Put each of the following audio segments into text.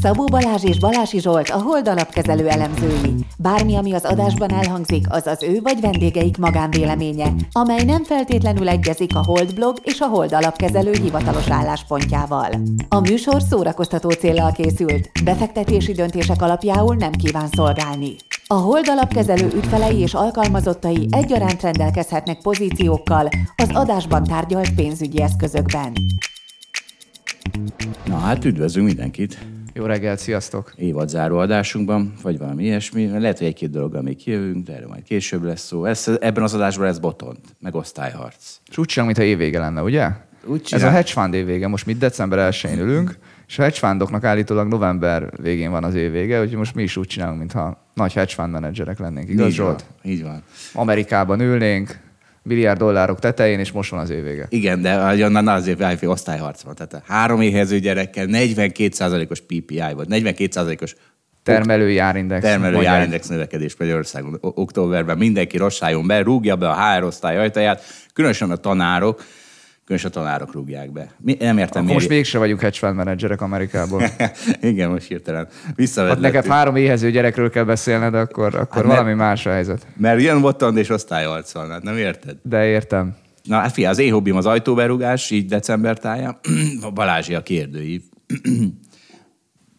Szabó Balázs és Balási Zsolt a Hold alapkezelő elemzői. Bármi, ami az adásban elhangzik, az az ő vagy vendégeik magánvéleménye, amely nem feltétlenül egyezik a Hold blog és a Hold alapkezelő hivatalos álláspontjával. A műsor szórakoztató célral készült, befektetési döntések alapjául nem kíván szolgálni. A Hold alapkezelő ügyfelei és alkalmazottai egyaránt rendelkezhetnek pozíciókkal az adásban tárgyalt pénzügyi eszközökben. Na hát üdvözlünk mindenkit Jó reggelt, sziasztok! évadzáró adásunkban, vagy valami ilyesmi. Lehet, hogy egy-két dologgal még kijövünk, de erről majd később lesz szó. Ez, ebben az adásban ez botont, meg osztályharc. És úgy csinálunk, mintha évvége lenne, ugye? Úgy Ez csinál- a hedge fund évvége, most mit december 1-én ülünk, és a hedge fundoknak állítólag november végén van az évvége, úgyhogy most mi is úgy csinálunk, mintha nagy hedge fund menedzserek lennénk, igaz így van, Zsolt? így van. Amerikában ülnénk, milliárd dollárok tetején, és most van az évvége. Igen, de onnan azért válfél osztályharc van. Tehát a három éhező gyerekkel 42%-os PPI volt, 42%-os Termelői árindex. termelői árindex növekedés Magyarországon októberben. Mindenki rosszájon be, rúgja be a HR osztály ajtaját, különösen a tanárok, különösen a tanárok rúgják be. Mi, nem értem, Akkor most miért- mégse vagyunk hedge fund menedzserek Amerikából. Igen, most hirtelen Hát visszavedlettük. neked három éhező gyerekről kell beszélned, akkor, akkor Hát valami mert- más a helyzet. Mert jön botond és osztályarc van, hát nem érted? De értem. Na, hát fia, az én hobbim az ajtóberugás, így december táján. A Balázsi a kérdőív.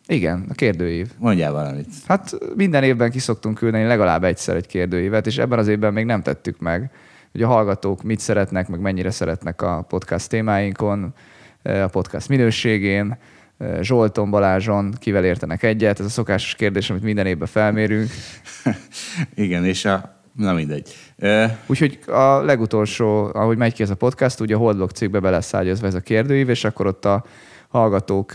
Igen, a kérdőív. Mondjál valamit. Hát minden évben kiszoktunk küldeni legalább egyszer egy kérdőívet, és ebben az évben még nem tettük meg, hogy a hallgatók mit szeretnek, meg mennyire szeretnek a podcast témáinkon, a podcast minőségén, Zsolton, Balázson, kivel értenek egyet. Ez a szokásos kérdés, amit minden évben felmérünk. Igen, és a... Na mindegy. Ö, Úgyhogy a legutolsó, ahogy megy ki ez a podcast, ugye a Holdblog cikkbe be lesz ágyazva ez a kérdőív, és akkor ott a hallgatók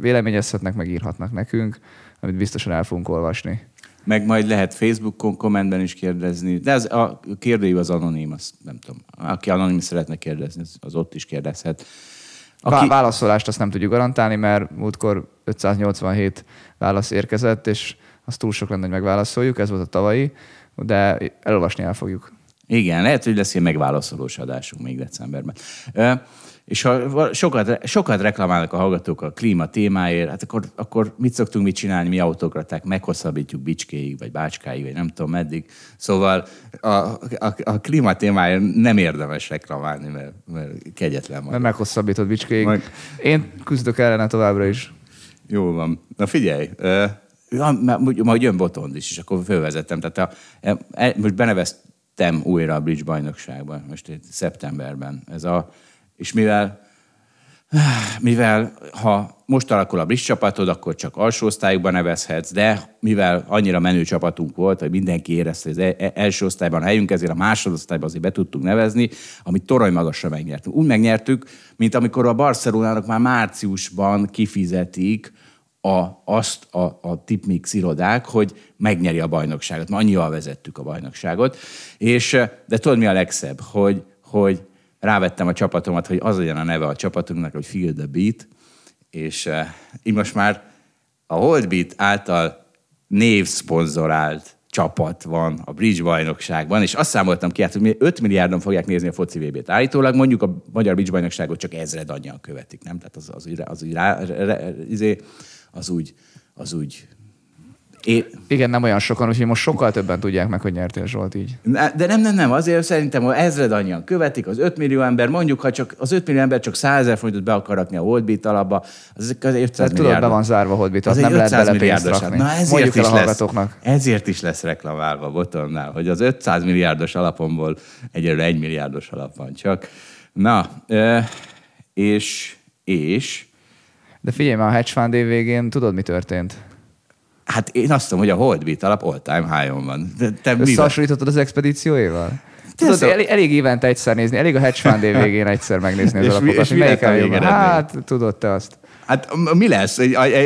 véleményezhetnek, meg írhatnak nekünk, amit biztosan el fogunk olvasni. Meg majd lehet Facebookon kommentben is kérdezni, de az, a kérdőív az anonim, azt nem tudom. Aki anonim szeretne kérdezni, az, az ott is kérdezhet. Aki... Válaszolást azt nem tudjuk garantálni, mert múltkor 587 válasz érkezett, és az túl sok lenne, hogy megválaszoljuk, ez volt a tavalyi, de elolvasni el fogjuk. Igen, lehet, hogy lesz ilyen megválaszolós adásunk még decemberben. És ha sokat, sokat reklamálnak a hallgatók a klíma témáért, hát akkor, akkor mit szoktunk mit csinálni, mi autokraták, meghosszabbítjuk Bicskéig, vagy Bácskáig, vagy nem tudom meddig. Szóval a, a, a klíma témáért nem érdemes reklamálni, mert, mert kegyetlen Mert majd. meghosszabbított bicskéig. Majd- Én küzdök ellene továbbra is. Jó van. Na figyelj, ja, majd jön Botond is, és akkor fölvezettem. Tehát a, e, most beneveztem újra a Bridge bajnokságban, most itt szeptemberben. Ez a, és mivel mivel ha most alakul a Bridge csapatod, akkor csak alsó osztályokban nevezhetsz, de mivel annyira menő csapatunk volt, hogy mindenki érezte, hogy az e- e- első osztályban a helyünk, ezért a másodosztályban azért be tudtunk nevezni, amit torony magasra megnyertünk. Úgy megnyertük, mint amikor a Barcelonának már márciusban kifizetik a, azt a, a tipmix irodák, hogy megnyeri a bajnokságot. Ma annyival vezettük a bajnokságot. És, de tudod, mi a legszebb? Hogy, hogy rávettem a csapatomat, hogy az legyen a neve a csapatunknak, hogy Feel the Beat, és uh, így most már a Holdbeat által névszponzorált csapat van a Bridge bajnokságban, és azt számoltam ki, hát, hogy 5 milliárdon fogják nézni a foci VB-t. Állítólag mondjuk a Magyar Bridge bajnokságot csak ezred annyian követik, nem? Tehát az, az, az, rá, re, re, izé, az úgy, az úgy É, Igen, nem olyan sokan, úgyhogy most sokkal többen tudják meg, hogy nyertél Zsolt így. De nem, nem, nem, azért szerintem, hogy ezred annyian követik, az 5 millió ember, mondjuk, ha csak az 5 millió ember csak 100 ezer forintot be akar rakni a Holdbeat alapba, az egy 500 Tehát tudod, be van zárva a Holdbit, Az az nem lehet 500 bele pénzt rakni. Na ezért Mondjuk el is a lesz, ezért is lesz reklamálva botonnál, hogy az 500 milliárdos alapomból egyelőre 1 milliárdos alap van csak. Na, és, és, De figyelj már, a hedge fund év végén tudod, mi történt? Hát én azt mondom, hogy a Holdbeat alap all-time high-on van. De te? Összehasonlítottad az expedícióéval? Tudod, szó- elég, elég évente egyszer nézni, elég a hedge fund év végén egyszer megnézni az És mi- alapokat. és hogy mi melyik a? Hát, tudod te azt. Hát mi lesz?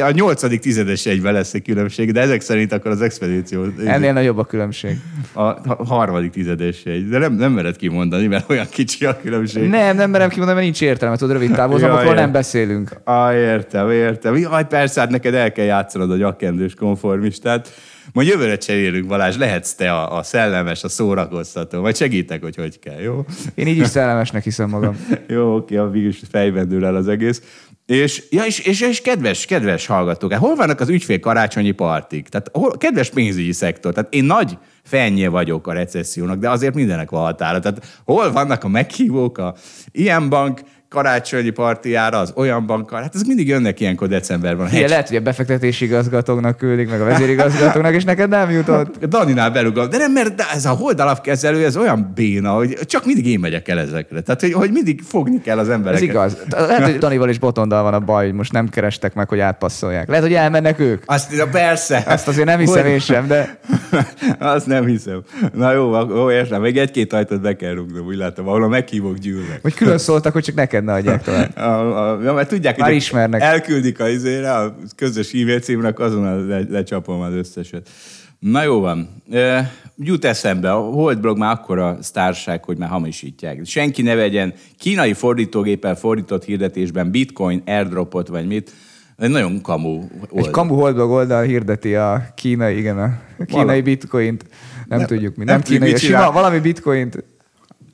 A, nyolcadik tizedes egyben lesz egy különbség, de ezek szerint akkor az expedíció... Ennél nagyobb a különbség. A harmadik tizedes egy. De nem, nem mered kimondani, mert olyan kicsi a különbség. Nem, nem merem kimondani, mert nincs értelme, tudod, rövid távozamokról nem beszélünk. Ah, értem, értem. Jaj, persze, hát neked el kell játszanod a gyakkendős konformistát. Majd jövőre cserélünk, Balázs, lehetsz te a, a szellemes, a szórakoztató. Majd segítek, hogy hogy kell, jó? Én így is szellemesnek hiszem magam. jó, oké, a végül fejben dől el az egész. És, ja, és, és, és kedves, kedves hallgatók, hát hol vannak az ügyfél karácsonyi partik? Tehát hol, kedves pénzügyi szektor, tehát én nagy fennye vagyok a recessziónak, de azért mindenek van határa. Tehát hol vannak a meghívók, a ilyen bank, karácsonyi partiára, az olyan bankkal, hát ez mindig jönnek ilyenkor decemberben. Igen, lehet, hogy a befektetési igazgatóknak küldik, meg a vezérigazgatóknak, és neked nem jutott. Daninál berugom. De nem, mert ez a holdalapkezelő, ez olyan béna, hogy csak mindig én megyek el ezekre. Tehát, hogy, hogy mindig fogni kell az embereket. Ez igaz. Lehet, hogy Danival is botondal van a baj, hogy most nem kerestek meg, hogy átpasszolják. Lehet, hogy elmennek ők. Azt, de persze. Azt azért nem hiszem hogy... én sem, de... Azt nem hiszem. Na jó, jó értem. Még egy-két ajtót be kell rúgnom, úgy látom, ahol a meghívók gyűlnek. Hogy külön szóltak, hogy csak neked ne adják tovább. A, a, ja, mert tudják, Már hogy ismernek. elküldik a izére, a közös e-mail címnek, azonnal le, lecsapom az összeset. Na jó van. E, jut eszembe, a Holdblog már akkora sztárság, hogy már hamisítják. Senki ne vegyen kínai fordítógéppel fordított hirdetésben bitcoin, airdropot vagy mit. Egy nagyon kamu oldal. Egy kamu Holdblog oldal hirdeti a kínai, igen, a kínai Vala. bitcoint. Nem, nem tudjuk mi. Nem, nem kínai, sima, valami bitcoint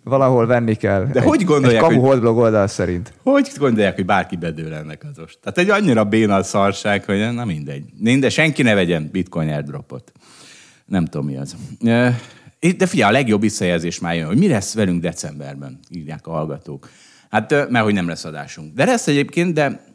valahol venni kell. De egy, hogy gondolják, egy kamu hogy... oldal szerint. Hogy gondolják, hogy bárki bedől ennek az ost? Tehát egy annyira béna szarság, hogy na mindegy. De senki ne vegyen bitcoin airdropot. Nem tudom, mi az. De figyelj, a legjobb visszajelzés már jön, hogy mi lesz velünk decemberben, írják a hallgatók. Hát, mert hogy nem lesz adásunk. De lesz egyébként, de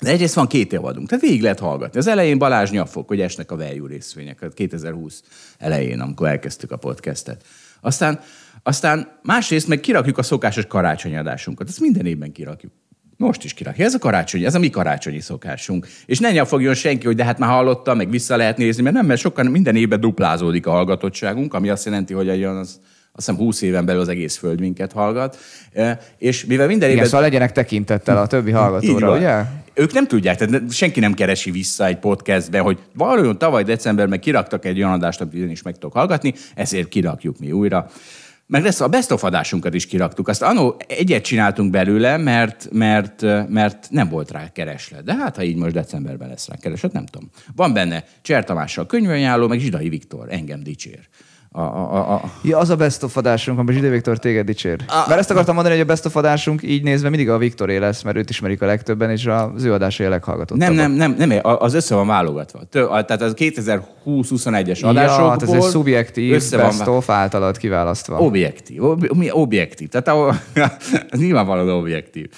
de egyrészt van két évadunk, tehát végig lehet hallgatni. Az elején Balázs nyafok, hogy esnek a value részvények, 2020 elején, amikor elkezdtük a podcastet. Aztán aztán másrészt meg kirakjuk a szokásos karácsonyadásunkat. Ezt minden évben kirakjuk. Most is kirakja. Ez a karácsony, ez a mi karácsonyi szokásunk. És ne fogjon senki, hogy de hát már hallottam, meg vissza lehet nézni, mert nem, mert sokan minden évben duplázódik a hallgatottságunk, ami azt jelenti, hogy egy az, azt hiszem 20 éven belül az egész föld minket hallgat. És mivel minden évben... Igen, szóval legyenek tekintettel a többi hallgatóra, ugye? Ők nem tudják, tehát senki nem keresi vissza egy podcastbe, hogy valójában tavaly decemberben kiraktak egy olyan adást, amit is meg tudok hallgatni, ezért kirakjuk mi újra. Meg lesz a best of adásunkat is kiraktuk. Azt annó egyet csináltunk belőle, mert, mert, mert nem volt rá kereslet. De hát, ha így most decemberben lesz rá kereslet, nem tudom. Van benne Cser Tamással könyvajánló, meg Zsidai Viktor, engem dicsér. A, a, a... Ja, az a best of adásunk, amiben Zsidé Viktor téged dicsér. A... Mert ezt akartam mondani, hogy a best of adásunk így nézve mindig a Viktoré lesz, mert őt ismerik a legtöbben, és az ő adásai a leghallgatottabb. Nem, nem, nem, nem, az össze van válogatva. Tehát az 2020-21-es adásokból... Ja, hát ez egy szubjektív össze best van... of általad kiválasztva. Objektív. Ob, mi objektív. Tehát a, nyilvánvalóan objektív.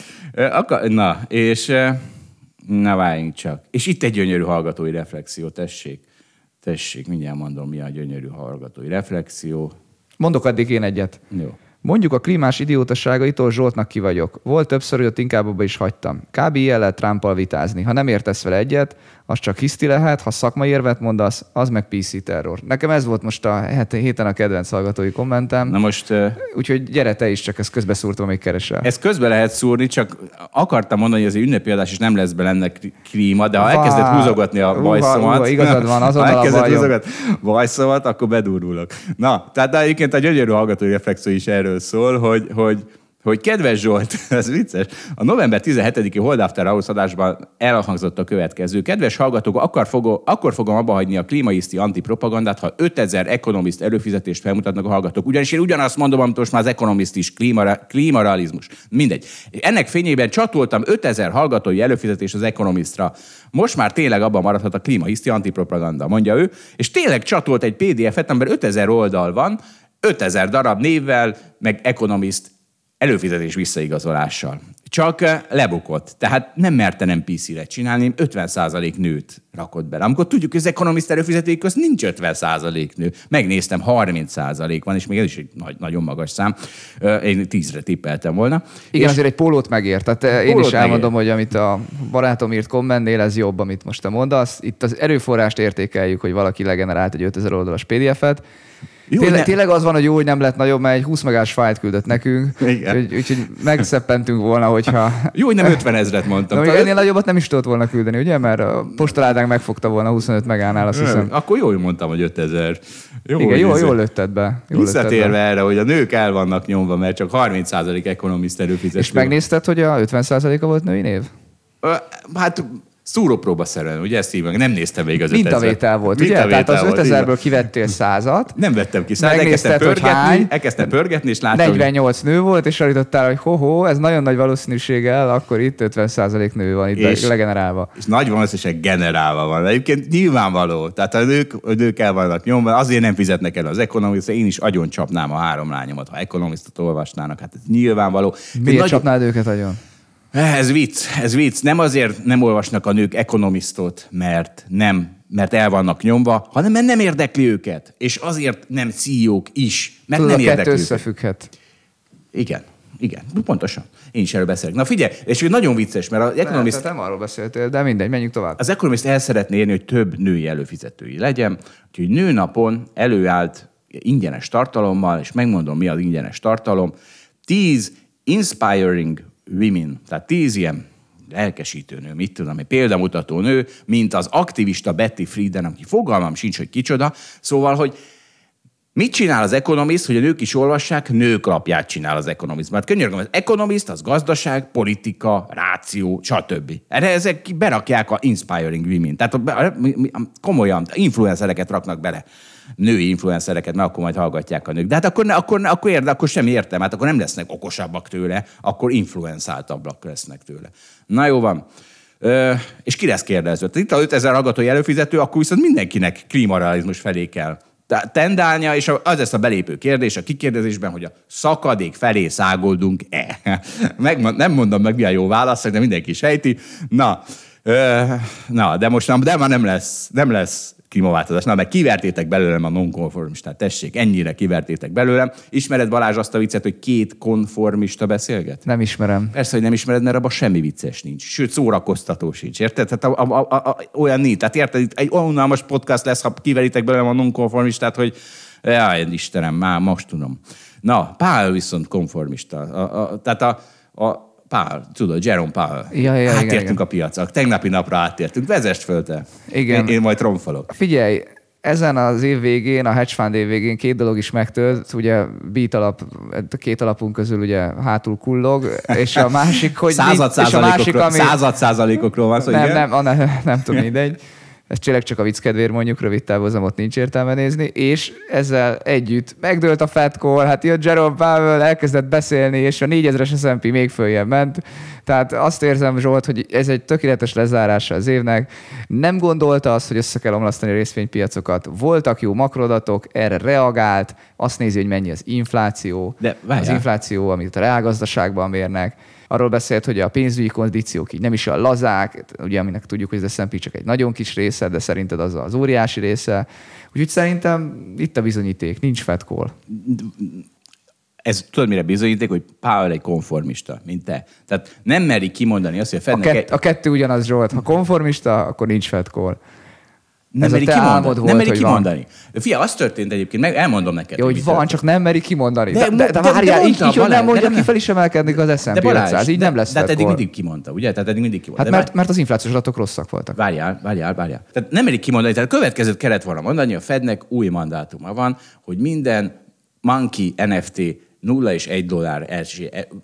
Na, és na várjunk csak. És itt egy gyönyörű hallgatói reflexió, tessék. Tessék, mindjárt mondom, mi a gyönyörű hallgatói reflexió. Mondok addig én egyet. Jó. Mondjuk a klímás idiótaságaitól Zsoltnak ki vagyok. Volt többször, hogy ott inkább abba is hagytam. Kb. ilyen lehet Trumpal vitázni. Ha nem értesz vele egyet, az csak hiszti lehet, ha szakmai érvet mondasz, az meg PC terror. Nekem ez volt most a héten a kedvenc hallgatói kommentem. Na most... Úgyhogy gyere te is, csak ezt közbe szúrtam, még keresel. Ezt közbe lehet szúrni, csak akartam mondani, hogy az ünnepi adás is nem lesz bele ennek klíma, de ha elkezdett húzogatni a bajszomat... igazad van, azonnal ha elkezdett húzogatni a bajszomat, akkor bedurulok. Na, tehát de egyébként a gyönyörű hallgatói reflexió is erről szól, hogy, hogy hogy kedves Zsolt, ez vicces, a november 17-i Hold After House adásban elhangzott a következő. Kedves hallgatók, akkor, fogom, akkor fogom abba hagyni a klímaiszti antipropagandát, ha 5000 ekonomiszt előfizetést felmutatnak a hallgatók. Ugyanis én ugyanazt mondom, amit most már az ekonomiszt is, klímara, klímarealizmus. Mindegy. Ennek fényében csatoltam 5000 hallgatói előfizetést az ekonomisztra. Most már tényleg abban maradhat a klímaiszti antipropaganda, mondja ő. És tényleg csatolt egy PDF-et, amiben 5000 oldal van, 5000 darab névvel, meg ekonomiszt előfizetés visszaigazolással. Csak eh, lebukott. Tehát nem merte nem PC-re csinálni, 50% nőt rakott bele. Amikor tudjuk, hogy az ekonomiszt előfizeték közt nincs 50% nő. Megnéztem, 30% van, és még ez is egy nagy, nagyon magas szám. Én 10-re tippeltem volna. Igen, és azért egy pólót megért. Tehát eh, én is elmondom, megért. hogy amit a barátom írt kommentnél, ez jobb, amit most te mondasz. Itt az erőforrást értékeljük, hogy valaki legenerált egy 5000 oldalas PDF-et, Jó, tényleg, ne... tényleg az van, hogy jó, hogy nem lett nagyobb, mert egy 20 megás fájlt küldött nekünk. Igen. Úgy, úgyhogy megszeppentünk volna, hogyha... Jó, hogy nem 50 ezret mondtam. Na, ennél nagyobbat nem is tudott volna küldeni, ugye? Mert a postaládánk megfogta volna 25 megánál, azt hiszem. Akkor jó, hogy mondtam, hogy 5000. Jó, Igen, jó, jól lőtted be. Jól Visszatérve erre, hogy a nők el vannak nyomva, mert csak 30% ekonomiszt előfizető. És megnézted, hogy a 50%-a volt női név? Hát szúrópróba szerűen, ugye ezt hívják, nem néztem még az Mintavétel volt, ugye? Tehát az 5000-ből kivettél százat. Nem vettem ki százat, elkezdtem pörgetni, elkezdtem pörgetni, és láttam, 48 hogy... nő volt, és állítottál, hogy ho-ho, ez nagyon nagy valószínűséggel, akkor itt 50 nő van itt és, legenerálva. És nagy valószínűség generálva van. Egyébként nyilvánvaló. Tehát a nők, a nők el vannak nyomva, azért nem fizetnek el az ekonomiszt, én is agyon csapnám a három lányomat, ha ekonomisztot olvasnának. Hát ez nyilvánvaló. Miért nagy... csapnád őket agyon? Ez vicc, ez vicc. Nem azért nem olvasnak a nők ekonomisztot, mert nem mert el vannak nyomva, hanem mert nem érdekli őket. És azért nem CEO-k is, mert Tudod, nem érdekli összefügghet. Igen, igen, pontosan. Én is erről beszélek. Na figyelj, és nagyon vicces, mert az Economist... Nem, nem arról beszéltél, de mindegy, menjünk tovább. Az Economist el szeretné érni, hogy több női előfizetői legyen, úgyhogy nőnapon előállt ingyenes tartalommal, és megmondom, mi az ingyenes tartalom, 10 inspiring women, tehát tíz ilyen lelkesítő nő, mit tudom, egy példamutató nő, mint az aktivista Betty Friedan, aki fogalmam sincs, hogy kicsoda. Szóval, hogy Mit csinál az Economist, hogy a nők is olvassák? Nők lapját csinál az Economist. Mert könyörgöm, az Economist az gazdaság, politika, ráció, stb. Erre ezek berakják a Inspiring Women. Tehát komolyan influencereket raknak bele női influencereket, mert akkor majd hallgatják a nők. De hát akkor, akkor, akkor, érde, akkor sem értem, hát akkor nem lesznek okosabbak tőle, akkor influenzáltabbak lesznek tőle. Na jó van. Ö, és ki lesz kérdezve? Itt a 5000 hallgatói előfizető, akkor viszont mindenkinek klímarealizmus felé kell tendálnia, és az lesz a belépő kérdés a kikérdezésben, hogy a szakadék felé szágoldunk-e. Meg, nem mondom meg, mi a jó válasz, de mindenki sejti. Na, ö, na de most nem, de már nem lesz, nem lesz klímaváltozás. Na, meg kivertétek belőlem a nonkonformistát, tessék, ennyire kivertétek belőlem. Ismered Balázs azt a viccet, hogy két konformista beszélget? Nem ismerem. Persze, hogy nem ismered, mert abban semmi vicces nincs. Sőt, szórakoztató sincs, érted? Tehát a, a, a, a, olyan nincs. Tehát érted, egy unalmas podcast lesz, ha kiveritek belőlem a nonkonformistát, hogy jaj, Istenem, már most tudom. Na, Pál viszont konformista. A, a, tehát a, a Pál, tudod, Jerome Pál. Ja, ja, átértünk igen, igen. a piacak. Tegnapi napra átértünk. Vezest föl te. Igen. Én, én majd tromfolok. Figyelj, ezen az év végén, a hedge fund év végén két dolog is megtölt, ugye beat alap, két alapunk közül ugye hátul kullog, és a másik, hogy... Század százalékokról, ami... század százalékokról van szó, nem, igen? Nem, nem, nem, nem tudom, mindegy ezt tényleg csak a vicc kedvéért mondjuk, rövid távozamot nincs értelme nézni, és ezzel együtt megdőlt a Fatcore, hát jött Jerome Powell, elkezdett beszélni, és a 4000-es S&P még följebb ment. Tehát azt érzem, Zsolt, hogy ez egy tökéletes lezárása az évnek. Nem gondolta azt, hogy össze kell omlasztani a részvénypiacokat. Voltak jó makrodatok, erre reagált, azt nézi, hogy mennyi az infláció. De az infláció, amit a reálgazdaságban mérnek arról beszélt, hogy a pénzügyi kondíciók így nem is a lazák, ugye aminek tudjuk, hogy az S&P csak egy nagyon kis része, de szerinted az az óriási része. Úgyhogy szerintem itt a bizonyíték, nincs call. Ez tudod, mire bizonyíték, hogy Powell egy konformista, mint te. Tehát nem meri kimondani azt, hogy a Fednek... A, kett, a kettő ugyanaz, Zsolt. Ha konformista, akkor nincs call. Nem meri kimondani. Nem meri kimondani. Fia, az történt egyébként, meg elmondom neked. Jó, hogy van, történt. csak nem meri kimondani. De, de, de, de, várjál, így, így nem mondja, ki fel is emelkedni az S&P 500, így nem lesz. De hát eddig mindig kimondta, ugye? Tehát eddig mindig kimondta. Hát mert, mert az inflációs adatok rosszak voltak. Várjál, várjál, várjál. Tehát nem meri kimondani, tehát a következőt kellett volna mondani, a Fednek új mandátuma van, hogy minden monkey NFT nulla és egy dollár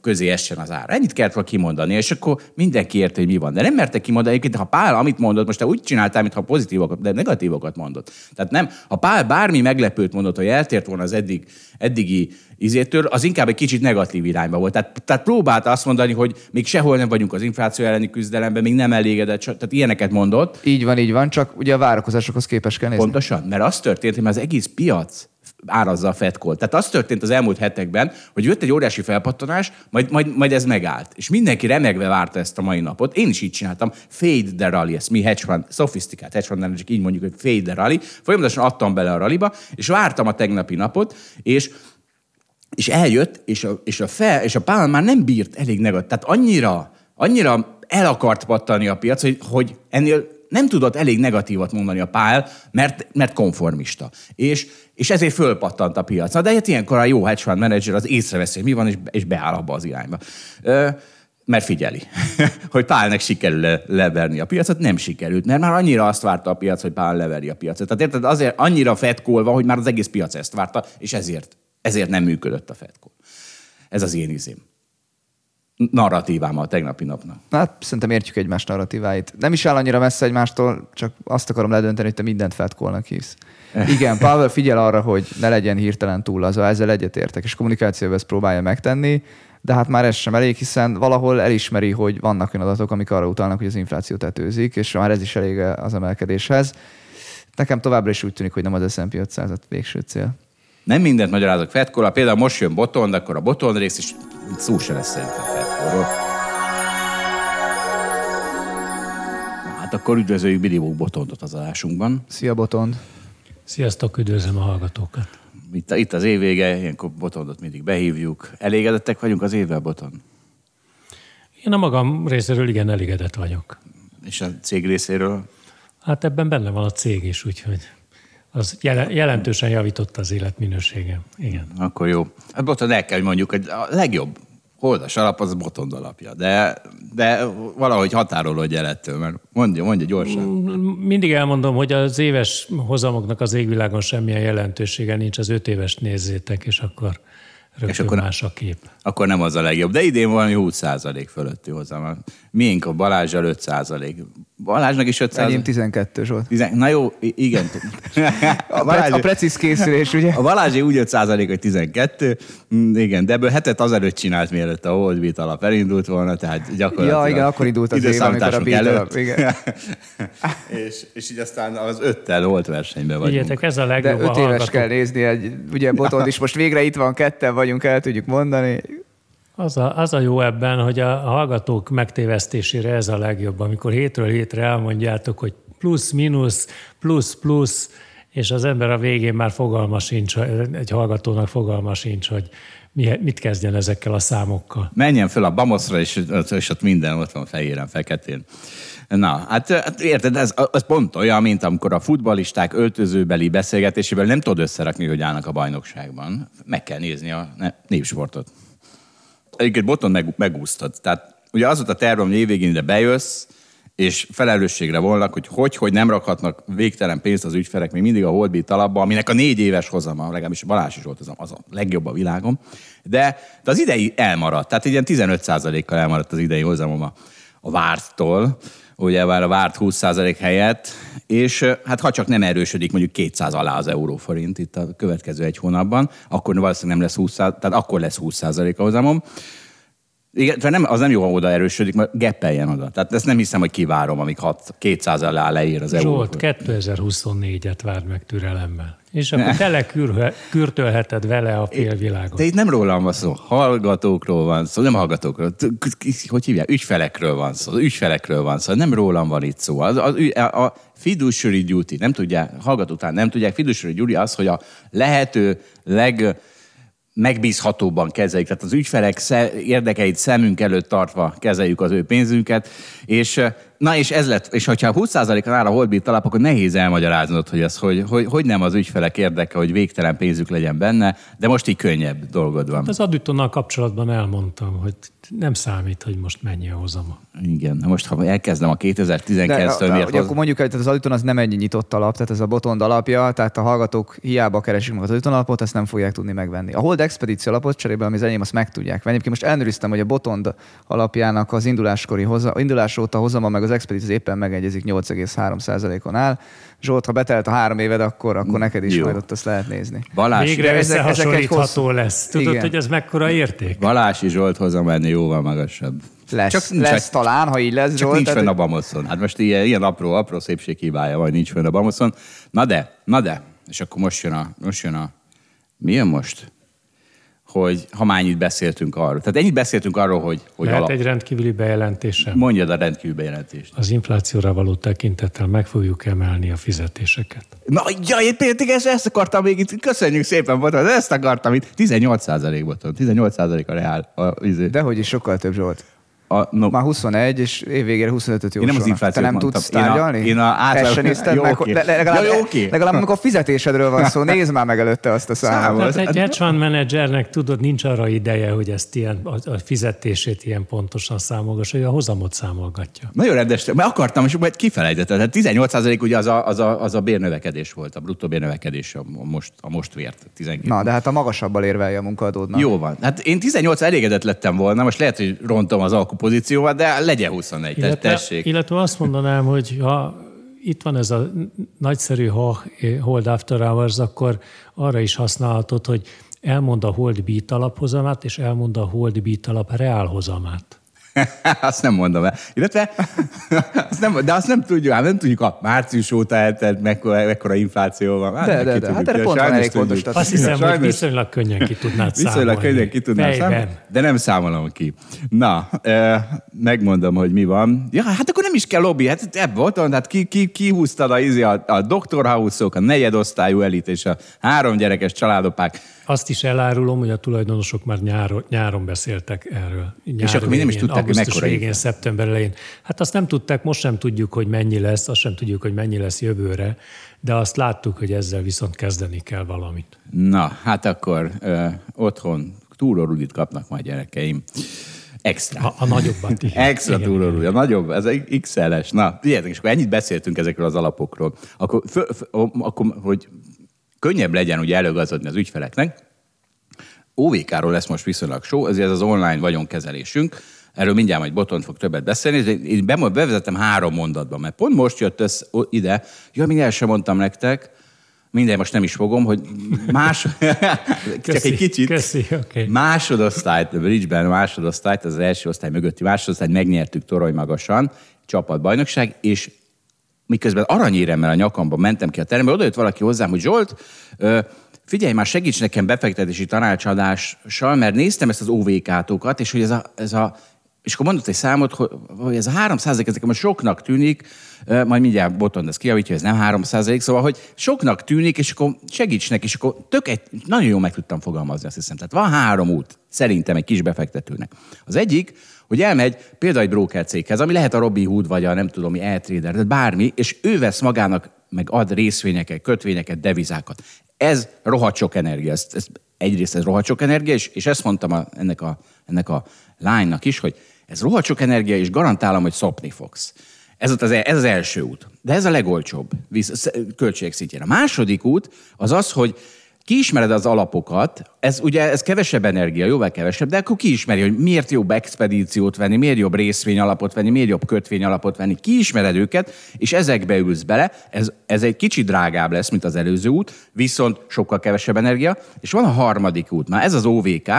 közé essen az ár. Ennyit kellett volna kimondani, és akkor mindenki érte, hogy mi van. De nem merte kimondani, egyébként, ha Pál amit mondott, most te úgy csináltál, mintha pozitívokat, de negatívokat mondott. Tehát nem, ha Pál bármi meglepőt mondott, hogy eltért volna az eddig, eddigi izétől, az inkább egy kicsit negatív irányba volt. Tehát, tehát próbálta azt mondani, hogy még sehol nem vagyunk az infláció elleni küzdelemben, még nem elégedett, tehát ilyeneket mondott. Így van, így van, csak ugye a várakozásokhoz képes kell nézni. Pontosan, mert az történt, hogy az egész piac árazza a fedkolt. Tehát az történt az elmúlt hetekben, hogy jött egy óriási felpattanás, majd, majd, majd ez megállt. És mindenki remegve várta ezt a mai napot. Én is így csináltam. Fade the rally, ezt mi hedge fund, szofisztikált hedge fund így mondjuk, hogy fade the rally. Folyamatosan adtam bele a rallyba, és vártam a tegnapi napot, és és eljött, és a, és a, fel, és a pál már nem bírt elég negatív. Tehát annyira, annyira el akart pattani a piac, hogy, hogy ennél nem tudott elég negatívat mondani a Pál, mert, mert konformista. És, és ezért fölpattant a piac. Na, de hát ilyenkor a jó hedge fund manager az észreveszi, hogy mi van, és, és beáll abba az irányba. Ö, mert figyeli, hogy Pálnek sikerül le, leverni a piacot, nem sikerült, mert már annyira azt várta a piac, hogy Pál leveri a piacot. Tehát érted, azért annyira fetkolva, hogy már az egész piac ezt várta, és ezért, ezért nem működött a fetkol. Ez az én izém narratívám a tegnapi napnak. Hát szerintem értjük egymás narratíváit. Nem is áll annyira messze egymástól, csak azt akarom ledönteni, hogy te mindent fetkolnak hisz. Igen, Pavel figyel arra, hogy ne legyen hirtelen túl az, ezzel egyetértek, és kommunikációban ezt próbálja megtenni, de hát már ez sem elég, hiszen valahol elismeri, hogy vannak olyan adatok, amik arra utalnak, hogy az infláció tetőzik, és már ez is elég az emelkedéshez. Nekem továbbra is úgy tűnik, hogy nem az S&P 500 végső cél. Nem mindent magyarázok Fedkola, például most jön Botond, akkor a Botond rész is szó se lesz szerintem Fedkolról. Hát akkor üdvözöljük Billy Botondot az adásunkban. Szia Botond! Sziasztok, üdvözlöm a hallgatókat! Itt, itt az évvége, ilyenkor Botondot mindig behívjuk. Elégedettek vagyunk az évvel, Botond? Én a magam részéről igen elégedett vagyok. És a cég részéről? Hát ebben benne van a cég is, úgyhogy az jelentősen javította az életminőségem. Igen. Akkor jó. Hát Botond el kell, hogy mondjuk, hogy a legjobb holdas alap az Botond alapja, de, de valahogy határolódj el ettől, mert mondja, mondja gyorsan. Mindig elmondom, hogy az éves hozamoknak az égvilágon semmilyen jelentősége nincs, az öt éves nézzétek, és akkor Rögtön és akkor, más a kép. Akkor nem az a legjobb. De idén valami 20% fölötti hozzám. Miénk a Balázsjal 5 Balázsnak is 5 Enyém 12 volt. Tizen... Na jó, igen. a, Balázs... a precíz készülés, ugye? A Balázsé úgy 5 hogy 12. Mm, igen, de ebből hetet azelőtt csinált, mielőtt a Holdbeat alap elindult volna, tehát gyakorlatilag... Ja, igen, akkor indult az év, amikor a Beat alap, igen. és, és így aztán az öttel volt versenyben vagyunk. Figyeljetek, ez a legjobb De öt éves kell nézni, egy, ugye Botond is most végre itt van, ketten vagyunk, el tudjuk mondani. Az a, az a jó ebben, hogy a, hallgatók megtévesztésére ez a legjobb, amikor hétről hétre elmondjátok, hogy plusz, mínusz, plusz, plusz, és az ember a végén már fogalma sincs, egy hallgatónak fogalma sincs, hogy mit kezdjen ezekkel a számokkal. Menjen fel a Bamoszra, és, és ott minden ott van fehéren, feketén. Na, hát, hát érted, ez, az pont olyan, mint amikor a futbalisták öltözőbeli beszélgetéséből nem tudod összerakni, hogy állnak a bajnokságban. Meg kell nézni a népsportot. Egyébként boton meg, megúsztad. Tehát ugye az volt a terv, hogy évvégén ide bejössz, és felelősségre volnak, hogy hogy, hogy nem rakhatnak végtelen pénzt az ügyfelek még mindig a Holdbeat alapba, aminek a négy éves hozama, legalábbis Balázs is volt az a, az a legjobb a világon, de, de az idei elmaradt, tehát egy ilyen 15%-kal elmaradt az idei hozamom a, a vártól, ugye már a várt 20% helyett, és hát ha csak nem erősödik mondjuk 200 alá az euróforint itt a következő egy hónapban, akkor valószínűleg nem lesz 20 tehát akkor lesz 20% a hozamom. Igen, nem, az nem jó, ha oda erősödik, mert geppeljen oda. Tehát ezt nem hiszem, hogy kivárom, amíg 6, 200 alá leír az euró. Zsolt, 2024-et várd meg türelemmel. És akkor tele kürtölheted vele a félvilágot. De itt nem rólam van szó, hallgatókról van szó, nem hallgatókról, hogy hívják, ügyfelekről van szó, ügyfelekről van szó, nem rólam van itt szó. Az, az, a fiduciary duty, nem tudják, hallgatók nem tudják, fiduciary duty az, hogy a lehető leg megbízhatóban kezeljük. Tehát az ügyfelek érdekeit szemünk előtt tartva kezeljük az ő pénzünket, és Na és ez lett, és hogyha 20%-an áll a Holdbit alap, akkor nehéz elmagyaráznod, hogy, ez, hogy, hogy, hogy nem az ügyfelek érdeke, hogy végtelen pénzük legyen benne, de most így könnyebb dolgod van. Hát az aditonnal kapcsolatban elmondtam, hogy nem számít, hogy most mennyi a hozama. Igen, na most ha elkezdem a 2019-től miért hoz... Akkor mondjuk, hogy az aditon az nem egy nyitott alap, tehát ez a botond alapja, tehát a hallgatók hiába keresik meg az aditon alapot, ezt nem fogják tudni megvenni. A Hold Expedíció alapot cserébe, ami az enyém, azt meg tudják venni. Egyébként most elnőriztem, hogy a botond alapjának az induláskori hoza, indulás óta hozama meg az Expedit az éppen megegyezik 8,3%-on áll. Zsolt, ha betelt a három éved, akkor, akkor neked is Jó. majd ott azt lehet nézni. Balázs, Végre ezek, ezek hosszú... lesz. Tudod, Igen. hogy ez mekkora érték? Balási Zsolt hozzá menni jóval magasabb. Lesz, csak, lesz csak, talán, ha így lesz, Csak Zsolt, nincs fenn a Bamoszon. Hát most ilyen, ilyen apró, apró szépség hibája, vagy nincs fenn a Bamoszon. Na de, na de, és akkor most jön a, most jön a, mi jön most? Hogy ha már ennyit beszéltünk arról. Tehát ennyit beszéltünk arról, hogy... hogy Lehet alap... egy rendkívüli bejelentésem? Mondjad a rendkívüli bejelentést. Az inflációra való tekintettel meg fogjuk emelni a fizetéseket. Na, ja, én például ezt, ezt akartam még itt, köszönjük szépen, Boton, ezt akartam itt. 18 százalék, Boton, 18 százalék a reál. A, izé. Dehogy is sokkal több, Zsolt. A, no, Már 21, és évvégére 25-öt Én nem az jósolnak. Te inflációt nem mondtam. tudsz Én a- tárgyalni? én a átlag- nézted Jó, meg? Le- legalább, jó, oké. legalább amikor fizetésedről van szó, nézd már meg előtte azt a számot. Számol. Tehát egy hedge fund menedzsernek tudod, nincs arra ideje, hogy ezt ilyen, a fizetését ilyen pontosan számolgassa, hogy a hozamot számolgatja. Nagyon rendes, mert akartam, és majd kifelejtettem. Tehát 18% ugye az a, az, a, az a bérnövekedés volt, a bruttó bérnövekedés a most, a most vért. 12. Na, de hát a magasabbal érvelje a munkaadódnak. Jó van. Hát én 18 elégedett lettem volna, most lehet, hogy rontom az alkupozíciómat, de legyen 21, te- Illetve, tessék. illetve azt mondanám, hogy ha itt van ez a nagyszerű hold after hours, akkor arra is használhatod, hogy elmond a hold beat alaphozamát, és elmond a hold beat alap reálhozamát. azt nem mondom el. Illetve, azt nem, de azt nem tudjuk, hát nem tudjuk a március óta eltelt, mekkora, mekkora infláció van. Hát De, de, de, hát erre pont van elég tudjuk. Azt hiszem, hogy Sajnos- viszonylag könnyen ki tudnád számolni. Viszonylag könnyen ki tudnám számolni, de nem számolom ki. Na, eh, megmondom, hogy mi van. Ja, hát akkor nem is kell lobby, hát ebből volt, hát ki, ki, ki húztad a, a, a Dr. House-ok, a negyedosztályú elit és a három gyerekes családopák. Azt is elárulom, hogy a tulajdonosok már nyáron, nyáron beszéltek erről. Nyáron akkor még nem is tudták, hogy mekkora végén, szeptember elején. Hát azt nem tudták, most sem tudjuk, hogy mennyi lesz, azt sem tudjuk, hogy mennyi lesz jövőre, de azt láttuk, hogy ezzel viszont kezdeni kell valamit. Na, hát akkor ö, otthon túró rudit kapnak majd gyerekeim. Extra. A, a nagyobbat. igen. Extra rudi, a nagyobb, ez egy XL-es. Na, figyeljetek, és akkor ennyit beszéltünk ezekről az alapokról. Akkor, fö, fö, akkor hogy könnyebb legyen ugye előgazodni az ügyfeleknek, OVK-ról lesz most viszonylag só, ezért ez az online vagyonkezelésünk. Erről mindjárt majd Botont fog többet beszélni, de én be- bevezetem három mondatban, mert pont most jött össze ide, ja, még el sem mondtam nektek, minden most nem is fogom, hogy más, csak Köszi, egy kicsit. köszi, oké. Másodosztályt, Bridge-ben másodosztályt, az első osztály mögötti másodosztályt megnyertük torony magasan, csapatbajnokság, és miközben aranyéremmel a nyakamban mentem ki a teremből, oda jött valaki hozzám, hogy Zsolt, figyelj már, segíts nekem befektetési tanácsadással, mert néztem ezt az OVK-tokat, és hogy ez a, ez a és akkor mondott egy számot, hogy, ez a 3 ez nekem soknak tűnik, majd mindjárt Boton ezt kiavítja, ez nem 3 szóval, hogy soknak tűnik, és akkor segíts neki, és akkor tök egy, nagyon jól meg tudtam fogalmazni, azt hiszem. Tehát van három út, szerintem egy kis befektetőnek. Az egyik, hogy elmegy például egy broker céghez, ami lehet a Robinhood, vagy a nem tudom mi, e-trader, tehát bármi, és ő vesz magának, meg ad részvényeket, kötvényeket, devizákat. Ez rohadt sok energia. Ez, ez, egyrészt ez rohadt sok energia, és, és ezt mondtam a, ennek, a, ennek a lánynak is, hogy ez rohadt sok energia, és garantálom, hogy szopni fogsz. Ez, az, el- ez az első út. De ez a legolcsóbb visz- költség szintjén. A második út az az, hogy kiismered az alapokat, ez ugye ez kevesebb energia, jóval kevesebb, de akkor kiismeri, hogy miért jobb expedíciót venni, miért jobb részvény alapot venni, miért jobb kötvény alapot venni. Kiismered őket, és ezekbe ülsz bele. Ez, ez egy kicsit drágább lesz, mint az előző út, viszont sokkal kevesebb energia. És van a harmadik út, már ez az OVK,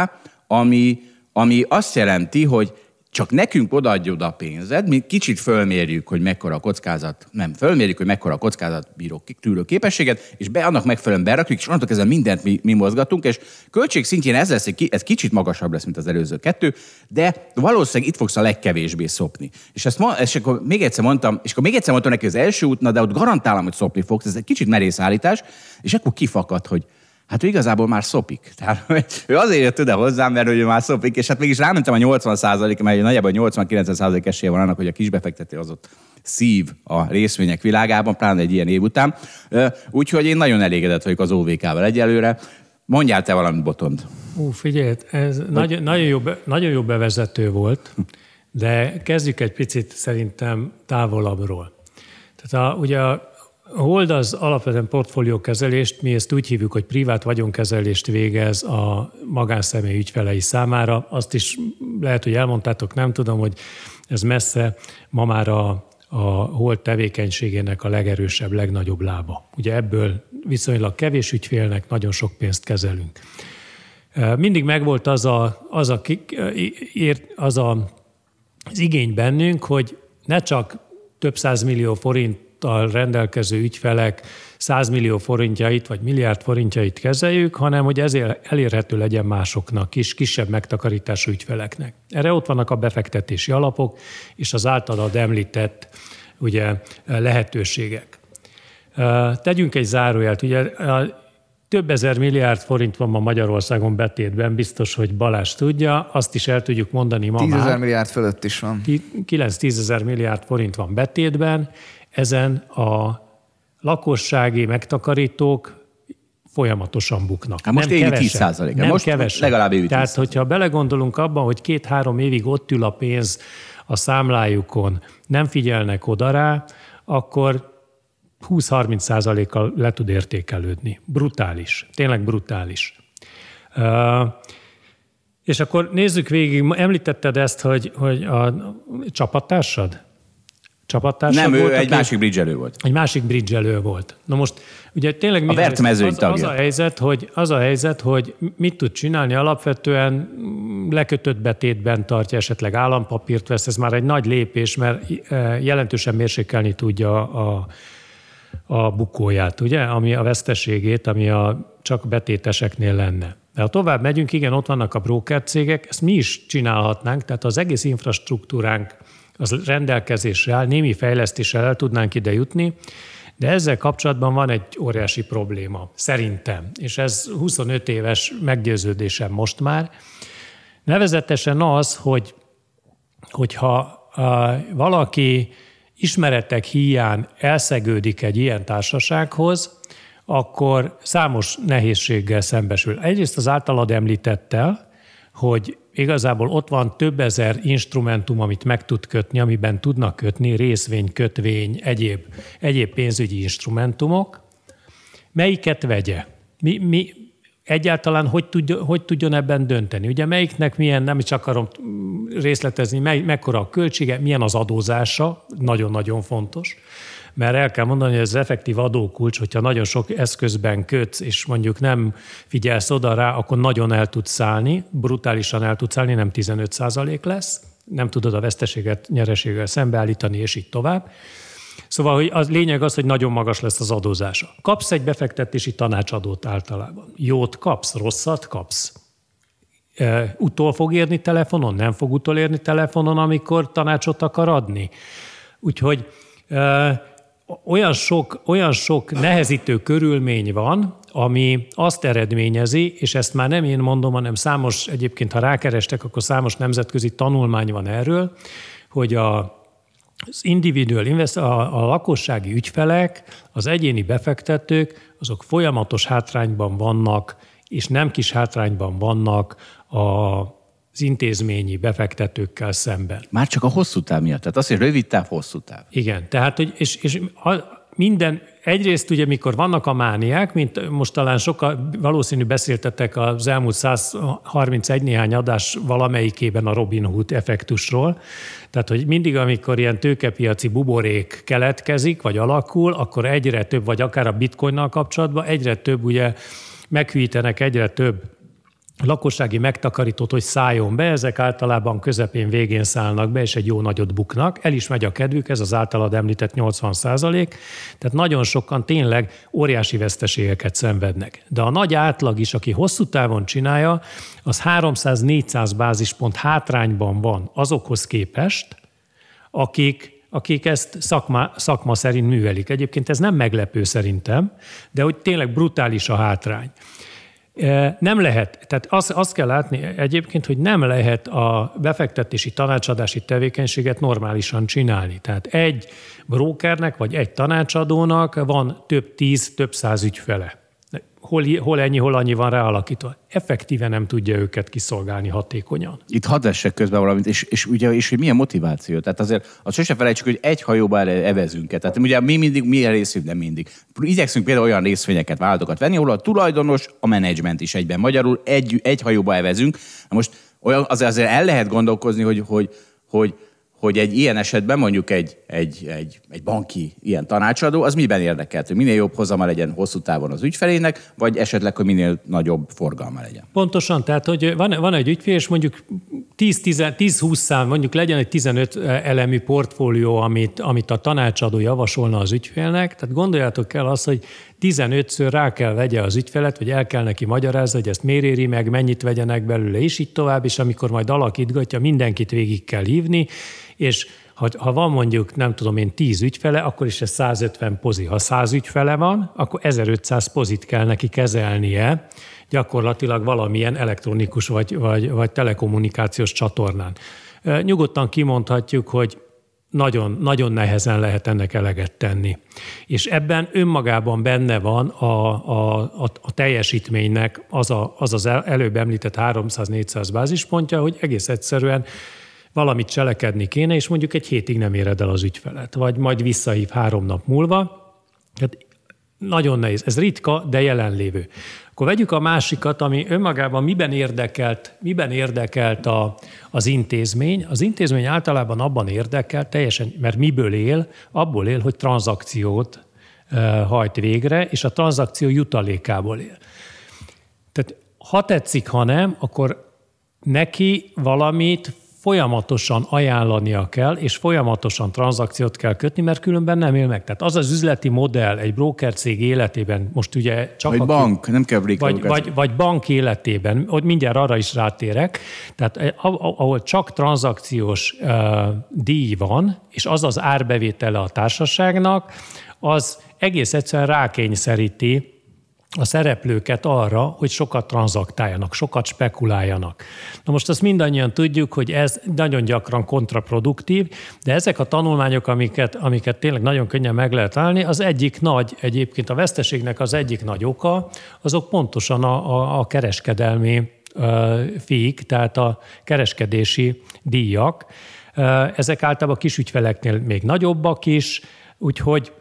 ami, ami azt jelenti, hogy csak nekünk odaadjod a pénzed, mi kicsit fölmérjük, hogy mekkora kockázat, nem, fölmérjük, hogy mekkora kockázat bíró tűrő képességet, és be, annak megfelelően berakjuk, és onnantól kezdve mindent mi, mi mozgatunk, és költség szintjén ez lesz, ez kicsit magasabb lesz, mint az előző kettő, de valószínűleg itt fogsz a legkevésbé szopni. És ezt ma, és akkor még egyszer mondtam, és akkor még egyszer mondtam neki az első út, na de ott garantálom, hogy szopni fogsz, ez egy kicsit merész állítás, és akkor kifakad, hogy Hát ő igazából már szopik. Tehát ő azért jött ide hozzám, mert ő már szopik, és hát mégis rámentem a 80 százalék, mert nagyjából 80-90 százalék esélye van annak, hogy a kisbefektető az ott szív a részvények világában, pláne egy ilyen év után. Úgyhogy én nagyon elégedett vagyok az OVK-val egyelőre. Mondjál te valamit, Botond. Ú, figyelj, ez nagyon, nagyon, jó, nagyon jó bevezető volt, de kezdjük egy picit szerintem távolabbról. Tehát a, ugye a Hold az alapvetően portfóliókezelést, mi ezt úgy hívjuk, hogy privát vagyonkezelést végez a magánszemély ügyfelei számára. Azt is lehet, hogy elmondtátok, nem tudom, hogy ez messze ma már a, a Hold tevékenységének a legerősebb, legnagyobb lába. Ugye ebből viszonylag kevés ügyfélnek nagyon sok pénzt kezelünk. Mindig megvolt az a, az a, az, a, az igény bennünk, hogy ne csak több millió forinttal rendelkező ügyfelek 100 millió forintjait vagy milliárd forintjait kezeljük, hanem hogy ezért elérhető legyen másoknak is, kisebb megtakarítású ügyfeleknek. Erre ott vannak a befektetési alapok és az általad említett ugye, lehetőségek. Tegyünk egy zárójelt. Ugye több ezer milliárd forint van ma Magyarországon betétben, biztos, hogy Balázs tudja, azt is el tudjuk mondani ma 10 már. ezer milliárd fölött is van. 9-10 ezer milliárd forint van betétben, ezen a lakossági megtakarítók folyamatosan buknak. Hát most nem évi kevesen, 10%-a. Nem Most kevesen. legalább évi Tehát, 10%. hogyha belegondolunk abban, hogy két-három évig ott ül a pénz a számlájukon, nem figyelnek oda rá, akkor 20-30 százalékkal le tud értékelődni. Brutális. Tényleg brutális. És akkor nézzük végig, említetted ezt, hogy, hogy a csapattársad? Csapattársad Nem, ő volt, egy másik bridgelő volt. egy másik bridgelő volt. Na most ugye tényleg mi Vert mezőny az, az, a helyzet, hogy, az a helyzet, hogy mit tud csinálni alapvetően lekötött betétben tartja, esetleg állampapírt vesz, ez már egy nagy lépés, mert eh, jelentősen mérsékelni tudja a, a bukóját, ugye, ami a veszteségét, ami a csak betéteseknél lenne. De ha tovább megyünk, igen, ott vannak a broker cégek, ezt mi is csinálhatnánk, tehát az egész infrastruktúránk az rendelkezésre áll, némi fejlesztéssel el tudnánk ide jutni, de ezzel kapcsolatban van egy óriási probléma, szerintem, és ez 25 éves meggyőződésem most már, nevezetesen az, hogy hogyha valaki ismeretek híján elszegődik egy ilyen társasághoz, akkor számos nehézséggel szembesül. Egyrészt az általad említettel, hogy igazából ott van több ezer instrumentum, amit meg tud kötni, amiben tudnak kötni részvény, kötvény, egyéb, egyéb pénzügyi instrumentumok. Melyiket vegye? Mi, mi, egyáltalán hogy, tudja, hogy tudjon ebben dönteni? Ugye melyiknek milyen, nem is akarom részletezni, mely, mekkora a költsége, milyen az adózása, nagyon-nagyon fontos, mert el kell mondani, hogy ez effektív adókulcs, hogyha nagyon sok eszközben kötsz, és mondjuk nem figyelsz oda rá, akkor nagyon el tudsz szállni, brutálisan el tudsz szállni, nem 15 százalék lesz, nem tudod a veszteséget nyereséggel szembeállítani, és így tovább. Szóval hogy az lényeg az, hogy nagyon magas lesz az adózása. Kapsz egy befektetési tanácsadót általában. Jót kapsz, rosszat kapsz. E, utol fog érni telefonon, nem fog utolérni telefonon, amikor tanácsot akar adni. Úgyhogy e, olyan sok, olyan sok nehezítő körülmény van, ami azt eredményezi, és ezt már nem én mondom, hanem számos, egyébként ha rákerestek, akkor számos nemzetközi tanulmány van erről, hogy a, az individual invest, a, a lakossági ügyfelek, az egyéni befektetők, azok folyamatos hátrányban vannak, és nem kis hátrányban vannak a, az intézményi befektetőkkel szemben. Már csak a hosszú táv miatt. Tehát az, hogy rövid táv, hosszú táv. Igen, tehát, hogy és, és a, minden, egyrészt ugye, mikor vannak a mániák, mint most talán sokkal valószínű beszéltetek az elmúlt 131 néhány adás valamelyikében a Robin Hood effektusról, tehát, hogy mindig, amikor ilyen tőkepiaci buborék keletkezik, vagy alakul, akkor egyre több, vagy akár a bitcoinnal kapcsolatban, egyre több ugye meghűítenek egyre több lakossági megtakarítót, hogy szálljon be, ezek általában közepén végén szállnak be, és egy jó nagyot buknak. El is megy a kedvük, ez az általad említett 80 százalék. Tehát nagyon sokan tényleg óriási veszteségeket szenvednek. De a nagy átlag is, aki hosszú távon csinálja, az 300-400 bázispont hátrányban van azokhoz képest, akik akik ezt szakma, szakma szerint művelik. Egyébként ez nem meglepő szerintem, de hogy tényleg brutális a hátrány. Nem lehet, tehát azt, azt kell látni egyébként, hogy nem lehet a befektetési tanácsadási tevékenységet normálisan csinálni. Tehát egy brókernek vagy egy tanácsadónak van több tíz, több száz ügyfele. Hol, hol ennyi, hol annyi van ráalakítva. Effektíve nem tudja őket kiszolgálni hatékonyan. Itt hadd vessek közben valamit, és, és ugye, és hogy milyen motiváció. Tehát azért azt sose felejtsük, hogy egy hajóba evezünk -e. Tehát ugye mi mindig, milyen részünk, nem mindig. Igyekszünk például olyan részvényeket, vállalatokat venni, ahol a tulajdonos, a menedzsment is egyben. Magyarul egy, egy hajóba evezünk. Na most olyan, azért, azért el lehet gondolkozni, hogy, hogy, hogy hogy egy ilyen esetben mondjuk egy, egy, egy, egy banki ilyen tanácsadó, az miben érdekelt, hogy minél jobb hozama legyen hosszú távon az ügyfelének, vagy esetleg, hogy minél nagyobb forgalma legyen. Pontosan, tehát hogy van, van egy ügyfél, és mondjuk 10-20 szám, mondjuk legyen egy 15 elemű portfólió, amit, amit a tanácsadó javasolna az ügyfélnek, tehát gondoljátok el azt, hogy 15-ször rá kell vegye az ügyfelet, vagy el kell neki magyarázni, hogy ezt miért éri meg, mennyit vegyenek belőle, és így tovább, és amikor majd alakítgatja, mindenkit végig kell hívni, és ha, ha van mondjuk, nem tudom én, 10 ügyfele, akkor is ez 150 pozi. Ha 100 ügyfele van, akkor 1500 pozit kell neki kezelnie, gyakorlatilag valamilyen elektronikus vagy, vagy, vagy telekommunikációs csatornán. Nyugodtan kimondhatjuk, hogy nagyon, nagyon nehezen lehet ennek eleget tenni. És ebben önmagában benne van a, a, a, a teljesítménynek az, a, az az előbb említett 300-400 bázispontja, hogy egész egyszerűen valamit cselekedni kéne, és mondjuk egy hétig nem éred el az ügyfelet, vagy majd visszahív három nap múlva. Hát nagyon nehéz. Ez ritka, de jelenlévő. Akkor vegyük a másikat, ami önmagában miben érdekelt, miben érdekelt a, az intézmény. Az intézmény általában abban érdekelt, teljesen, mert miből él, abból él, hogy tranzakciót hajt végre, és a tranzakció jutalékából él. Tehát ha tetszik, ha nem, akkor neki valamit folyamatosan ajánlania kell, és folyamatosan tranzakciót kell kötni, mert különben nem él meg. Tehát az az üzleti modell egy broker cég életében, most ugye csak Vagy aki, bank, nem kell vagy, vagy, vagy bank életében, hogy mindjárt arra is rátérek, tehát eh, ahol csak tranzakciós uh, díj van, és az az árbevétele a társaságnak, az egész egyszerűen rákényszeríti a szereplőket arra, hogy sokat tranzaktáljanak, sokat spekuláljanak. Na most azt mindannyian tudjuk, hogy ez nagyon gyakran kontraproduktív, de ezek a tanulmányok, amiket, amiket tényleg nagyon könnyen meg lehet állni, az egyik nagy, egyébként a veszteségnek az egyik nagy oka, azok pontosan a, a, a kereskedelmi fiik, tehát a kereskedési díjak. Ezek általában kis ügyfeleknél még nagyobbak is, úgyhogy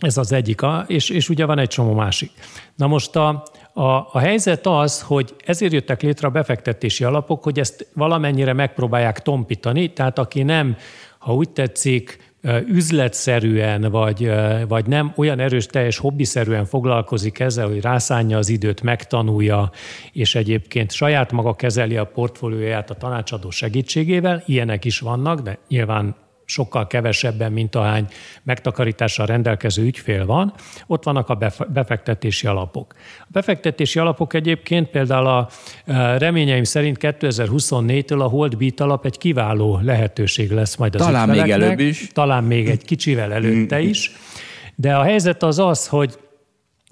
ez az egyik, és, és ugye van egy csomó másik. Na most a, a, a helyzet az, hogy ezért jöttek létre a befektetési alapok, hogy ezt valamennyire megpróbálják tompítani, tehát aki nem, ha úgy tetszik, üzletszerűen, vagy, vagy nem olyan erős, teljes hobbiszerűen foglalkozik ezzel, hogy rászánja az időt, megtanulja, és egyébként saját maga kezeli a portfólióját a tanácsadó segítségével, ilyenek is vannak, de nyilván sokkal kevesebben, mint ahány megtakarítással rendelkező ügyfél van, ott vannak a befektetési alapok. A befektetési alapok egyébként például a e, reményeim szerint 2024-től a Holdbeat alap egy kiváló lehetőség lesz majd az Talán még előbb is. Talán még egy kicsivel előtte is. De a helyzet az az, hogy,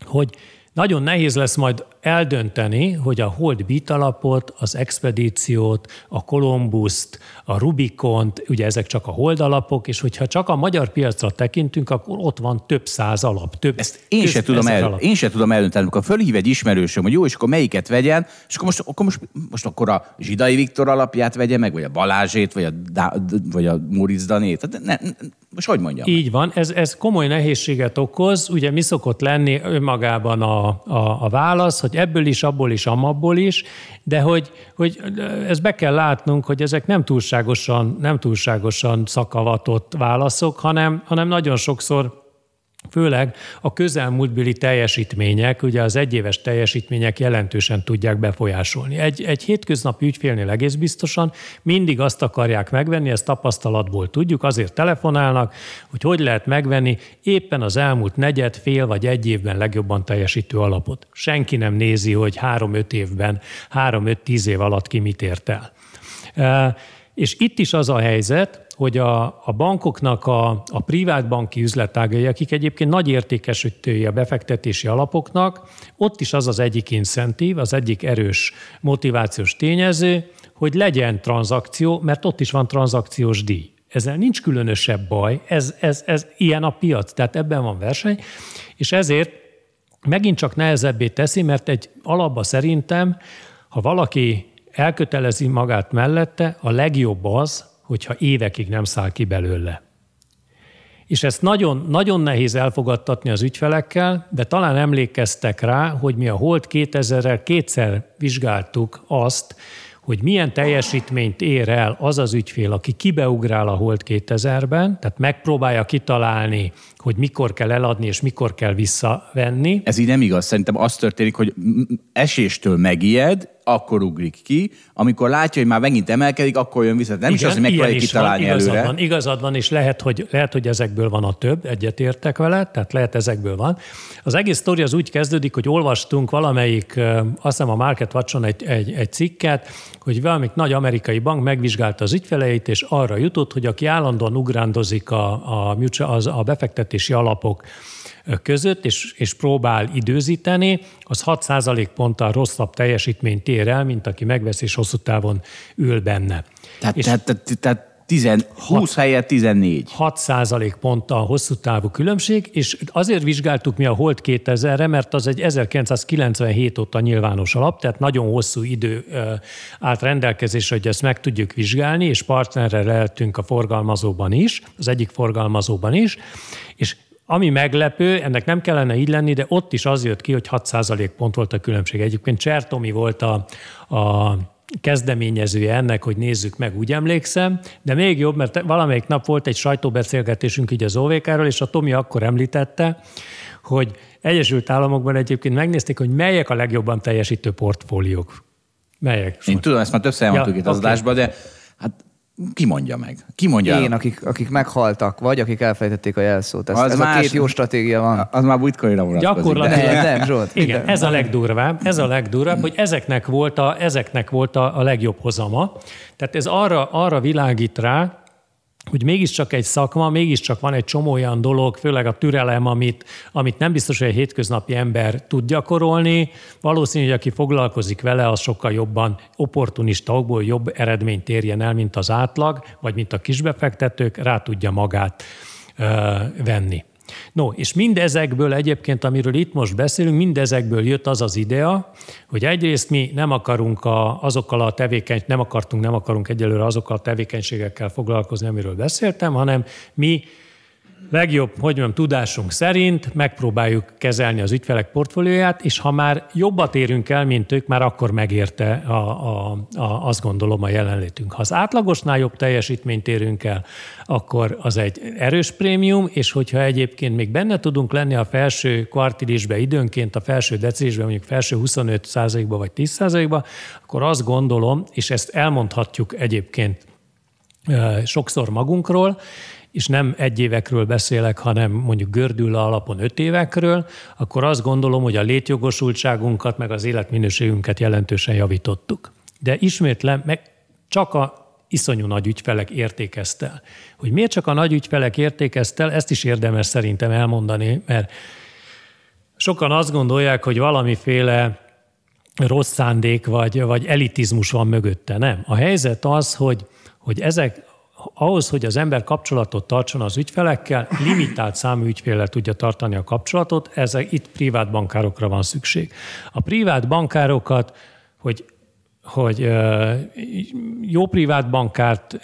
hogy nagyon nehéz lesz majd eldönteni, hogy a Hold Beat alapot, az expedíciót, a Columbus-t, a Rubikont, ugye ezek csak a Hold alapok, és hogyha csak a magyar piacra tekintünk, akkor ott van több száz alap. Több Ezt én se, tudom el, alap. én se tudom eldönteni, amikor fölhív egy ismerősöm, hogy jó, és akkor melyiket vegyen, és akkor most, akkor most, most akkor a Zsidai Viktor alapját vegye meg, vagy a Balázsét, vagy a, vagy a Muric Danét. Tehát ne, ne, most hogy mondjam? Így van, ez, ez komoly nehézséget okoz. Ugye mi szokott lenni önmagában a, a, a válasz, hogy ebből is, abból is, amabból is, de hogy, hogy ez be kell látnunk, hogy ezek nem túlságosan, nem túlságosan szakavatott válaszok, hanem, hanem nagyon sokszor Főleg a közelmúltbeli teljesítmények, ugye az egyéves teljesítmények jelentősen tudják befolyásolni. Egy, egy hétköznapi ügyfélnél egész biztosan mindig azt akarják megvenni, ezt tapasztalatból tudjuk, azért telefonálnak, hogy hogy lehet megvenni éppen az elmúlt negyed, fél vagy egy évben legjobban teljesítő alapot. Senki nem nézi, hogy három-öt évben, három-öt-tíz év alatt ki mit ért el. És itt is az a helyzet, hogy a, a bankoknak a, a privát banki üzletágai, akik egyébként nagy értékesítői a befektetési alapoknak, ott is az az egyik incentív, az egyik erős motivációs tényező, hogy legyen tranzakció, mert ott is van tranzakciós díj. Ezzel nincs különösebb baj, ez, ez, ez ilyen a piac, tehát ebben van verseny, és ezért megint csak nehezebbé teszi, mert egy alapba szerintem, ha valaki elkötelezi magát mellette, a legjobb az, hogyha évekig nem száll ki belőle. És ezt nagyon, nagyon nehéz elfogadtatni az ügyfelekkel, de talán emlékeztek rá, hogy mi a Holt 2000-rel kétszer vizsgáltuk azt, hogy milyen teljesítményt ér el az az ügyfél, aki kibeugrál a Holt 2000-ben, tehát megpróbálja kitalálni, hogy mikor kell eladni és mikor kell visszavenni. Ez így nem igaz. Szerintem az történik, hogy eséstől megijed, akkor ugrik ki, amikor látja, hogy már megint emelkedik, akkor jön vissza. Nem Igen, is az, hogy megpróbálja kitalálni van, igazad előre. Van, igazad van, és lehet hogy, lehet, hogy ezekből van a több, egyetértek vele, tehát lehet ezekből van. Az egész sztori az úgy kezdődik, hogy olvastunk valamelyik, azt hiszem a Market Watch-on egy, egy, egy cikket, hogy valamik nagy amerikai bank megvizsgálta az ügyfeleit, és arra jutott, hogy aki állandóan ugrándozik a, a, a, a befektetési alapok között, és, és próbál időzíteni, az 6% ponttal rosszabb teljesítményt ér el, mint aki megvesz és hosszú távon ül benne. Tehát, és tehát, tehát, tehát 10, 20 helyett 14. 6 százalék pont a hosszú távú különbség, és azért vizsgáltuk mi a Holt 2000-re, mert az egy 1997 óta nyilvános alap, tehát nagyon hosszú idő állt rendelkezésre, hogy ezt meg tudjuk vizsgálni, és partnerre lehetünk a forgalmazóban is, az egyik forgalmazóban is, és ami meglepő, ennek nem kellene így lenni, de ott is az jött ki, hogy 6% pont volt a különbség. Egyébként Csertomi volt a, a kezdeményezője ennek, hogy nézzük meg, úgy emlékszem, de még jobb, mert valamelyik nap volt egy sajtóbeszélgetésünk így az OVK-ról, és a Tomi akkor említette, hogy Egyesült Államokban egyébként megnézték, hogy melyek a legjobban teljesítő portfóliók. Melyek? Én tudom, ezt már többször elmondtuk ja, itt az okay. adásban, de ki mondja meg? Ki mondja Én, akik, akik meghaltak, vagy akik elfejtették a jelszót. Ez, az ez más, a két jó stratégia van. Az már bitcoinra vonatkozik. Gyakorlatilag. Nem, nem, Zsolt. Igen, ez a legdurvább, ez a legdurvább, hogy ezeknek volt a, ezeknek volt a, a legjobb hozama. Tehát ez arra, arra világít rá, hogy mégiscsak egy szakma, mégiscsak van egy csomó olyan dolog, főleg a türelem, amit, amit nem biztos, hogy egy hétköznapi ember tud gyakorolni. Valószínű, hogy aki foglalkozik vele, az sokkal jobban opportunista okból jobb eredményt érjen el, mint az átlag, vagy mint a kisbefektetők, rá tudja magát ö, venni. No, és mindezekből egyébként, amiről itt most beszélünk, mindezekből jött az az idea, hogy egyrészt mi nem akarunk a, azokkal a tevékeny, nem akartunk, nem akarunk egyelőre azokkal a tevékenységekkel foglalkozni, amiről beszéltem, hanem mi legjobb, hogy mondjam, tudásunk szerint megpróbáljuk kezelni az ügyfelek portfólióját, és ha már jobbat érünk el, mint ők, már akkor megérte a, a, a, azt gondolom a jelenlétünk. Ha az átlagosnál jobb teljesítményt érünk el, akkor az egy erős prémium, és hogyha egyébként még benne tudunk lenni a felső kvartilisbe időnként, a felső decilisbe, mondjuk felső 25% ba vagy 10% ba akkor azt gondolom, és ezt elmondhatjuk egyébként sokszor magunkról, és nem egy évekről beszélek, hanem mondjuk gördül alapon öt évekről, akkor azt gondolom, hogy a létjogosultságunkat, meg az életminőségünket jelentősen javítottuk. De ismétlem, meg csak a iszonyú nagy ügyfelek értékeztel. Hogy miért csak a nagy ügyfelek értékeztel, ezt is érdemes szerintem elmondani, mert sokan azt gondolják, hogy valamiféle rossz szándék vagy, vagy elitizmus van mögötte. Nem. A helyzet az, hogy, hogy ezek ahhoz, hogy az ember kapcsolatot tartson az ügyfelekkel, limitált számú ügyféllel tudja tartani a kapcsolatot, ezek itt privát bankárokra van szükség. A privát bankárokat, hogy hogy jó privát bankárt,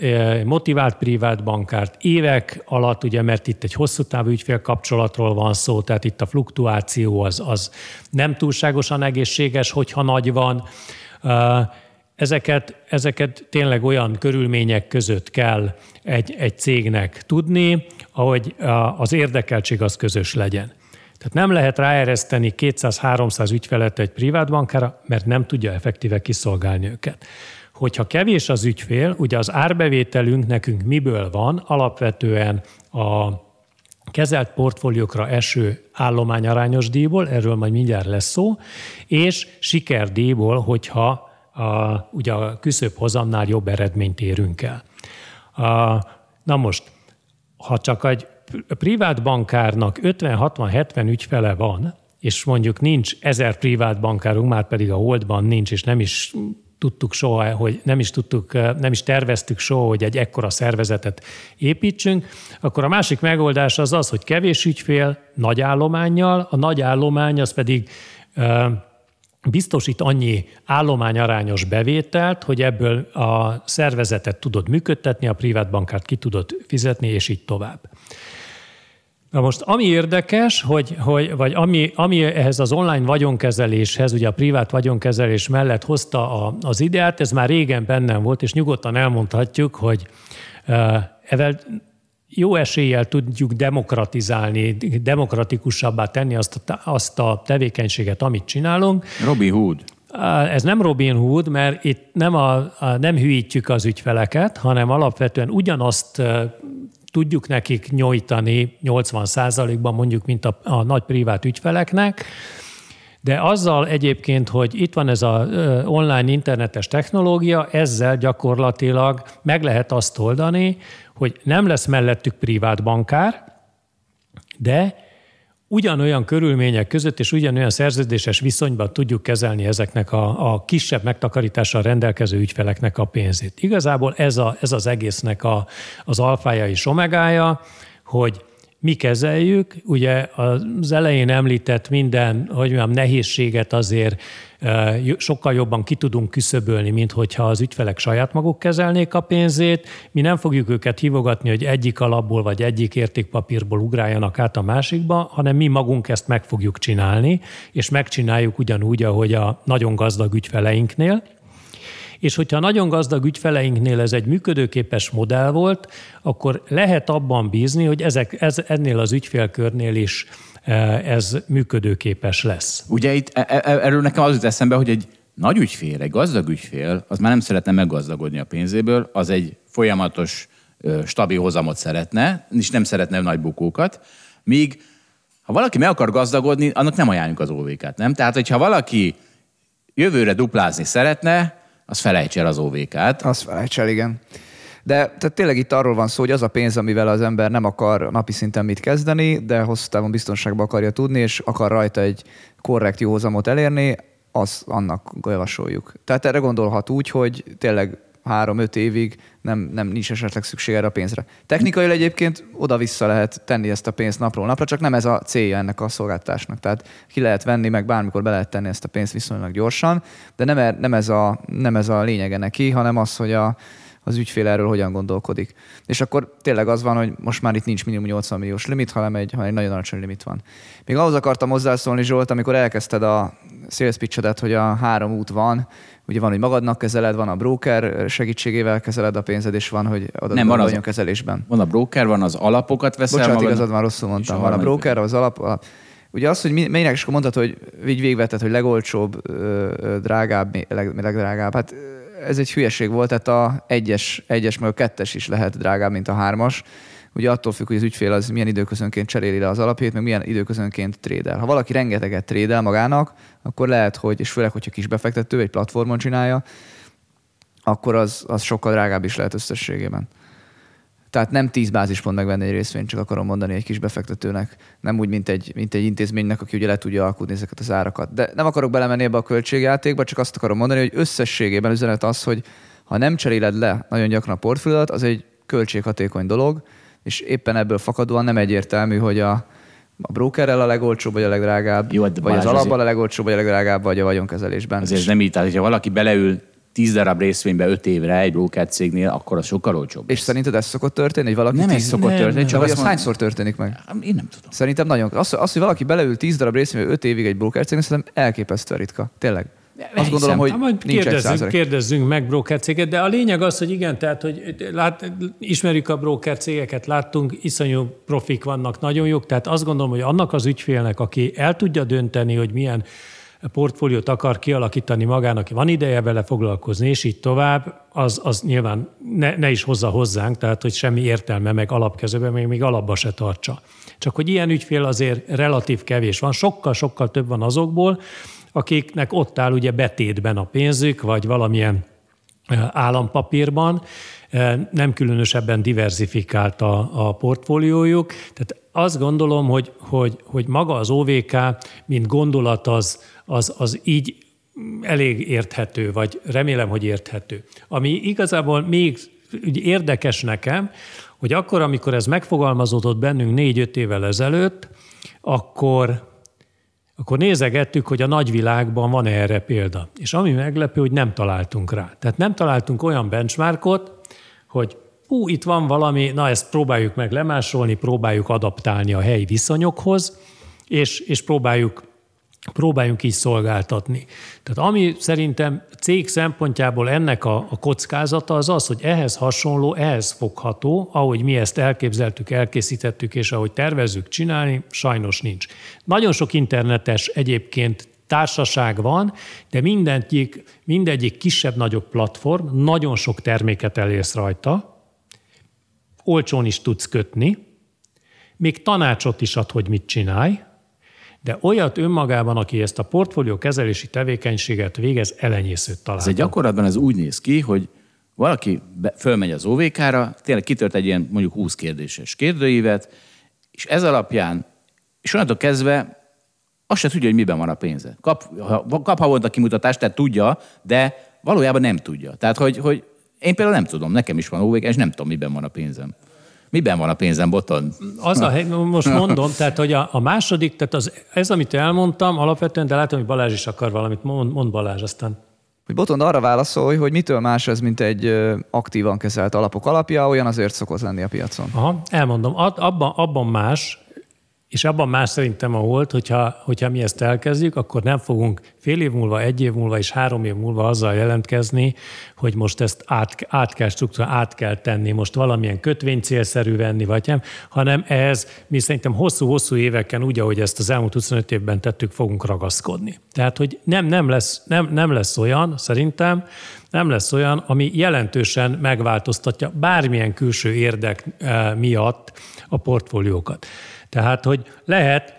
motivált privát bankárt évek alatt, ugye, mert itt egy hosszú távú ügyfél kapcsolatról van szó, tehát itt a fluktuáció az, az nem túlságosan egészséges, hogyha nagy van Ezeket, ezeket tényleg olyan körülmények között kell egy, egy cégnek tudni, ahogy az érdekeltség az közös legyen. Tehát nem lehet ráereszteni 200-300 ügyfelet egy privátbankára, mert nem tudja effektíve kiszolgálni őket. Hogyha kevés az ügyfél, ugye az árbevételünk nekünk miből van? Alapvetően a kezelt portfóliókra eső állományarányos díjból, erről majd mindjárt lesz szó, és sikerdíjból, hogyha a, ugye a küszöbb hozamnál jobb eredményt érünk el. A, na most, ha csak egy privát bankárnak 50-60-70 ügyfele van, és mondjuk nincs ezer privát bankárunk, már pedig a Holdban nincs, és nem is tudtuk soha, hogy nem is tudtuk, nem is terveztük soha, hogy egy ekkora szervezetet építsünk, akkor a másik megoldás az az, hogy kevés ügyfél nagy állományjal, a nagy állomány az pedig biztosít annyi állományarányos bevételt, hogy ebből a szervezetet tudod működtetni, a privátbankát ki tudod fizetni, és így tovább. Na most, ami érdekes, hogy, hogy, vagy ami, ami ehhez az online vagyonkezeléshez, ugye a privát vagyonkezelés mellett hozta a, az ideát, ez már régen bennem volt, és nyugodtan elmondhatjuk, hogy uh, evel jó eséllyel tudjuk demokratizálni, demokratikusabbá tenni azt a, azt a tevékenységet, amit csinálunk. Robi Hood. Ez nem Robin Hood, mert itt nem, a, a, nem hűítjük az ügyfeleket, hanem alapvetően ugyanazt tudjuk nekik nyújtani 80 ban mondjuk, mint a, a nagy privát ügyfeleknek, de azzal egyébként, hogy itt van ez az online internetes technológia, ezzel gyakorlatilag meg lehet azt oldani, hogy nem lesz mellettük privát bankár, de ugyanolyan körülmények között és ugyanolyan szerződéses viszonyban tudjuk kezelni ezeknek a, a kisebb megtakarítással rendelkező ügyfeleknek a pénzét. Igazából ez, a, ez az egésznek a, az alfája és omegája, hogy mi kezeljük. Ugye az elején említett minden, hogy mondjam, nehézséget azért sokkal jobban ki tudunk küszöbölni, mint hogyha az ügyfelek saját maguk kezelnék a pénzét. Mi nem fogjuk őket hívogatni, hogy egyik alapból vagy egyik értékpapírból ugráljanak át a másikba, hanem mi magunk ezt meg fogjuk csinálni, és megcsináljuk ugyanúgy, ahogy a nagyon gazdag ügyfeleinknél. És hogyha nagyon gazdag ügyfeleinknél ez egy működőképes modell volt, akkor lehet abban bízni, hogy ezek, ez, ennél az ügyfélkörnél is e, ez működőképes lesz. Ugye itt e, e, erről nekem az jut eszembe, hogy egy nagy ügyfél, egy gazdag ügyfél, az már nem szeretne meggazdagodni a pénzéből, az egy folyamatos, stabil hozamot szeretne, és nem szeretne nagy bukókat, míg ha valaki meg akar gazdagodni, annak nem ajánljuk az óvékát, nem? Tehát, hogyha valaki jövőre duplázni szeretne, az felejts el az OVK-t. Az felejts el, igen. De tehát tényleg itt arról van szó, hogy az a pénz, amivel az ember nem akar napi szinten mit kezdeni, de hosszú távon biztonságban akarja tudni, és akar rajta egy korrekt jó hozamot elérni, az annak javasoljuk. Tehát erre gondolhat úgy, hogy tényleg három-öt évig nem, nem nincs esetleg szükség erre a pénzre. Technikailag egyébként oda-vissza lehet tenni ezt a pénzt napról napra, csak nem ez a célja ennek a szolgáltatásnak. Tehát ki lehet venni, meg bármikor be lehet tenni ezt a pénzt viszonylag gyorsan, de nem, e, nem, ez, a, nem ez a lényege neki, hanem az, hogy a, az ügyfél erről hogyan gondolkodik. És akkor tényleg az van, hogy most már itt nincs minimum 80 milliós limit, hanem egy, hanem egy nagyon alacsony limit van. Még ahhoz akartam hozzászólni, Zsolt, amikor elkezdted a sales pitch hogy a három út van, ugye van, hogy magadnak kezeled, van a broker segítségével kezeled a pénzed, és van, hogy adod Nem, van az, kezelésben. Van a broker, van az alapokat veszel Bocsánat, magad... igazad, már rosszul mondtam. Van a broker, az alap, a, Ugye az, hogy melynek is mondtad, hogy így végvetted, hogy legolcsóbb, drágább, leg, legdrágább. Hát ez egy hülyeség volt, tehát a egyes, egyes meg a kettes is lehet drágább, mint a hármas. Ugye attól függ, hogy az ügyfél az milyen időközönként cseréli le az alapját, meg milyen időközönként trédel. Ha valaki rengeteget trédel magának, akkor lehet, hogy, és főleg, hogyha kis befektető egy platformon csinálja, akkor az, az sokkal drágább is lehet összességében. Tehát nem 10 bázispont megvenni egy részvényt, csak akarom mondani egy kis befektetőnek. Nem úgy, mint egy, mint egy intézménynek, aki ugye le tudja alkudni ezeket az árakat. De nem akarok belemenni ebbe a költségjátékba, csak azt akarom mondani, hogy összességében üzenet az, hogy ha nem cseréled le nagyon gyakran a portfóliót, az egy költséghatékony dolog, és éppen ebből fakadóan nem egyértelmű, hogy a, a brokerrel a legolcsóbb, vagy a legdrágább, Jó, vagy az alapban a legolcsóbb, vagy a legdrágább, vagy a vagyonkezelésben. Azért nem így, tehát hogyha valaki beleül tíz darab részvénybe öt évre egy broker cégnél, akkor az sokkal olcsóbb. És szerinted ez szokott történni, hogy valaki nem ez szokott nem, történni, csak az hányszor történik meg? Én nem tudom. Szerintem nagyon. Az, az hogy valaki beleül tíz darab részvénybe öt évig egy broker cégnél, szerintem elképesztő ritka. Tényleg. Azt gondolom, hogy majd kérdezzünk, kérdezzünk meg broker céget, de a lényeg az, hogy igen, tehát, hogy lát, ismerjük a broker cégeket, láttunk, iszonyú profik vannak, nagyon jók, tehát azt gondolom, hogy annak az ügyfélnek, aki el tudja dönteni, hogy milyen portfóliót akar kialakítani magának, van ideje vele foglalkozni, és így tovább, az, az nyilván ne, ne is hozza hozzánk, tehát hogy semmi értelme meg alapkezőben, még, még alapba se tartsa. Csak hogy ilyen ügyfél azért relatív kevés van, sokkal-sokkal több van azokból, akiknek ott áll ugye betétben a pénzük, vagy valamilyen állampapírban, nem különösebben diversifikált a, a portfóliójuk. Tehát azt gondolom, hogy, hogy, hogy maga az OVK, mint gondolat, az, az, az így elég érthető, vagy remélem, hogy érthető. Ami igazából még érdekes nekem, hogy akkor, amikor ez megfogalmazódott bennünk négy-öt évvel ezelőtt, akkor akkor nézegettük, hogy a nagyvilágban van erre példa. És ami meglepő, hogy nem találtunk rá. Tehát nem találtunk olyan benchmarkot, hogy hú, itt van valami, na ezt próbáljuk meg lemásolni, próbáljuk adaptálni a helyi viszonyokhoz, és, és próbáljuk próbáljunk így szolgáltatni. Tehát ami szerintem cég szempontjából ennek a, a kockázata az az, hogy ehhez hasonló, ehhez fogható, ahogy mi ezt elképzeltük, elkészítettük, és ahogy tervezzük csinálni, sajnos nincs. Nagyon sok internetes egyébként társaság van, de mindegyik, mindegyik kisebb-nagyobb platform, nagyon sok terméket elérsz rajta, olcsón is tudsz kötni, még tanácsot is ad, hogy mit csinálj, de olyat önmagában, aki ezt a portfólió kezelési tevékenységet végez, elenyészőt talál. Ez egy gyakorlatban ez úgy néz ki, hogy valaki be, fölmegy az OVK-ra, tényleg kitört egy ilyen mondjuk 20 kérdéses kérdőívet, és ez alapján, és onnantól kezdve azt se tudja, hogy miben van a pénze. Kap, kap havonta kimutatást, tehát tudja, de valójában nem tudja. Tehát, hogy, hogy én például nem tudom, nekem is van OVK, és nem tudom, miben van a pénzem. Miben van a pénzem, Boton? Az a hely, most mondom, tehát hogy a, a második, tehát az, ez, amit elmondtam alapvetően, de látom, hogy Balázs is akar valamit, mond, mond Balázs aztán. Hogy Botond arra válaszolj, hogy mitől más ez, mint egy aktívan kezelt alapok alapja, olyan azért szokott lenni a piacon. Aha, elmondom. Abban, abban más, és abban más szerintem a volt, hogyha, hogyha mi ezt elkezdjük, akkor nem fogunk fél év múlva, egy év múlva és három év múlva azzal jelentkezni, hogy most ezt át, át kell struktúra, át kell tenni, most valamilyen kötvény célszerű venni, vagy nem, hanem ehhez mi szerintem hosszú-hosszú éveken úgy, ahogy ezt az elmúlt 25 évben tettük, fogunk ragaszkodni. Tehát, hogy nem, nem, lesz, nem, nem lesz olyan, szerintem, nem lesz olyan, ami jelentősen megváltoztatja bármilyen külső érdek eh, miatt a portfóliókat. Tehát, hogy lehet,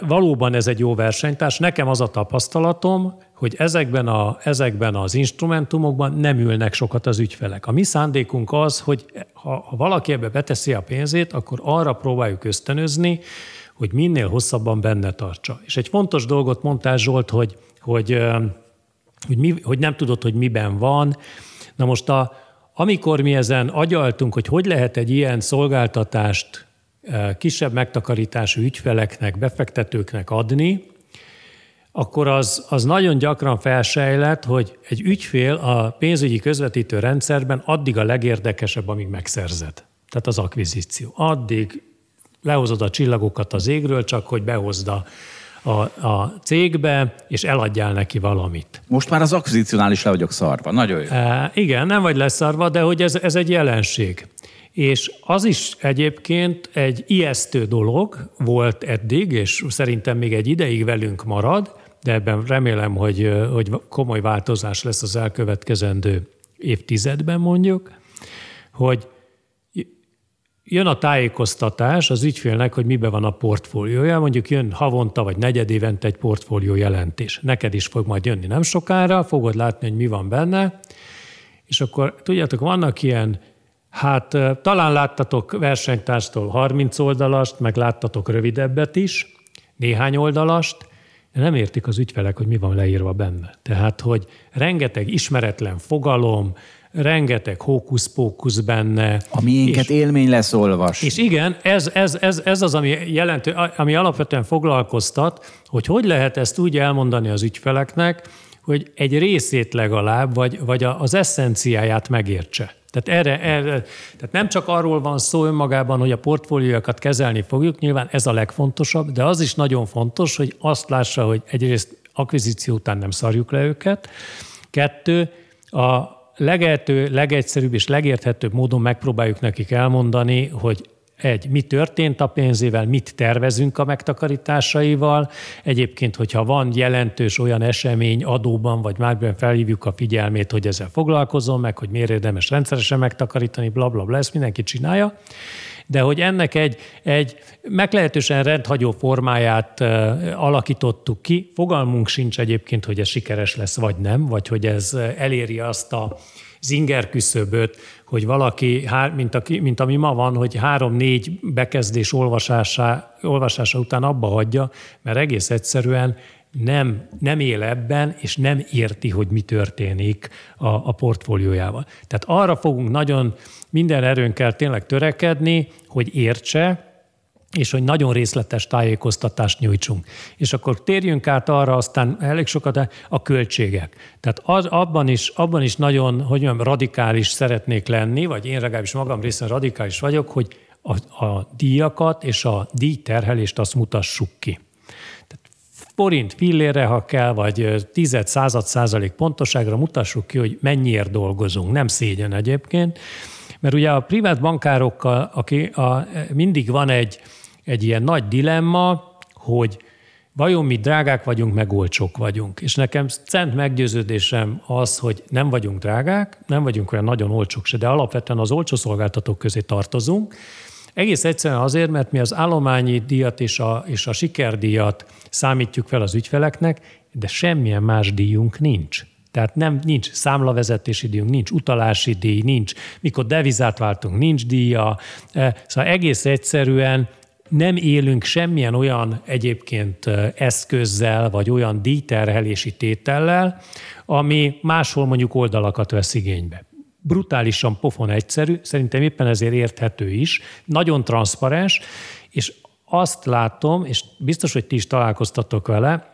valóban ez egy jó versenytárs. Nekem az a tapasztalatom, hogy ezekben, a, ezekben az instrumentumokban nem ülnek sokat az ügyfelek. A mi szándékunk az, hogy ha, ha valaki ebbe beteszi a pénzét, akkor arra próbáljuk ösztönözni, hogy minél hosszabban benne tartsa. És egy fontos dolgot mondtál Zsolt, hogy, hogy, hogy, mi, hogy nem tudod, hogy miben van. Na most a, amikor mi ezen agyaltunk, hogy hogy lehet egy ilyen szolgáltatást kisebb megtakarítású ügyfeleknek, befektetőknek adni, akkor az, az nagyon gyakran felsejlett, hogy egy ügyfél a pénzügyi közvetítő rendszerben addig a legérdekesebb, amíg megszerzed. Tehát az akvizíció. Addig lehozod a csillagokat az égről, csak hogy behozd a, a, a cégbe, és eladjál neki valamit. Most már az akvizíciónál is le vagyok szarva. Nagyon jó. E, igen, nem vagy leszarva, de hogy ez, ez egy jelenség. És az is egyébként egy ijesztő dolog volt eddig, és szerintem még egy ideig velünk marad, de ebben remélem, hogy, hogy komoly változás lesz az elkövetkezendő évtizedben mondjuk, hogy jön a tájékoztatás az ügyfélnek, hogy mibe van a portfóliója, mondjuk jön havonta vagy negyedévente egy portfólió jelentés. Neked is fog majd jönni nem sokára, fogod látni, hogy mi van benne, és akkor tudjátok, vannak ilyen Hát talán láttatok versenytárstól 30 oldalast, meg láttatok rövidebbet is, néhány oldalast, de nem értik az ügyfelek, hogy mi van leírva benne. Tehát, hogy rengeteg ismeretlen fogalom, rengeteg hókusz-pókusz benne. A miénket és, élmény lesz olvas. És igen, ez, ez, ez, ez az, ami, jelentő, ami alapvetően foglalkoztat, hogy hogy lehet ezt úgy elmondani az ügyfeleknek, hogy egy részét legalább, vagy, vagy az eszenciáját megértse. Tehát, erre, erre, tehát nem csak arról van szó önmagában, hogy a portfóliókat kezelni fogjuk, nyilván ez a legfontosabb, de az is nagyon fontos, hogy azt lássa, hogy egyrészt akvizíció után nem szarjuk le őket, kettő, a legeltő, legegyszerűbb és legérthetőbb módon megpróbáljuk nekik elmondani, hogy egy, mi történt a pénzével, mit tervezünk a megtakarításaival. Egyébként, hogyha van jelentős olyan esemény adóban, vagy márben felhívjuk a figyelmét, hogy ezzel foglalkozom, meg hogy miért érdemes rendszeresen megtakarítani, bla, bla, bla, ezt mindenki csinálja de hogy ennek egy, egy meglehetősen rendhagyó formáját alakítottuk ki. Fogalmunk sincs egyébként, hogy ez sikeres lesz, vagy nem, vagy hogy ez eléri azt a zinger küszöböt, hogy valaki, mint, a, mint ami ma van, hogy három-négy bekezdés olvasása, olvasása után abba hagyja, mert egész egyszerűen nem, nem él ebben, és nem érti, hogy mi történik a, a portfóliójával. Tehát arra fogunk nagyon minden erőnkkel tényleg törekedni, hogy értse, és hogy nagyon részletes tájékoztatást nyújtsunk. És akkor térjünk át arra aztán elég sokat a költségek. Tehát az, abban, is, abban is nagyon, hogy mondjam, radikális szeretnék lenni, vagy én legalábbis magam részen radikális vagyok, hogy a, a díjakat és a díjterhelést azt mutassuk ki. Tehát forint fillére, ha kell, vagy tized, század százalék pontoságra mutassuk ki, hogy mennyiért dolgozunk. Nem szégyen egyébként, mert ugye a privát bankárokkal, aki a, mindig van egy, egy ilyen nagy dilemma, hogy vajon mi drágák vagyunk, meg olcsók vagyunk. És nekem szent meggyőződésem az, hogy nem vagyunk drágák, nem vagyunk olyan nagyon olcsók se, de alapvetően az olcsó szolgáltatók közé tartozunk, egész egyszerűen azért, mert mi az állományi díjat és a, és a sikerdíjat számítjuk fel az ügyfeleknek, de semmilyen más díjunk nincs. Tehát nem, nincs számlavezetési díjunk, nincs utalási díj, nincs, mikor devizát váltunk, nincs díja. Eh, szóval egész egyszerűen nem élünk semmilyen olyan egyébként eszközzel, vagy olyan díjterhelési tétellel, ami máshol mondjuk oldalakat vesz igénybe. Brutálisan pofon egyszerű, szerintem éppen ezért érthető is, nagyon transzparens, és azt látom, és biztos, hogy ti is találkoztatok vele,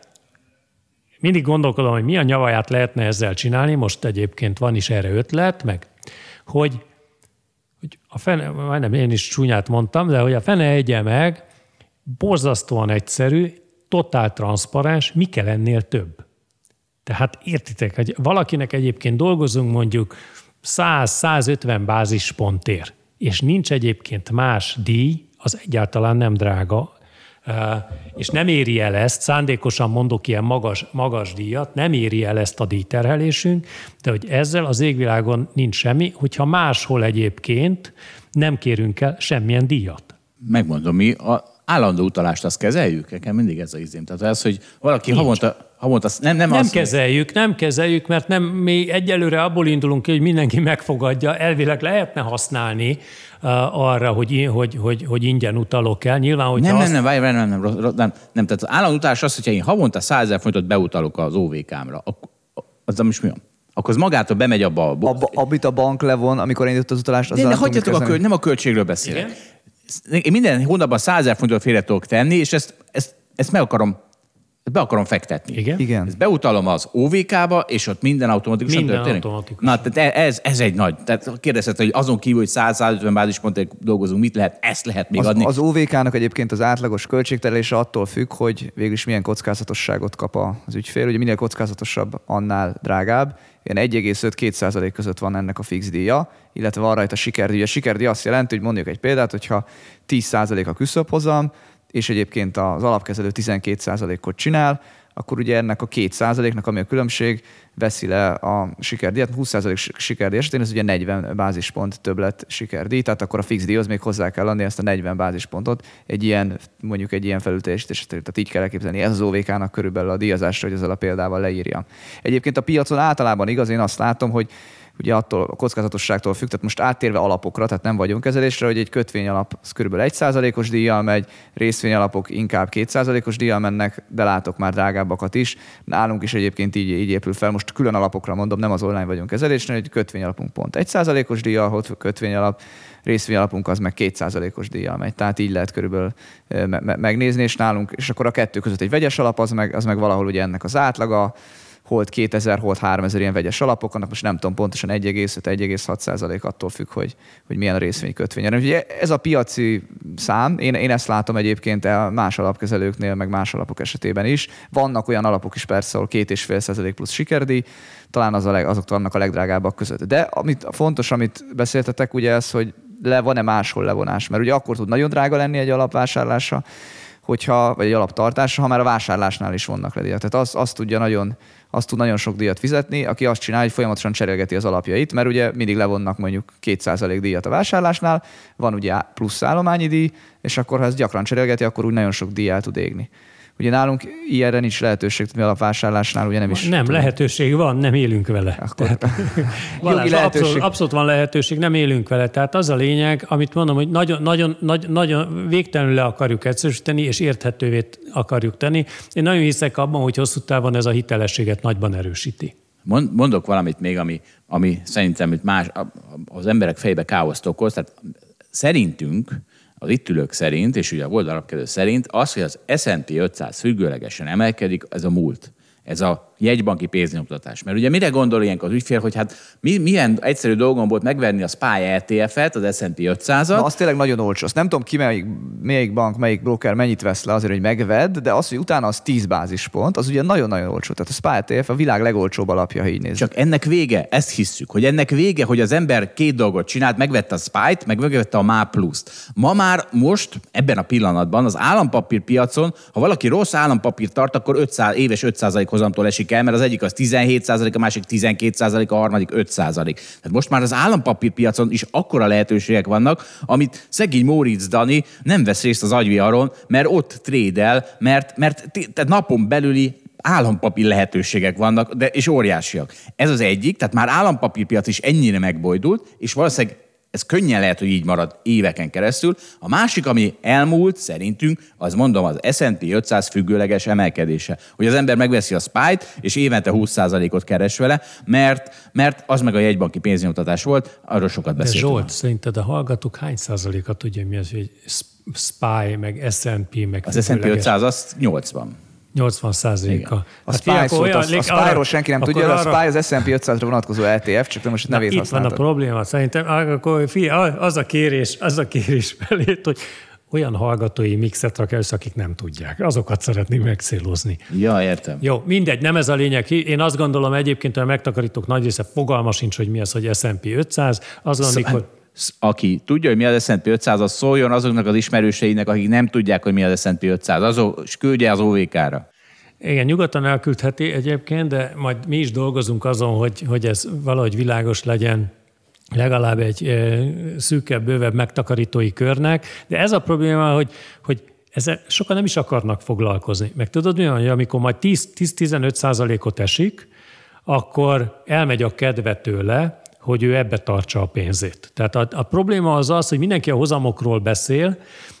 mindig gondolkodom, hogy mi a nyavaját lehetne ezzel csinálni, most egyébként van is erre ötlet, meg hogy a fene, majdnem én is csúnyát mondtam, de hogy a fene egye meg, borzasztóan egyszerű, totál transzparens, mi kell ennél több? Tehát értitek, hogy valakinek egyébként dolgozunk mondjuk 100-150 bázispontért, és nincs egyébként más díj, az egyáltalán nem drága, és nem éri el ezt, szándékosan mondok ilyen magas, magas díjat, nem éri el ezt a díjterhelésünk, de hogy ezzel az égvilágon nincs semmi, hogyha máshol egyébként nem kérünk el semmilyen díjat. Megmondom, mi a állandó utalást azt kezeljük? Nekem mindig ez a izém. Tehát az, hogy valaki Nincs. havonta havonta, nem, nem, nem az... kezeljük, nem kezeljük, mert nem, mi egyelőre abból indulunk ki, hogy mindenki megfogadja, elvileg lehetne használni Eh, arra, hogy, hogy, hogy, hogy ingyen utalok el. Nyilván, hogy nem, nem, azt... nem, várj, nem, nem, nem, nem, nem, nem. Tehát az államutalás az, hogyha én havonta 100 ezer forintot beutalok az OVK-mra, azzal most mi van? akkor az magától bemegy abba a... Abba, amit a bank levon, amikor indított az utalást, az de, de hagyjatok a köl, nem a költségről beszélek. Igen? Én minden hónapban 100 ezer forintot félre tudok tenni, és ezt, ezt, ezt meg akarom be akarom fektetni. Igen? Igen. Ezt beutalom az OVK-ba, és ott minden automatikusan minden történik. Automatikus. Na, tehát ez, ez egy nagy. Tehát kérdezhet, hogy azon kívül, hogy 100-150 bázispontért dolgozunk, mit lehet, ezt lehet még az, adni. Az OVK-nak egyébként az átlagos költségtelése attól függ, hogy végül is milyen kockázatosságot kap az ügyfél. Ugye minél kockázatosabb, annál drágább. Ilyen 1,5-2 között van ennek a fix díja, illetve van rajta sikerdíj. A sikerdíj azt jelenti, hogy mondjuk egy példát, hogyha 10% a küszöbhozam, és egyébként az alapkezelő 12%-ot csinál, akkor ugye ennek a 2%-nak, ami a különbség, veszi le a sikerdíjat. 20% sikerdíj esetén ez ugye 40 bázispont többlet sikerdíj, tehát akkor a fix díjhoz még hozzá kell adni ezt a 40 bázispontot egy ilyen, mondjuk egy ilyen felülteljesítés. Tehát így kell elképzelni. Ez az OVK-nak körülbelül a díjazásra, hogy ezzel a példával leírja. Egyébként a piacon általában igaz, én azt látom, hogy ugye attól a kockázatosságtól függ, tehát most áttérve alapokra, tehát nem vagyunk kezelésre, hogy egy kötvényalap az kb. 1%-os díjjal megy, részvényalapok inkább 2%-os díjjal mennek, de látok már drágábbakat is. Nálunk is egyébként így, így épül fel. Most külön alapokra mondom, nem az online vagyunk kezelésre, hogy kötvényalapunk pont 1%-os díjjal, hogy kötvényalap, részvényalapunk az meg 2%-os díjjal megy. Tehát így lehet körülbelül me- megnézni, és nálunk, és akkor a kettő között egy vegyes alap, az meg, az meg valahol ugye ennek az átlaga, holt 2000, holt 3000 ilyen vegyes alapok, annak most nem tudom pontosan 1,5-1,6 százalék attól függ, hogy, hogy milyen a részvénykötvény. Ugye ez a piaci szám, én, én ezt látom egyébként más alapkezelőknél, meg más alapok esetében is. Vannak olyan alapok is persze, ahol 2,5 százalék plusz sikerdi, talán az a leg, azok vannak a legdrágábbak között. De amit fontos, amit beszéltetek, ugye ez, hogy le van-e máshol levonás, mert ugye akkor tud nagyon drága lenni egy alapvásárlása, hogyha, vagy egy alaptartása, ha már a vásárlásnál is vannak le díjak. Tehát azt, azt tudja nagyon azt tud nagyon sok díjat fizetni, aki azt csinálja, hogy folyamatosan cserélgeti az alapjait, mert ugye mindig levonnak mondjuk 2% díjat a vásárlásnál, van ugye plusz állományi díj, és akkor ha ez gyakran cserélgeti, akkor úgy nagyon sok díj el tud égni. Ugye nálunk ilyenre nincs lehetőség, mi alapvásárlásnál ugye nem is. Nem, tudom. lehetőség van, nem élünk vele. Akkor Tehát, Balázs, lehetőség. Abszolút, abszolút, van lehetőség, nem élünk vele. Tehát az a lényeg, amit mondom, hogy nagyon, nagyon, nagyon, nagyon végtelenül le akarjuk egyszerűsíteni, és érthetővé akarjuk tenni. Én nagyon hiszek abban, hogy hosszú távon ez a hitelességet nagyban erősíti. Mondok valamit még, ami, ami szerintem más, az emberek fejbe káoszt okoz. Tehát szerintünk az itt ülők szerint, és ugye a volt alapkező szerint, az, hogy az S&P 500 függőlegesen emelkedik, ez a múlt. Ez a jegybanki pénznyomtatás. Mert ugye mire gondol ilyenkor az ügyfél, hogy hát mi, milyen egyszerű dolgom volt megvenni a SPY ETF-et, az S&P 500-at. Na, az tényleg nagyon olcsó. Azt nem tudom ki, melyik, melyik bank, melyik broker mennyit vesz le azért, hogy megvedd, de az, hogy utána az 10 bázispont, az ugye nagyon-nagyon olcsó. Tehát a SPY ETF a világ legolcsóbb alapja, ha így nézzük. Csak ennek vége, ezt hisszük, hogy ennek vége, hogy az ember két dolgot csinált, megvette a SPY-t, meg megvette a MA Plus-t. Ma már most, ebben a pillanatban az állampapírpiacon, ha valaki rossz állampapírt tart, akkor 500, éves 5% hozamtól esik el, mert az egyik az 17% a másik 12% a harmadik 5 Tehát most már az állampapírpiacon is akkora lehetőségek vannak, amit szegény Móricz Dani nem vesz részt az agyviaron, mert ott trédel, mert, mert tehát napon belüli állampapír lehetőségek vannak, de és óriásiak. Ez az egyik, tehát már állampapírpiac is ennyire megbojdult, és valószínűleg ez könnyen lehet, hogy így marad éveken keresztül. A másik, ami elmúlt, szerintünk, az mondom, az S&P 500 függőleges emelkedése. Hogy az ember megveszi a SPY-t, és évente 20%-ot keres vele, mert, mert az meg a jegybanki pénznyomtatás volt, arról sokat beszéltünk. De Zsolt, szerinted a hallgatók hány százaléka tudja, mi az, hogy SPY, meg S&P, meg Az S&P 500 az 80. 80 százaléka. A hát Spy olyan, a Spy-ról senki nem tudja, arra, a Spy az S&P 500-ra vonatkozó ETF, csak nem most nevét Itt van a probléma, szerintem akkor fia, az a kérés, az a kérés felét, hogy olyan hallgatói mixet rak össze, akik nem tudják. Azokat szeretnék megszélozni. Ja, értem. Jó, mindegy, nem ez a lényeg. Én azt gondolom egyébként, hogy a megtakarítók nagy része fogalma sincs, hogy mi az, hogy S&P 500. Az, amikor aki tudja, hogy mi az S&P 500, az szóljon azoknak az ismerőseinek, akik nem tudják, hogy mi az S&P 500, azok, és küldje az OVK-ra. Igen, nyugodtan elküldheti egyébként, de majd mi is dolgozunk azon, hogy, hogy ez valahogy világos legyen legalább egy szűkebb, bővebb megtakarítói körnek. De ez a probléma, hogy, hogy ezzel sokan nem is akarnak foglalkozni. Meg tudod mi van, hogy amikor majd 10-15 százalékot esik, akkor elmegy a kedve tőle, hogy ő ebbe tartsa a pénzét. Tehát a, a probléma az az, hogy mindenki a hozamokról beszél,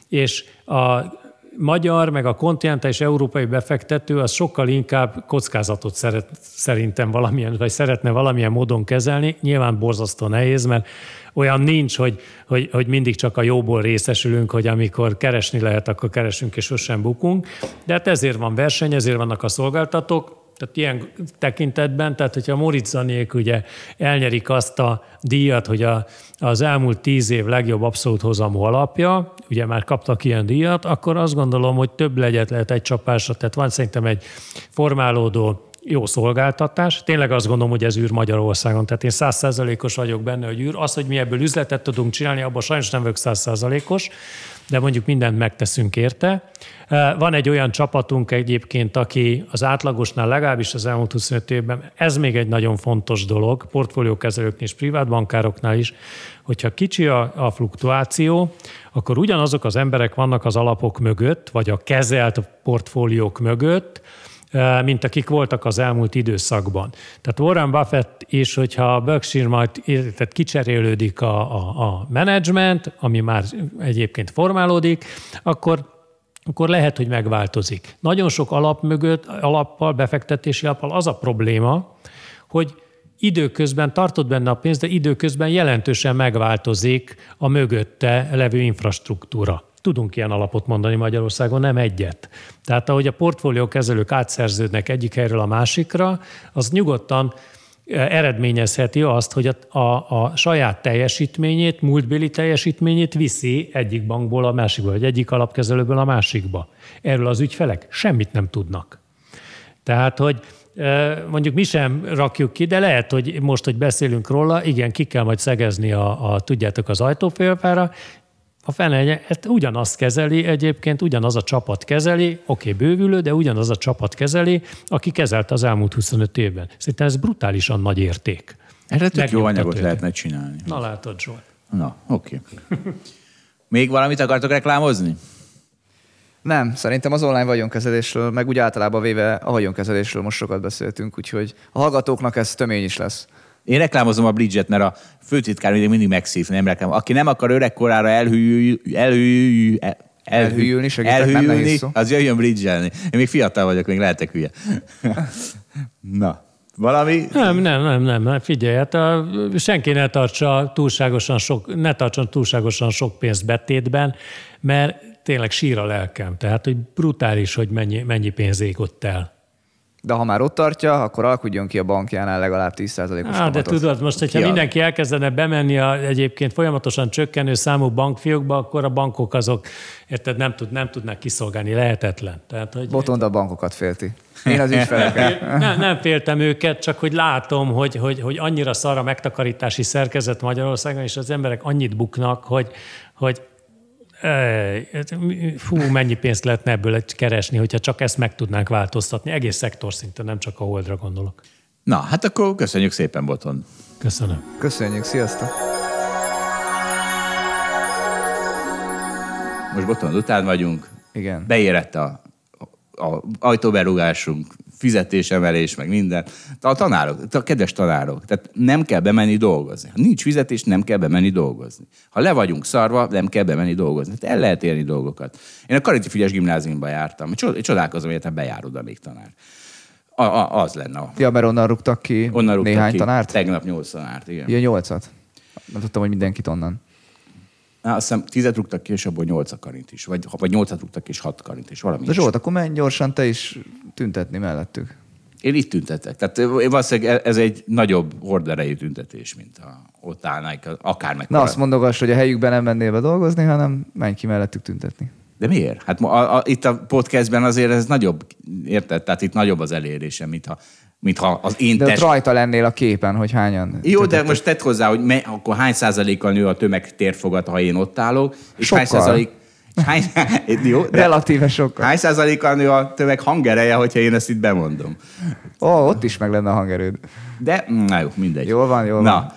és a magyar, meg a kontinentális európai befektető az sokkal inkább kockázatot szeret, szerintem valamilyen, vagy szeretne valamilyen módon kezelni. Nyilván borzasztó nehéz, mert olyan nincs, hogy, hogy, hogy mindig csak a jóból részesülünk, hogy amikor keresni lehet, akkor keresünk és sosem bukunk. De hát ezért van verseny, ezért vannak a szolgáltatók, tehát ilyen tekintetben, tehát hogyha Moritz Zanék ugye elnyerik azt a díjat, hogy a, az elmúlt tíz év legjobb abszolút hozamú alapja, ugye már kaptak ilyen díjat, akkor azt gondolom, hogy több legyet lehet egy csapásra, tehát van szerintem egy formálódó jó szolgáltatás. Tényleg azt gondolom, hogy ez űr Magyarországon. Tehát én százszerzalékos vagyok benne, hogy űr. Az, hogy mi ebből üzletet tudunk csinálni, abban sajnos nem vagyok százszerzalékos, de mondjuk mindent megteszünk érte. Van egy olyan csapatunk egyébként, aki az átlagosnál legalábbis az elmúlt 25 évben, ez még egy nagyon fontos dolog, portfóliókezelőknél és privátbankároknál is, hogyha kicsi a, a fluktuáció, akkor ugyanazok az emberek vannak az alapok mögött, vagy a kezelt portfóliók mögött, mint akik voltak az elmúlt időszakban. Tehát Warren Buffett is, hogyha a Berkshire majd tehát kicserélődik a, a, a menedzsment, ami már egyébként formálódik, akkor akkor lehet, hogy megváltozik. Nagyon sok alap mögött, alappal, befektetési alappal az a probléma, hogy időközben tartott benne a pénzt, de időközben jelentősen megváltozik a mögötte levő infrastruktúra. Tudunk ilyen alapot mondani Magyarországon, nem egyet. Tehát ahogy a portfóliókezelők átszerződnek egyik helyről a másikra, az nyugodtan eh, eredményezheti azt, hogy a, a, a saját teljesítményét, múltbéli teljesítményét viszi egyik bankból a másikba, vagy egyik alapkezelőből a másikba. Erről az ügyfelek semmit nem tudnak. Tehát, hogy eh, mondjuk mi sem rakjuk ki, de lehet, hogy most, hogy beszélünk róla, igen, ki kell majd szegezni a, a tudjátok, az ajtófélfára, a fene ezt ugyanazt kezeli, egyébként ugyanaz a csapat kezeli, oké, okay, bővülő, de ugyanaz a csapat kezeli, aki kezelte az elmúlt 25 évben. Szerintem ez brutálisan nagy érték. Erre tök jó anyagot őket. lehetne csinálni. Na látod, Zsolt. Na, oké. Okay. Még valamit akartok reklámozni? Nem, szerintem az online vagyonkezelésről, meg úgy általában véve a vagyonkezelésről most sokat beszéltünk, úgyhogy a hallgatóknak ez tömény is lesz. Én reklámozom a Bridget, mert a főtitkár mindig, mindig megszív, nem reklám. Aki nem akar öregkorára elhűl, elhűl, el, elhűlni, elhűlni az jöjjön bridgelni. Én még fiatal vagyok, még lehetek hülye. Na, valami? Nem, nem, nem, nem, nem. figyelj, hát a, senki ne tartsa túlságosan sok, ne tartson túlságosan sok pénzt betétben, mert tényleg sír a lelkem. Tehát, hogy brutális, hogy mennyi, mennyi pénz égott el. De ha már ott tartja, akkor alkudjon ki a bankjánál legalább 10%-os Á, de tudod, most, hogyha mindenki elkezdene bemenni a egyébként folyamatosan csökkenő számú bankfiókba, akkor a bankok azok, érted, nem, tud, nem tudnak kiszolgálni, lehetetlen. Tehát, hogy Botond a bankokat félti. Én az ügyfeleket. nem, nem féltem őket, csak hogy látom, hogy, hogy, hogy annyira szar a megtakarítási szerkezet Magyarországon, és az emberek annyit buknak, hogy, hogy fú, mennyi pénzt lehetne ebből keresni, hogyha csak ezt meg tudnánk változtatni. Egész szektor szinten, nem csak a Holdra gondolok. Na, hát akkor köszönjük szépen, Boton. Köszönöm. Köszönjük, sziasztok! Most Botond után vagyunk. Igen. Beérett a, a ajtóberugásunk, fizetésemelés, meg minden. A tanárok, a kedves tanárok, tehát nem kell bemenni dolgozni. Ha nincs fizetés, nem kell bemenni dolgozni. Ha le vagyunk szarva, nem kell bemenni dolgozni. Tehát el lehet érni dolgokat. Én a Kariti Fügyes gimnáziumban jártam. Csod- Csodálkozom, hogy hát bejár oda még tanár. A, a, az lenne. A, Ja, mert onnan rúgtak ki onnan rúgtak néhány ki. tanárt? Tegnap nyolc tanárt, igen. Ja, nyolcat. Nem tudtam, hogy mindenkit onnan. Á, azt hiszem tízet rúgtak ki, és abból nyolc a karint is. Vagy, vagy nyolcat rúgtak ki, és hat karint is. Valami De is. Zsolt, akkor menj gyorsan te is tüntetni mellettük. Én itt tüntetek. Tehát valószínűleg ez egy nagyobb horderejű tüntetés, mint ha ott állnák, akár meg. Na azt mondogass, hogy a helyükben nem mennél be dolgozni, hanem menj ki mellettük tüntetni. De miért? Hát a, a, itt a podcastben azért ez nagyobb, érted? Tehát itt nagyobb az elérésem, mintha, mintha az én De test... rajta lennél a képen, hogy hányan. Jó, de most tedd hozzá, hogy me, akkor hány százalékkal nő a tömeg térfogat, ha én ott állok, és hány Sokkal. százalék... és Hány, jó, de Relatíve sokkal. hány százalékkal nő a tömeg hangereje, hogyha én ezt itt bemondom? Ó, ott is meg lenne a hangerőd. De, na jó, mindegy. Jól van, jól na, van.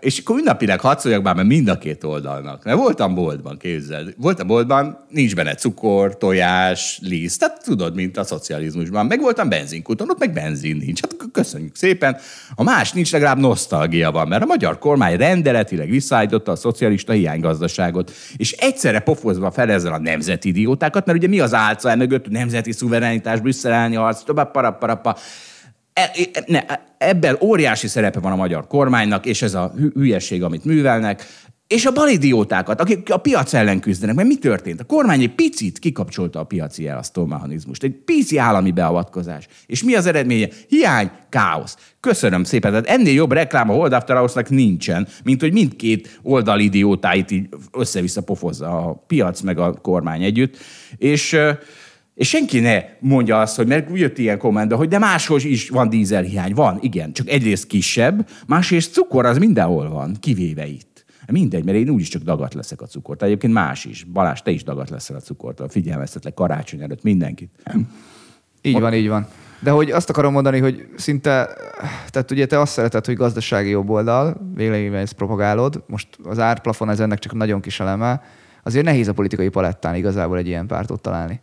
És akkor ünnapileg hadd szóljak már, mert mind a két oldalnak. Mert voltam boltban, képzeld. Voltam boltban, nincs benne cukor, tojás, liszt. Tehát tudod, mint a szocializmusban. Meg voltam benzinkúton, ott meg benzin nincs. Hát köszönjük szépen. A más nincs, legalább nosztalgia van, mert a magyar kormány rendeletileg visszaállította a szocialista hiánygazdaságot. És egyszerre pofozva fel ezzel a nemzeti idiótákat, mert ugye mi az álca e mögött, nemzeti szuverenitás, Brüsszel elleni harc, tovább parapparappa. E- ne, ebben óriási szerepe van a magyar kormánynak, és ez a hü- hülyeség, amit művelnek, és a balidiótákat, akik a piac ellen küzdenek. Mert mi történt? A kormány egy picit kikapcsolta a piaci elasztó mechanizmust. Egy pici állami beavatkozás. És mi az eredménye? Hiány, káosz. Köszönöm szépen. Tehát ennél jobb reklám a Hold After Hours-nak nincsen, mint hogy mindkét oldal idiótáit így össze-vissza pofozza a piac meg a kormány együtt. És és senki ne mondja azt, hogy mert jött ilyen komment, hogy de máshol is van dízelhiány. Van, igen, csak egyrészt kisebb, másrészt cukor az mindenhol van, kivéve itt. Mindegy, mert én úgyis csak dagat leszek a cukort. Egyébként más is. Balázs, te is dagat leszel a cukortól. Figyelmeztetlek karácsony előtt mindenkit. Így van, így van. De hogy azt akarom mondani, hogy szinte, tehát ugye te azt szereted, hogy gazdasági jobb oldal, véleményben ezt propagálod, most az árplafon ez ennek csak nagyon kis eleme, azért nehéz a politikai palettán igazából egy ilyen pártot találni.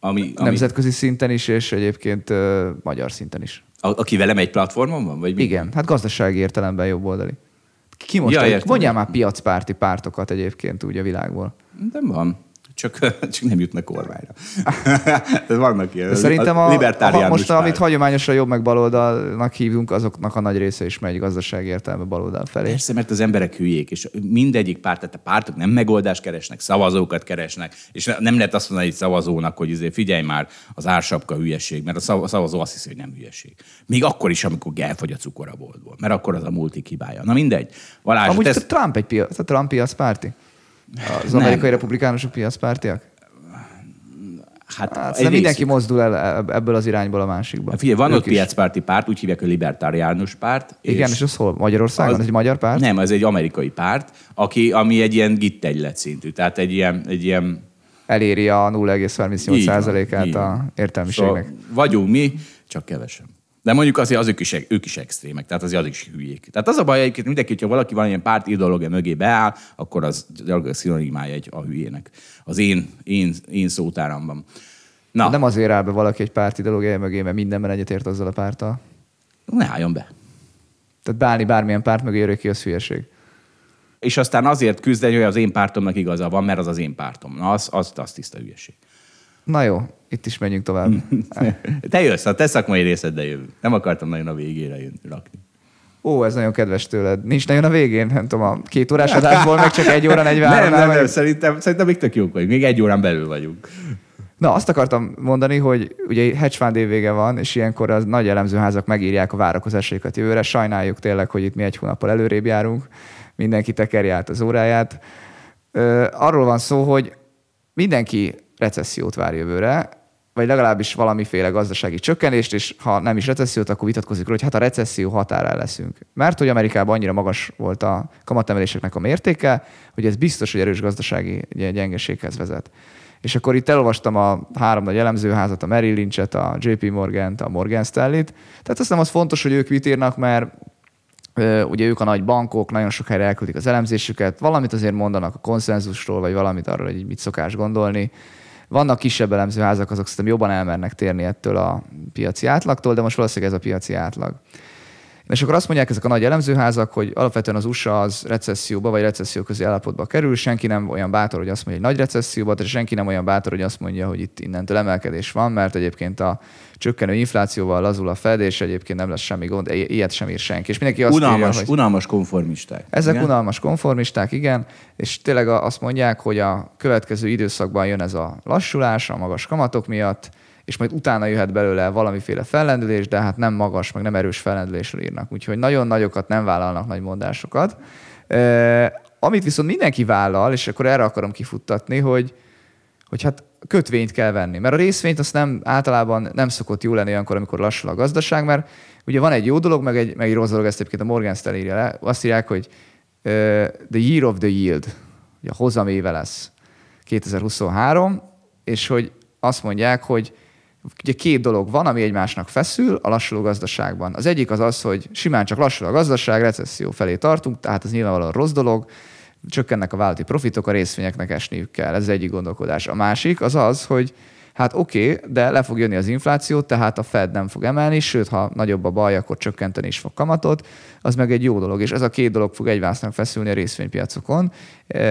Ami, ami, Nemzetközi szinten is, és egyébként uh, magyar szinten is. a, aki velem egy platformon van? Vagy mi? Igen, hát gazdasági értelemben jobb oldali. Ki most Ja, egy, mondjál már piacpárti pártokat egyébként úgy a világból. Nem van. Csak, csak nem jutnak kormányra. Vannak ilyen. De szerintem a, a, libertáriánus most, amit párt. hagyományosan jobb meg baloldalnak hívunk, azoknak a nagy része is megy gazdasági értelemben baloldal felé. Persze, mert az emberek hülyék, és mindegyik párt, tehát a pártok nem megoldást keresnek, szavazókat keresnek, és nem lehet azt mondani egy szavazónak, hogy azért figyelj már, az ársapka hülyeség, mert a szav- a szavazó azt hiszi, hogy nem hülyeség. Még akkor is, amikor elfogy a cukor a boltból, mert akkor az a multik hibája. Na mindegy. Valázs, Amúgy ez... Trump egy piac, a Trump piacpárti? Az amerikai republikánusok piacpártiak? hát, Hát szerintem mindenki részük. mozdul el ebb- ebből az irányból a másikba. Hát Figyelj, van Ők ott is. piacpárti párt, úgy hívják, hogy libertáriánus párt. Igen, és, az hol? Magyarországon? Ez egy magyar párt? Nem, ez egy amerikai párt, aki, ami egy ilyen gittegylet szintű. Tehát egy ilyen, egy ilyen Eléri a Így van, 0,38%-át így a értelmiségnek. Szóval vagyunk mi, csak kevesen. De mondjuk azért az ők is, ők is extrémek, tehát azért azok is hülyék. Tehát az a baj egyébként mindenki, hogyha valaki valamilyen párt ideológia mögé beáll, akkor az gyakorlatilag szinonimája egy a hülyének. Az én, én, én szótáramban. Na, Nem azért áll be valaki egy párt ideológiája mögé, mert mindenben egyetért azzal a párttal. ne álljon be. Tehát beállni bármilyen párt mögé örökké az hülyeség. És aztán azért küzdeni, hogy az én pártomnak igaza van, mert az az én pártom. Na, az, az, az tiszta hülyeség. Na jó, itt is menjünk tovább. Te jössz, a te szakmai részeddel jövünk. Nem akartam nagyon a végére jön, rakni. Ó, ez nagyon kedves tőled. Nincs nagyon a végén, nem tudom, a két órás adásból meg csak egy óra 43 Nem, nem, nem, szerintem, szerintem még tök jók vagyunk. Még egy órán belül vagyunk. Na, azt akartam mondani, hogy ugye hedge fund évvége van, és ilyenkor az nagy elemzőházak megírják a várakozásaikat jövőre. Sajnáljuk tényleg, hogy itt mi egy hónappal előrébb járunk, mindenki tekerje át az óráját. Arról van szó, hogy mindenki recessziót vár jövőre, vagy legalábbis valamiféle gazdasági csökkenést, és ha nem is recessziót, akkor vitatkozik róla, hogy hát a recesszió határán leszünk. Mert hogy Amerikában annyira magas volt a kamatemeléseknek a mértéke, hogy ez biztos, hogy erős gazdasági gyengeséghez vezet. És akkor itt elolvastam a három nagy elemzőházat, a Merrill Lynch-et, a JP Morgan-t, a Morgan Stanley-t. Tehát azt nem az fontos, hogy ők mit írnak, mert ugye ők a nagy bankok, nagyon sok helyre elküldik az elemzésüket, valamit azért mondanak a konszenzusról, vagy valamit arról, hogy mit szokás gondolni. Vannak kisebb elemzőházak, azok szerintem jobban elmernek térni ettől a piaci átlagtól, de most valószínűleg ez a piaci átlag. És akkor azt mondják ezek a nagy elemzőházak, hogy alapvetően az USA az recesszióba vagy recesszió közé állapotba kerül, senki nem olyan bátor, hogy azt mondja, hogy nagy recesszióba, tehát senki nem olyan bátor, hogy azt mondja, hogy itt innentől emelkedés van, mert egyébként a csökkenő inflációval lazul a Fed, és egyébként nem lesz semmi gond, ilyet sem ír senki. És mindenki azt unalmas, írja, hogy unalmas konformisták. Ezek igen? unalmas konformisták, igen, és tényleg azt mondják, hogy a következő időszakban jön ez a lassulás a magas kamatok miatt, és majd utána jöhet belőle valamiféle fellendülés, de hát nem magas, meg nem erős fellendülésről írnak. Úgyhogy nagyon nagyokat nem vállalnak nagy mondásokat. Amit viszont mindenki vállal, és akkor erre akarom kifuttatni, hogy, hogy hát kötvényt kell venni. Mert a részvényt azt nem, általában nem szokott jó lenni olyankor, amikor lassul a gazdaság, mert ugye van egy jó dolog, meg egy, meg egy rossz dolog, ezt egyébként a Morgan Stanley írja le. Azt írják, hogy uh, the year of the yield, ugye a hozam éve lesz 2023, és hogy azt mondják, hogy Ugye két dolog van, ami egymásnak feszül a lassuló gazdaságban. Az egyik az az, hogy simán csak lassul a gazdaság, recesszió felé tartunk, tehát ez nyilvánvalóan rossz dolog, csökkennek a vállalati profitok, a részvényeknek esniük kell. Ez az egyik gondolkodás. A másik az az, hogy hát oké, okay, de le fog jönni az infláció, tehát a Fed nem fog emelni, sőt, ha nagyobb a baj, akkor csökkenteni is fog kamatot, az meg egy jó dolog, és ez a két dolog fog egymásnak feszülni a részvénypiacokon,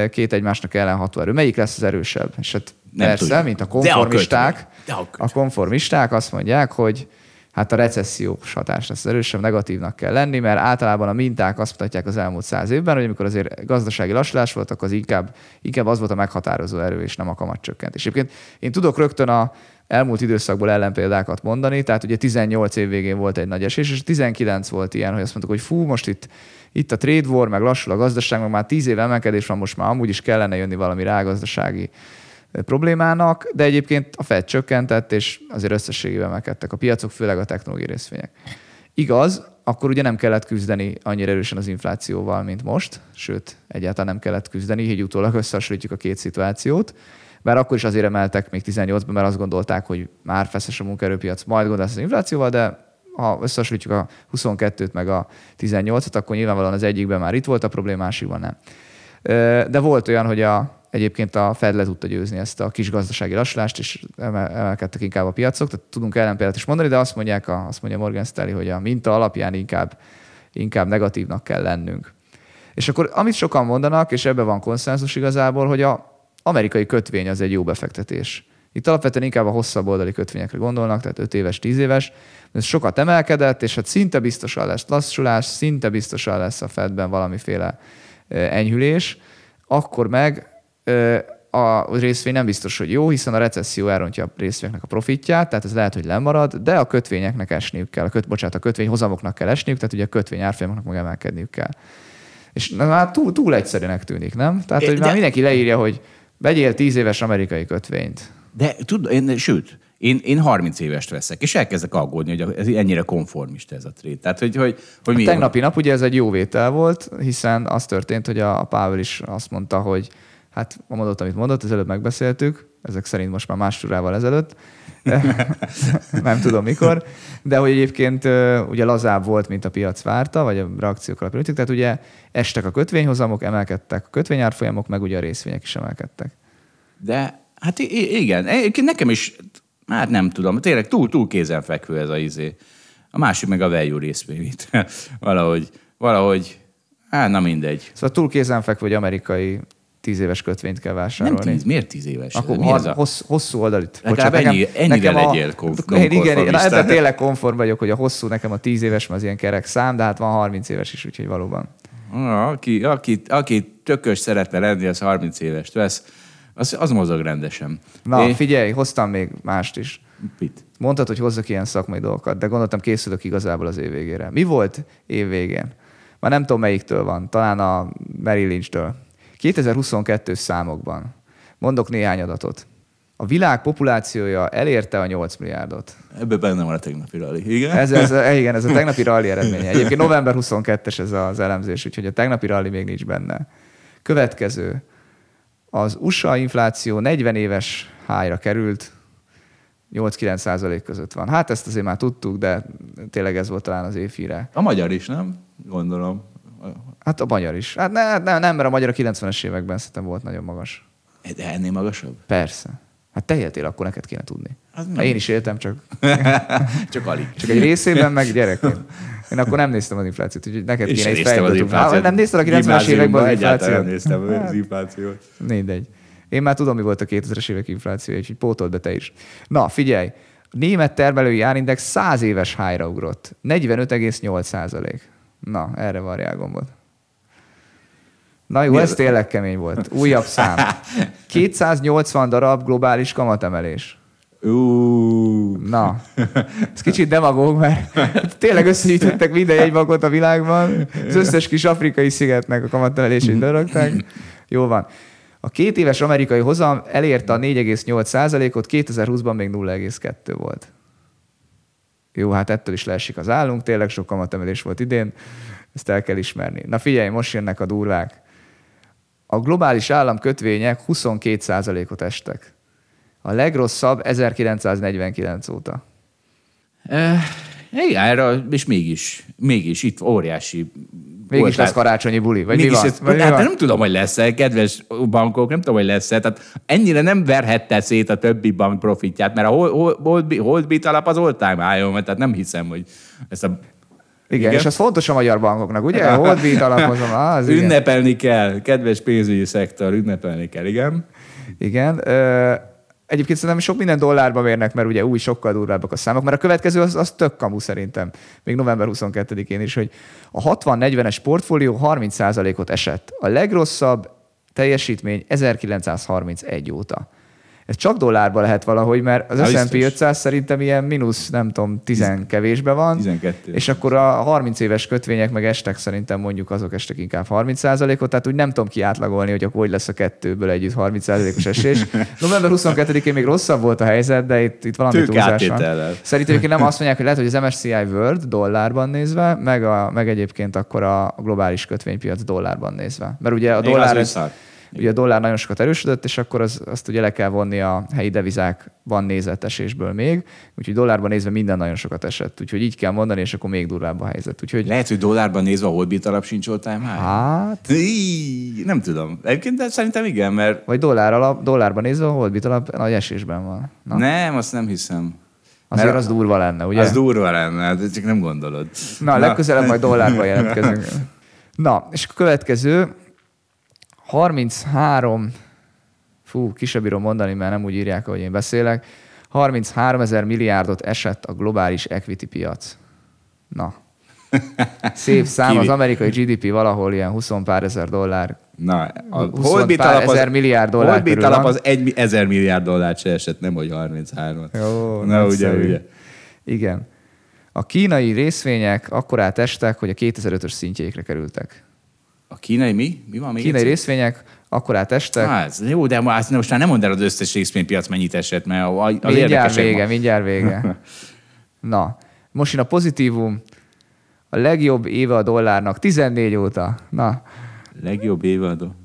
két egymásnak ellenható erő. Melyik lesz az erősebb? És hát nem persze, tudjuk. mint a konformisták, de a, de a, a konformisták azt mondják, hogy hát a recessziós hatás lesz erősebb, negatívnak kell lenni, mert általában a minták azt mutatják az elmúlt száz évben, hogy amikor azért gazdasági lassulás volt, akkor az inkább, inkább az volt a meghatározó erő, és nem a kamatcsökkentés. Egyébként én tudok rögtön a elmúlt időszakból ellenpéldákat mondani, tehát ugye 18 év végén volt egy nagy esés, és 19 volt ilyen, hogy azt mondtuk, hogy fú, most itt, itt a trade war, meg lassul a gazdaság, meg már 10 év emelkedés van, most már amúgy is kellene jönni valami rágazdasági problémának, de egyébként a Fed csökkentett, és azért összességében emelkedtek a piacok, főleg a technológiai részvények. Igaz, akkor ugye nem kellett küzdeni annyira erősen az inflációval, mint most, sőt, egyáltalán nem kellett küzdeni, így utólag összehasonlítjuk a két szituációt, bár akkor is azért emeltek még 18-ban, mert azt gondolták, hogy már feszes a munkaerőpiac, majd gondolsz az inflációval, de ha összehasonlítjuk a 22-t meg a 18-at, akkor nyilvánvalóan az egyikben már itt volt a probléma, nem. De volt olyan, hogy a egyébként a Fed le tudta győzni ezt a kis gazdasági lassulást, és emelkedtek inkább a piacok. Tehát tudunk ellenpéldát is mondani, de azt, mondják a, azt mondja Morgan Stanley, hogy a minta alapján inkább, inkább negatívnak kell lennünk. És akkor amit sokan mondanak, és ebben van konszenzus igazából, hogy a amerikai kötvény az egy jó befektetés. Itt alapvetően inkább a hosszabb oldali kötvényekre gondolnak, tehát 5 éves, 10 éves. Ez sokat emelkedett, és hát szinte biztosan lesz lassulás, szinte biztosan lesz a Fedben valamiféle enyhülés, akkor meg a részvény nem biztos, hogy jó, hiszen a recesszió elrontja a részvényeknek a profitját, tehát ez lehet, hogy lemarad, de a kötvényeknek esniük kell, a köt, bocsánat, a kötvényhozamoknak kell esniük, tehát ugye a kötvény árfolyamoknak meg emelkedniük kell. És na, már túl, túl egyszerűnek tűnik, nem? Tehát, hogy de... már mindenki leírja, hogy vegyél 10 éves amerikai kötvényt. De tud, én, sőt, én, én 30 évest veszek, és elkezdek aggódni, hogy ez ennyire konformista ez a trét. Tehát, hogy, hogy, hogy mi a tegnapi nap ugye ez egy jó vétel volt, hiszen az történt, hogy a Pável is azt mondta, hogy Hát a mondott, amit mondott, az előbb megbeszéltük, ezek szerint most már más turával ezelőtt, nem tudom mikor, de hogy egyébként ugye lazább volt, mint a piac várta, vagy a reakciók alapján tehát ugye estek a kötvényhozamok, emelkedtek a kötvényárfolyamok, meg ugye a részvények is emelkedtek. De hát igen, nekem is, hát nem tudom, tényleg túl, túl kézenfekvő ez a izé. A másik meg a value részvény, valahogy, valahogy, hát na mindegy. Szóval túl kézenfekvő, hogy amerikai tíz éves kötvényt kell vásárolni. Nem tíz, miért tíz éves? Akkor Mi har, hossz, hosszú oldalit. Legalább Bocsánat, ennyi, nekem, ennyire nekem legyél konf- én, Igen, én ebben tényleg konform vagyok, hogy a hosszú nekem a tíz éves, az ilyen kerek szám, de hát van 30 éves is, úgyhogy valóban. Aki, aki, aki tökös szeretne lenni, az 30 éves vesz. Az, az mozog rendesen. Na, É- figyelj, hoztam még mást is. Mit? Mondtad, hogy hozzak ilyen szakmai dolgokat, de gondoltam készülök igazából az év végére. Mi volt év végén? Már nem tudom melyiktől van, talán a Mary Lynch-től. 2022 számokban. Mondok néhány adatot. A világ populációja elérte a 8 milliárdot. Ebben benne van a tegnapi rally. Igen? Ez, ez, igen, ez a tegnapi rally eredménye. Egyébként november 22-es ez az elemzés, úgyhogy a tegnapi rally még nincs benne. Következő. Az USA infláció 40 éves hájra került, 8-9 százalék között van. Hát ezt azért már tudtuk, de tényleg ez volt talán az évhíre. A magyar is, nem? Gondolom. Hát a magyar is. Hát ne, ne, nem, mert a magyar a 90-es években szerintem volt nagyon magas. De ennél magasabb? Persze. Hát te éltél, akkor neked kéne tudni. Az Hát nem. én is éltem, csak, Csak alig. csak egy részében, meg gyerekként. Én akkor nem néztem az inflációt, úgyhogy neked És kéne egy inflációt. Hát, nem nézted a 90-es években az inflációt? nem néztem az inflációt. Mindegy. Én már tudom, mi volt a 2000-es évek inflációja, úgyhogy pótold be te is. Na, figyelj! A német termelői árindex 100 éves hájra ugrott. 45,8 százalék. Na, erre varjál gombot. Na jó, Mi ez tényleg kemény volt. Újabb szám. 280 darab globális kamatemelés. Ú, Na, ez kicsit demagóg, mert tényleg összegyűjtöttek minden jegybankot a világban, az összes kis afrikai szigetnek a kamatemelését lerakták. Jó van. A két éves amerikai hozam elérte a 4,8%-ot, 2020-ban még 0,2 volt. Jó, hát ettől is leesik az állunk, tényleg sok kamatemelés volt idén, ezt el kell ismerni. Na figyelj, most jönnek a durvák. A globális államkötvények 22%-ot estek. A legrosszabb 1949 óta. Eh, igen, erre, és mégis, mégis itt óriási. Mégis volt lesz rá- karácsonyi buli, vagy Mégis mi van? ez, Vagy mi hát van? nem tudom, hogy lesz-e, kedves bankok, nem tudom, hogy lesz-e. Tehát ennyire nem verhette szét a többi bank profitját, mert a Hold- Hold- Holdbit Holdbit alap az all time high tehát nem hiszem, hogy ezt a Igen, Igen. és az fontos a magyar bankoknak, ugye? Holdbeat alapozom. Ah, az igen. ünnepelni kell, kedves pénzügyi szektor, ünnepelni kell, igen. Igen. Ö, egyébként szerintem sok minden dollárba mérnek, mert ugye új, sokkal durvábbak a számok, mert a következő az, az tök kamu szerintem, még november 22-én is, hogy a 60-40-es portfólió 30%-ot esett. A legrosszabb teljesítmény 1931 óta. Ez csak dollárba lehet valahogy, mert az Há, S&P biztos. 500 szerintem ilyen mínusz, nem tudom, 10 kevésbe van. 12. És akkor a 30 éves kötvények meg estek szerintem mondjuk azok estek inkább 30%-ot, tehát úgy nem tudom ki átlagolni, hogy akkor hogy lesz a kettőből együtt 30%-os esés. November 22-én még rosszabb volt a helyzet, de itt, itt valami túlzás van. Szerintem egyébként nem azt mondják, hogy lehet, hogy az MSCI World dollárban nézve, meg, a, meg egyébként akkor a globális kötvénypiac dollárban nézve. Mert ugye a dollár, az ez. Ugye a dollár nagyon sokat erősödött, és akkor az, azt ugye le kell vonni a helyi devizákban nézett esésből még, úgyhogy dollárban nézve minden nagyon sokat esett. Úgyhogy így kell mondani, és akkor még durvább a helyzet. Úgyhogy Lehet, hogy dollárban nézve a Holdbit alap sincs all time high? Hát, Í, Nem tudom. Egyébként de szerintem igen, mert vagy dollár alap, dollárban nézve a Holdbit alap nagy esésben van. Na, nem, azt nem hiszem. azért mert- az durva lenne, ugye? Az durva lenne, de csak nem gondolod. Na, legközelebb majd dollárban jelentkezünk. Na, és a következő 33, fú, ki sem bírom mondani, mert nem úgy írják, ahogy én beszélek, 33 ezer milliárdot esett a globális equity piac. Na. Szép szám, az amerikai GDP valahol ilyen 20 pár ezer dollár. Na, a 20 Holdbit pár alap az, ezer milliárd dollár Holdbit körül alap az egy ezer milliárd dollárt se esett, nem hogy 33 Jó, Na, ugye, ugye. Igen. A kínai részvények akkorát estek, hogy a 2005-ös szintjeikre kerültek. A kínai mi? Mi van még Kínai egyszer? részvények akkorát estek, Á, ez jó, de most már nem mondd el az összes részvénypiac mennyit esett, mert a- az mindjárt vége, ma. mindjárt vége. Na, most jön a pozitívum. A legjobb éve a dollárnak 14 óta. Na, Legjobb évadó.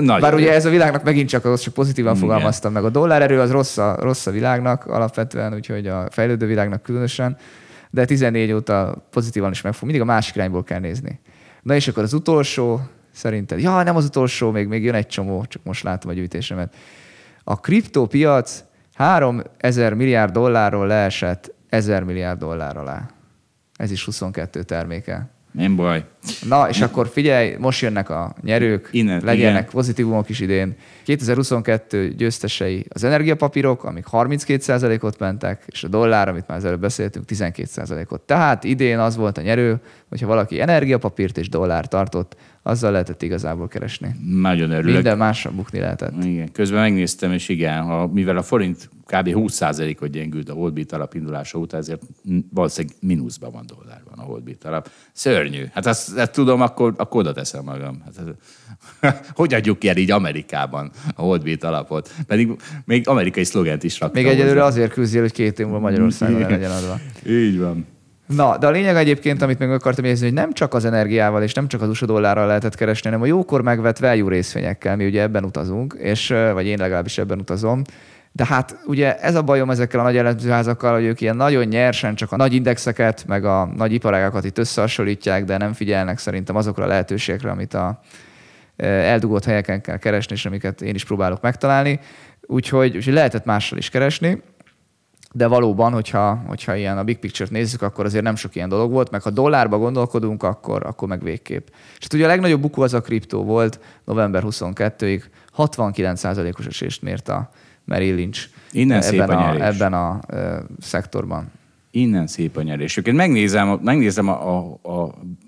Nagy. bár ugye ez a világnak megint csak, az csak pozitívan Igen. fogalmaztam meg. A dollár erő az rossz a, rossz a világnak alapvetően, úgyhogy a fejlődő világnak különösen, de 14 óta pozitívan is megfog. Mindig a másik irányból kell nézni. Na és akkor az utolsó, szerinted, ja, nem az utolsó, még, még jön egy csomó, csak most látom a gyűjtésemet. A kriptópiac 3000 milliárd dollárról leesett 1000 milliárd dollár alá. Ez is 22 terméke. Nem baj. Na, és akkor figyelj, most jönnek a nyerők, Innen, legyenek igen. pozitívumok is idén. 2022 győztesei az energiapapírok, amik 32%-ot mentek, és a dollár, amit már előbb beszéltünk, 12%-ot. Tehát idén az volt a nyerő, hogyha valaki energiapapírt és dollár tartott, azzal lehetett igazából keresni. Nagyon örülök. Minden másra bukni lehetett. Igen, közben megnéztem, és igen, ha, mivel a forint kb. 20%-ot gyengült a Holdbit alap indulása után, ezért valószínűleg mínuszban van dollárban a Holdbit alap. Szörnyű. Hát azt, ezt tudom, akkor, akkor oda teszem magam. Hát, ez, hogy adjuk ki el így Amerikában a Holdbit alapot? Pedig még amerikai szlogent is raktam. Még egyelőre azért küzdjél, hogy két év múlva Magyarországon le legyen adva. Így van. Na, de a lényeg egyébként, amit még akartam jegyezni, hogy nem csak az energiával és nem csak az USA dollárral lehetett keresni, hanem a jókor megvett value részvényekkel, mi ugye ebben utazunk, és, vagy én legalábbis ebben utazom, de hát ugye ez a bajom ezekkel a nagy elemzőházakkal, hogy ők ilyen nagyon nyersen csak a nagy indexeket, meg a nagy iparágakat itt összehasonlítják, de nem figyelnek szerintem azokra a lehetőségekre, amit a eldugott helyeken kell keresni, és amiket én is próbálok megtalálni. Úgyhogy, úgyhogy lehetett mással is keresni de valóban, hogyha, hogyha ilyen a big picture-t nézzük, akkor azért nem sok ilyen dolog volt, meg ha dollárba gondolkodunk, akkor, akkor meg végképp. És hát ugye a legnagyobb bukó az a kriptó volt november 22-ig, 69%-os esést mért a Merrill Lynch Innen ebben, a, a, ebben a e, szektorban. Innen szép a nyerés. Én megnézem, megnézem a, a, a,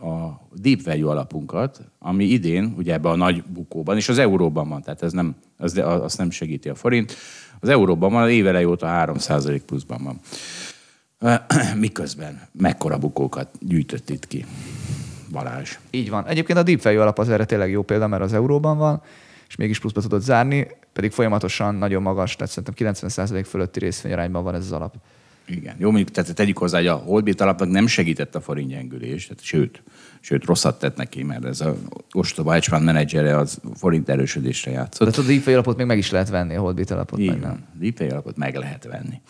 a deep value alapunkat, ami idén, ugye ebben a nagy bukóban, és az euróban van, tehát ez nem, az, azt nem segíti a forint. Az euróban van, az évele óta 3% pluszban van. Miközben mekkora bukókat gyűjtött itt ki Balázs. Így van. Egyébként a deep value alap az erre tényleg jó példa, mert az euróban van, és mégis pluszba tudott zárni, pedig folyamatosan nagyon magas, tehát szerintem 90% fölötti részvényarányban van ez az alap. Igen. Jó, mondjuk tehát tegyük hozzá, hogy a Holdbit alapnak nem segített a forint gyengülés, tehát sőt, sőt, rosszat tett neki, mert ez a ostoba hedge fund menedzsere az forint erősödésre játszott. De tudod, a DeepFi alapot még meg is lehet venni, a Holdbit alapot Igen, meg nem. DeepFi alapot meg lehet venni.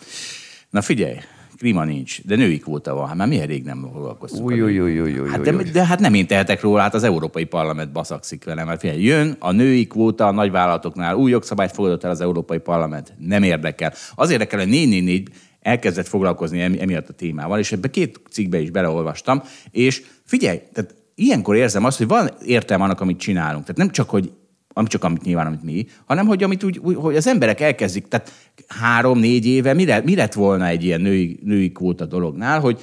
Na figyelj, klíma nincs, de női kvóta van. Hát már milyen rég nem foglalkoztunk. Új, új, új, új, új, hát de, de, hát nem én tehetek róla, hát az Európai Parlament baszakszik velem. Mert figyelj, jön a női kvóta a nagyvállalatoknál, új jogszabályt fogadott el az Európai Parlament. Nem érdekel. Az érdekel, hogy 444 elkezdett foglalkozni emiatt a témával, és ebbe két cikkbe is beleolvastam, és figyelj, tehát ilyenkor érzem azt, hogy van értelme annak, amit csinálunk. Tehát nem csak, hogy ami csak amit nyilván, amit mi, hanem hogy, amit úgy, hogy az emberek elkezdik, tehát három-négy éve mi mi lett volna egy ilyen női, női kvóta dolognál, hogy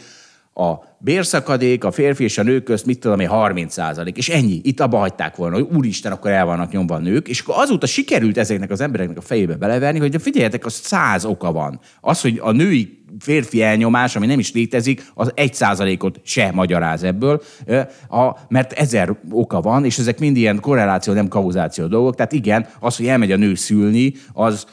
a bérszakadék a férfi és a nők közt, mit tudom én, 30 százalék, és ennyi. Itt abba hagyták volna, hogy úristen, akkor el vannak nyomva a nők, és akkor azóta sikerült ezeknek az embereknek a fejébe beleverni, hogy figyeljetek, az száz oka van. Az, hogy a női férfi elnyomás, ami nem is létezik, az egy százalékot se magyaráz ebből, mert ezer oka van, és ezek mind ilyen korreláció, nem kauzáció dolgok. Tehát igen, az, hogy elmegy a nő szülni, az,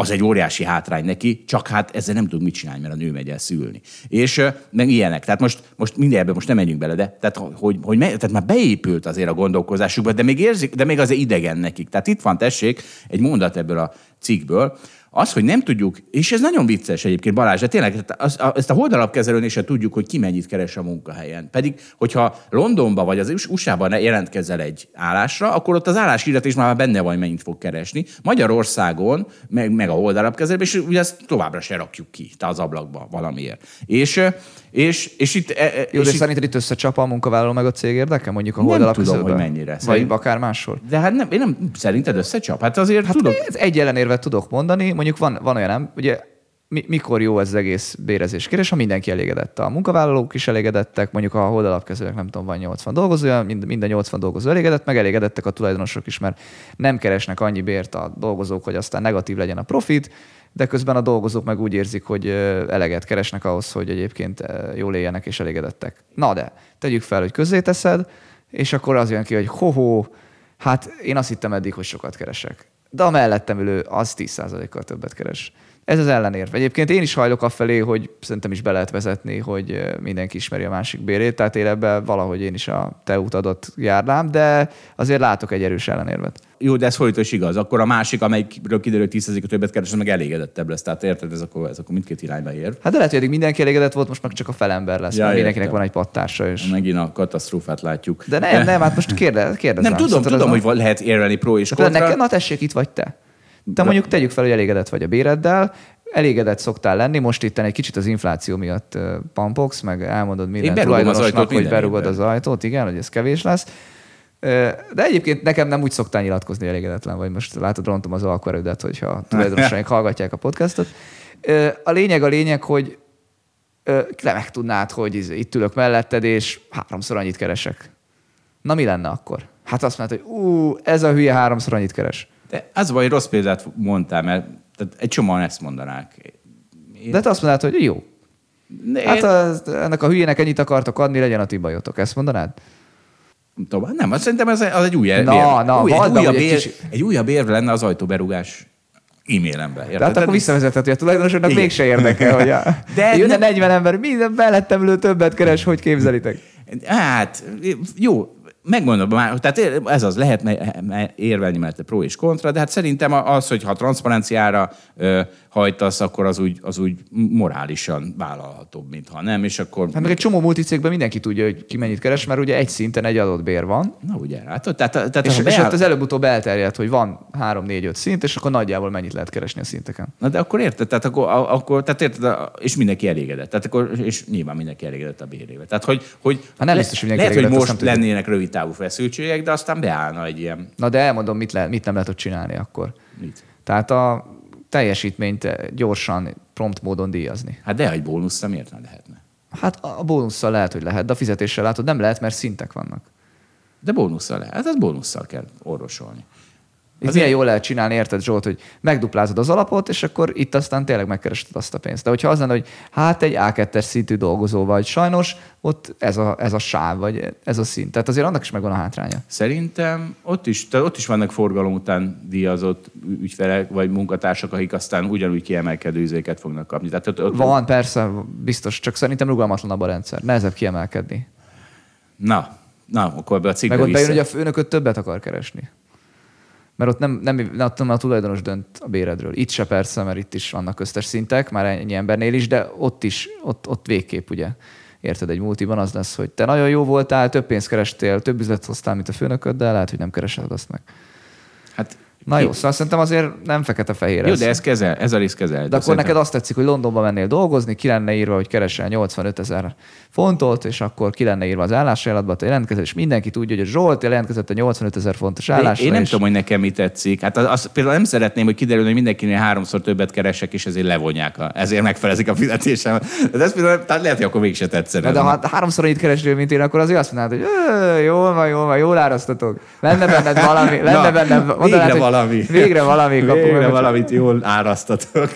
az egy óriási hátrány neki, csak hát ezzel nem tud mit csinálni, mert a nő megy el szülni. És meg ilyenek. Tehát most, most mindenben most nem menjünk bele, de tehát, hogy, hogy tehát már beépült azért a gondolkozásukba, de még érzik, de még azért idegen nekik. Tehát itt van, tessék, egy mondat ebből a cikkből, az, hogy nem tudjuk, és ez nagyon vicces egyébként Balázs, de tényleg az, a, ezt a holdalapkezelőn is tudjuk, hogy ki mennyit keres a munkahelyen. Pedig, hogyha Londonba vagy az USA-ban jelentkezel egy állásra, akkor ott az állásírat is már benne van, mennyit fog keresni. Magyarországon, meg, meg a holdalapkezelőben, és ugye ezt továbbra se rakjuk ki, te az ablakba valamiért. És és, és itt... E, e, Jó, és de itt, szerinted itt összecsap a munkavállaló meg a cég érdeke? Mondjuk a Nem holdalap tudom, hogy mennyire. Vagy Szerint- akár máshol? de hát nem, én nem, szerinted összecsap? Hát azért Hát tudok. ez egy ellenérvet tudok mondani, mondjuk van, van olyan, ugye mi, mikor jó ez az egész bérezés kérdés, ha mindenki elégedett. A munkavállalók is elégedettek, mondjuk a holdalapkezelők nem tudom, van 80 dolgozója, mind, minden 80 dolgozó elégedett, meg elégedettek a tulajdonosok is, mert nem keresnek annyi bért a dolgozók, hogy aztán negatív legyen a profit, de közben a dolgozók meg úgy érzik, hogy eleget keresnek ahhoz, hogy egyébként jól éljenek és elégedettek. Na de, tegyük fel, hogy közzéteszed, és akkor az jön ki, hogy hoho, hát én azt hittem eddig, hogy sokat keresek. De a mellettem ülő az 10%-kal többet keres. Ez az ellenérv. Egyébként én is hajlok afelé, hogy szerintem is be lehet vezetni, hogy mindenki ismeri a másik bérét, tehát én ebben valahogy én is a te utadott járnám, de azért látok egy erős ellenérvet. Jó, de ez fordítva is igaz. Akkor a másik, amelyikről kiderül, hogy 10 többet keres, meg elégedettebb lesz. Tehát érted, ez akkor, ez akkor mindkét irányba ér. Hát de lehet, hogy eddig mindenki elégedett volt, most meg csak a felember lesz, Ja, mert mindenkinek értem. van egy pattársa is. Megint a katasztrófát látjuk. De nem, nem, hát most kérdez, kérdezem. nem tudom, Szerinted tudom, az hogy lehet érvelni pro és De kontra. nekem, na tessék, itt vagy te. Te mondjuk tegyük fel, hogy elégedett vagy a béreddel, elégedett szoktál lenni, most itt egy kicsit az infláció miatt pampogsz, meg elmondod minden az tulajdonosnak, ajtót hogy berugod az ajtót, igen, hogy ez kevés lesz. De egyébként nekem nem úgy szoktál nyilatkozni, hogy elégedetlen vagy. Most látod, rontom az alkoerődet, hogyha tulajdonosaink hallgatják a podcastot. A lényeg a lényeg, hogy le megtudnád, hogy iz- itt ülök melletted, és háromszor annyit keresek. Na mi lenne akkor? Hát azt mondta, hogy ú, ez a hülye háromszor annyit keres. De az vagy rossz példát mondtál, mert tehát egy csomóan ezt mondanák. Én, De te azt mondod, hogy jó. én, Hát az, ennek a hülyének ennyit akartok adni, legyen a ti bajotok. Ezt mondanád? tovább. Nem, azt szerintem az, az egy újabb Na, na, új, egy, újabb ér, kis- egy újabb érv lenne az ajtóberugás e-mailembe. De hát akkor visszavezethető, hogy a tulajdonosoknak Igen. mégse érdekel, hogy a, De jönne nem- 40 ember, minden mellettem ülő többet keres, hogy képzelitek. Hát, jó, megmondom már, tehát ez az, lehetne érvelni mellette pro és kontra, de hát szerintem az, hogy ha transzparenciára hajtasz, akkor az úgy, az úgy morálisan vállalhatóbb, mint ha nem, és akkor... Hát meg egy csomó multicégben mindenki tudja, hogy ki mennyit keres, mert ugye egy szinten egy adott bér van, Na ugye, látod? Tehát, tehát és, ha és beáll- ott az előbb-utóbb elterjedt, hogy van 3-4-5 szint, és akkor nagyjából mennyit lehet keresni a szinteken. Na de akkor érted, tehát akkor, akkor tehát érted, és mindenki elégedett. Tehát akkor, és nyilván mindenki elégedett a bérével. Tehát hogy, hogy Hát nem biztos, hogy lehet, hogy most lennének rövid távú feszültségek, de aztán beállna egy ilyen, Na de elmondom, mit, le, mit nem lehet ott csinálni akkor. mit? Tehát a teljesítményt gyorsan, prompt módon díjazni. Hát de egy bónusz miért nem lehetne? Hát a bónusszal lehet, hogy lehet, de a fizetéssel látod, nem lehet, mert szintek vannak. De bónusszal lehet. Hát az bónusszal kell orvosolni. Azért- milyen jól lehet csinálni, érted Zsolt, hogy megduplázod az alapot, és akkor itt aztán tényleg megkeresed azt a pénzt. De hogyha az lenne, hogy hát egy A2-es szintű dolgozó vagy, sajnos ott ez a, ez a sáv, vagy ez a szint. Tehát azért annak is megvan a hátránya. Szerintem ott is, tehát ott is vannak forgalom után díjazott ügyfelek, vagy munkatársak, akik aztán ugyanúgy kiemelkedő üzéket fognak kapni. Tehát ott, ott Van, persze, biztos, csak szerintem rugalmatlanabb a rendszer. Nehezebb kiemelkedni. Na, na, akkor ebbe a cikkbe Meg ott bejön, hogy a főnököt többet akar keresni. Mert ott nem, nem, ott nem a tulajdonos dönt a béredről. Itt se persze, mert itt is vannak köztes szintek, már ennyi embernél is, de ott is, ott, ott végképp ugye. Érted, egy multiban az lesz, hogy te nagyon jó voltál, több pénzt kerestél, több üzlet hoztál, mint a főnököd, de lehet, hogy nem keresed azt meg. Hát, Na jó, szóval szerintem azért nem fekete-fehér Jó, ez. de ez kezel, ez a rész kezel. De akkor neked azt tetszik, hogy Londonba mennél dolgozni, ki lenne írva, hogy keresel 85 ezer fontot, és akkor ki lenne írva az állásajánlatba, te jelentkezel, és mindenki tudja, hogy a Zsolt jelentkezett a 85 ezer fontos állásra. én nem és- tudom, hogy nekem mi tetszik. Hát az, az, például nem szeretném, hogy kiderül, hogy mindenkinél háromszor többet keresek, és ezért levonják, a, ezért megfelezik a fizetésem. De ez például, tehát lehet, hogy akkor mégse tetszene. Na, de ha háromszor annyit keresnél, mint én, akkor azért azt mondanád, hogy "Ö, jól van, jól van, jól árasztatok. Lenne benned valami, lenne Na, benned, valami. Végre valami. kapunk Végre meg. valamit jól árasztatok.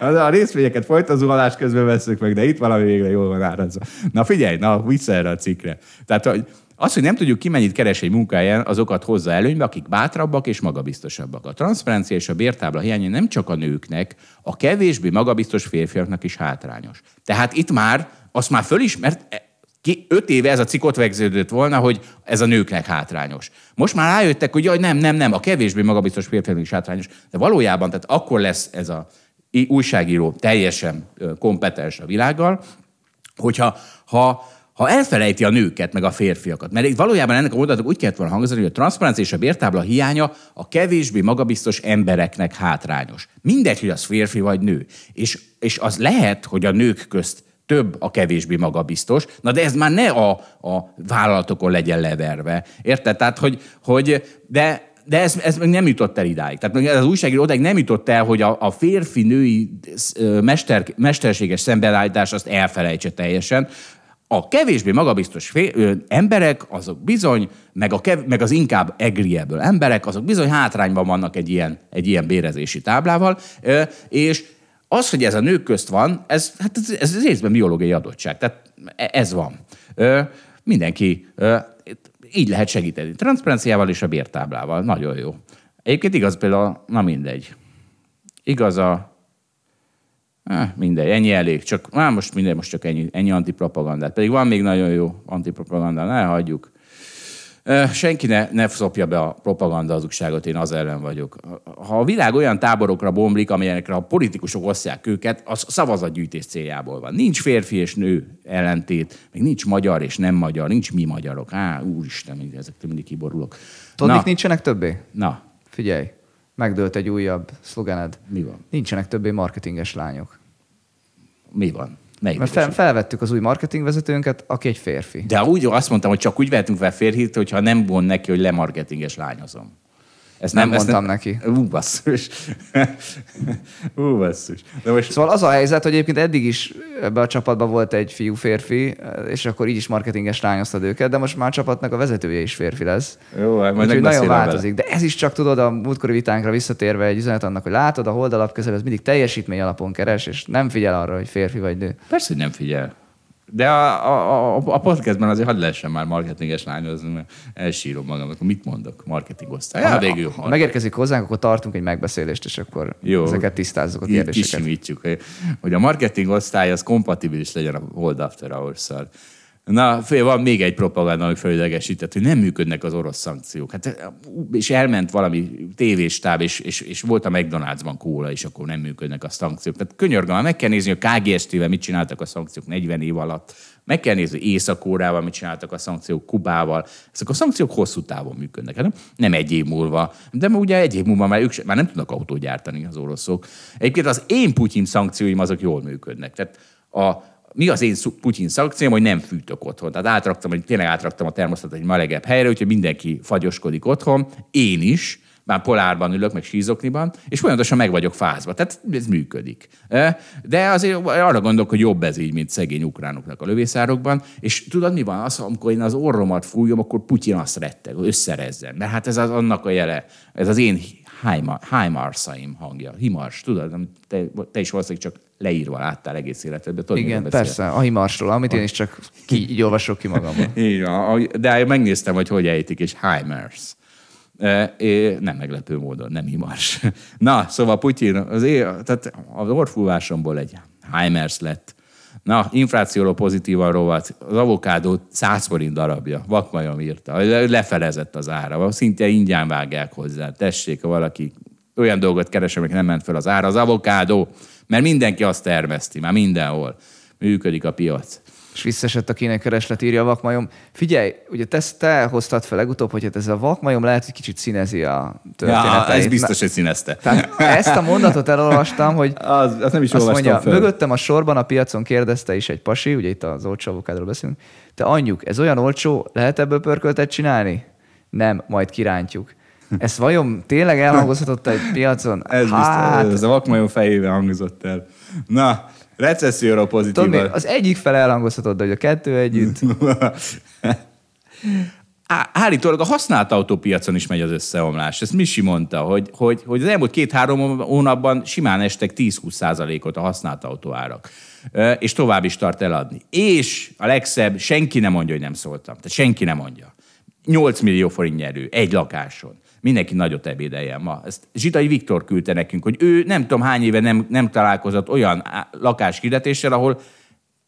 a részvényeket folyt az zuhanás közben veszük meg, de itt valami végre jól van árazva. Na figyelj, na vissza erre a cikkre. Tehát hogy az, hogy nem tudjuk ki mennyit keres egy munkáján, azokat hozza előnybe, akik bátrabbak és magabiztosabbak. A transzparencia és a bértábla hiánya nem csak a nőknek, a kevésbé magabiztos férfiaknak is hátrányos. Tehát itt már, azt már fölismert, ki, öt éve ez a cikk ott vegződött volna, hogy ez a nőknek hátrányos. Most már rájöttek, hogy jaj, nem, nem, nem, a kevésbé magabiztos férfiaknak is hátrányos. De valójában, tehát akkor lesz ez a újságíró teljesen kompetens a világgal, hogyha ha, ha elfelejti a nőket, meg a férfiakat. Mert itt valójában ennek a mondatok úgy kellett volna hangzani, hogy a transzparencia és a bértábla hiánya a kevésbé magabiztos embereknek hátrányos. Mindegy, hogy az férfi vagy nő. És, és az lehet, hogy a nők közt több a kevésbé magabiztos, na de ez már ne a, a vállalatokon legyen leverve. Érted? Tehát, hogy, hogy de, de ez, ez még nem jutott el idáig. Tehát az újságíró odáig nem jutott el, hogy a, a férfi-női mester, mesterséges szembeállítás azt elfelejtse teljesen. A kevésbé magabiztos fél, ö, emberek, azok bizony, meg, a kev, meg az inkább agreeable emberek, azok bizony hátrányban vannak egy ilyen, egy ilyen bérezési táblával, ö, és az, hogy ez a nők közt van, ez, hát ez, ez részben biológiai adottság. Tehát e- ez van. Ö, mindenki ö, így lehet segíteni. Transzparenciával és a bértáblával. Nagyon jó. Egyébként igaz például, na mindegy. Igaz a... Ah, mindegy, ennyi elég. Csak, már most mindegy, most csak ennyi, ennyi antipropagandát. Pedig van még nagyon jó antipropaganda, ne hagyjuk. Senki ne, ne szopja be a propaganda hazugságot, én az ellen vagyok. Ha a világ olyan táborokra bomlik, amelyekre a politikusok osztják őket, az szavazatgyűjtés céljából van. Nincs férfi és nő ellentét, még nincs magyar és nem magyar, nincs mi magyarok. Á, úristen, ezektől mindig kiborulok. Tudod, mik nincsenek többé? na, Figyelj, megdőlt egy újabb szlogened. mi van? Nincsenek többé marketinges lányok. Mi van? Melyik Mert fel, felvettük az új marketingvezetőnket, aki egy férfi. De úgy azt mondtam, hogy csak úgy vehetünk fel férhit, hogyha nem von neki, hogy lemarketinges lányozom. Ezt Nem mondtam neki. Ú, basszus. Ú, basszus. De most Szóval az a helyzet, hogy egyébként eddig is ebbe a csapatban volt egy fiú férfi, és akkor így is marketinges lányoztad őket, de most már a csapatnak a vezetője is férfi lesz. Jó, hát majd Úgyhogy nagyon megbeszélem vele. változik. De ez is csak tudod, a múltkori vitánkra visszatérve egy üzenet annak, hogy látod, a holdalap közel, ez mindig teljesítmény alapon keres, és nem figyel arra, hogy férfi vagy nő. Persze, hogy nem figyel. De a, a, a, a podcastben azért hadd lehessen már marketinges lányozni, mert elsírom magam, akkor mit mondok marketing osztály? Ja, végül jó. Ha megérkezik hozzánk, akkor tartunk egy megbeszélést, és akkor Jó. ezeket tisztázzuk a kérdéseket. kisimítjuk, hogy a marketing osztály az kompatibilis legyen a Hold After hours Na, van még egy propaganda, ami fölidegesített, hogy nem működnek az orosz szankciók. Hát, és elment valami tévéstáb, és, és, és volt a McDonald'sban kóla, és akkor nem működnek a szankciók. Tehát könyörgöm, meg kell nézni, a KGST-vel mit csináltak a szankciók 40 év alatt. Meg kell nézni Észak-Kórával, mit csináltak a szankciók Kubával. Ezek a szankciók hosszú távon működnek. Hát nem, nem egy év múlva. De ugye egy év múlva már ők se, már nem tudnak autót az oroszok. Egyébként az én Putyin szankcióim azok jól működnek. Tehát a, mi az én Putyin szankcióm, hogy nem fűtök otthon. Tehát átraktam, hogy tényleg átraktam a termosztatot egy melegebb helyre, úgyhogy mindenki fagyoskodik otthon, én is, már polárban ülök, meg sízokniban, és folyamatosan meg vagyok fázva. Tehát ez működik. E, De azért arra gondolok, hogy jobb ez így, mint szegény ukránoknak a lövészárokban. És tudod, mi van? Az, amikor én az orromat fújom, akkor Putyin azt retteg, összerezzen. Mert hát ez az annak a jele. Ez az én Hájmarszaim hangja. Himars, tudod? Te, te is valószínűleg csak leírva láttál egész életedben. Tudod, Igen, persze, a himarsról, amit én is csak ki, így olvasok ki van, ahogy- de megnéztem, hogy hogy ejtik, és Heimers. E, é, nem meglepő módon, nem himars. Na, szóval Putyin, az, é, tehát az orfúvásomból egy Heimers lett. Na, inflációról pozitívan rovat. Az avokádó 100 forint darabja. Vakmajom írta. Le- Lefelezett az ára. Szinte ingyen vágják hozzá. Tessék, ha valaki olyan dolgot keres, amik nem ment fel az ára. Az avokádó, mert mindenki azt termeszti, már mindenhol. Működik a piac. És visszaesett a kéne kereslet, írja a vakmajom. Figyelj, ugye te, te hoztad fel legutóbb, hogy hát ez a vakmajom lehet, hogy kicsit színezi a történeteit. Ja, ez biztos, hogy színezte. Tehát ezt a mondatot elolvastam, hogy Az, azt nem is azt mondja, föl. mögöttem a sorban a piacon kérdezte is egy pasi, ugye itt az olcsó avokádról beszélünk, te anyjuk, ez olyan olcsó, lehet ebből pörköltet csinálni? Nem, majd kirántjuk. Ez vajon tényleg elhangozhatott egy piacon? Ez, hát... biztos, ez a vakmajom fejével hangzott el. Na, recesszióra pozitívan. az egyik fel elhangozhatott, de hogy a kettő együtt. Á- Állítólag a használt autópiacon is megy az összeomlás. Ezt Misi mondta, hogy, hogy, hogy az elmúlt két-három hónapban simán estek 10-20 százalékot a használt autóárak. És tovább is tart eladni. És a legszebb, senki nem mondja, hogy nem szóltam. Tehát senki nem mondja. 8 millió forint nyerő egy lakáson. Mindenki nagyot ebédeljen ma. Ezt Zsitai Viktor küldte nekünk, hogy ő nem tudom hány éve nem, nem találkozott olyan lakáshirdetéssel, ahol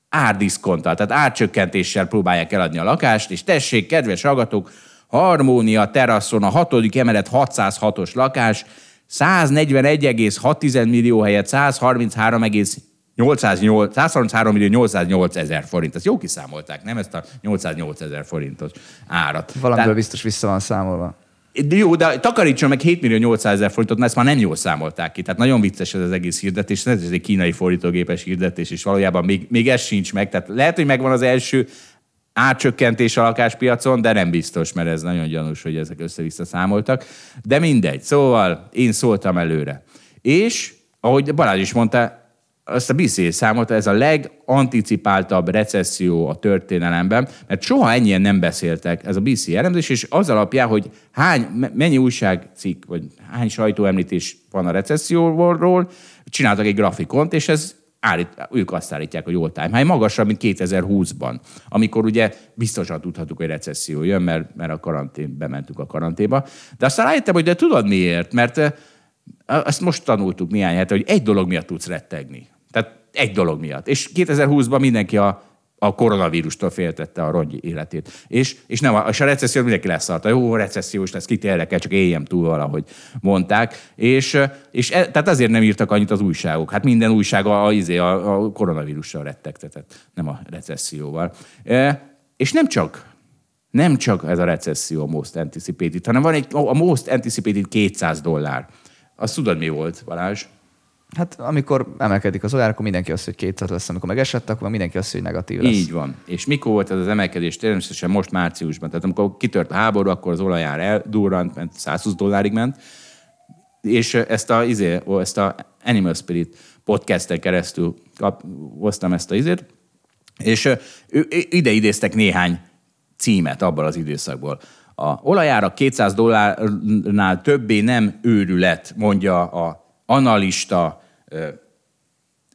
árdiszkonttal, tehát árcsökkentéssel próbálják eladni a lakást, és tessék, kedves hallgatók, Harmónia teraszon a hatodik emelet 606-os lakás, 141,6 millió helyett 133,808 133 millió 808 ezer forint. Ezt jó kiszámolták, nem ezt a 808 ezer forintos árat. Valamiből Tehát- biztos vissza van számolva. De jó, de takarítson meg 7 millió 800 ezer forintot, mert ezt már nem jól számolták ki. Tehát nagyon vicces ez az egész hirdetés. Ez egy kínai fordítógépes hirdetés, és valójában még, még ez sincs meg. Tehát lehet, hogy megvan az első árcsökkentés a lakáspiacon, de nem biztos, mert ez nagyon gyanús, hogy ezek össze-vissza számoltak. De mindegy. Szóval én szóltam előre. És, ahogy Balázs is mondta, azt a BCA számolta, ez a leganticipáltabb recesszió a történelemben, mert soha ennyien nem beszéltek, ez a BCA elemzés, és az alapján, hogy hány, me- mennyi újságcikk, vagy hány sajtóemlítés van a recesszióról, csináltak egy grafikont, és ez állít, ők azt állítják, hogy all time high, magasabb, mint 2020-ban, amikor ugye biztosan tudhattuk, hogy recesszió jön, mert, mert a karantén, bementünk a karanténba. De aztán rájöttem, hogy de tudod miért? Mert azt most tanultuk néhány hete, hogy egy dolog miatt tudsz rettegni. Tehát egy dolog miatt. És 2020-ban mindenki a, a koronavírustól féltette a rongy életét. És, és nem, és a recesszió mindenki leszarta. Jó, recessziós lesz, kit érdekel, csak éljem túl valahogy mondták. És, és e, tehát azért nem írtak annyit az újságok. Hát minden újság a, a, izé, a, a koronavírussal rettegtetett, nem a recesszióval. E, és nem csak nem csak ez a recesszió a most anticipated, hanem van egy, a most anticipated 200 dollár. Azt tudod, mi volt, Balázs? Hát amikor emelkedik az olaj, akkor mindenki azt, hogy 200 lesz, amikor megesett, akkor mindenki azt, hogy negatív lesz. Így van. És mikor volt ez az emelkedés? Természetesen most márciusban. Tehát amikor kitört a háború, akkor az olajár eldurrant, ment 120 dollárig ment, és ezt a, izé, ezt a Animal Spirit podcasten keresztül kap, hoztam ezt a izét, és ide idéztek néhány címet abban az időszakból. A olajára 200 dollárnál többé nem őrület, mondja a analista uh,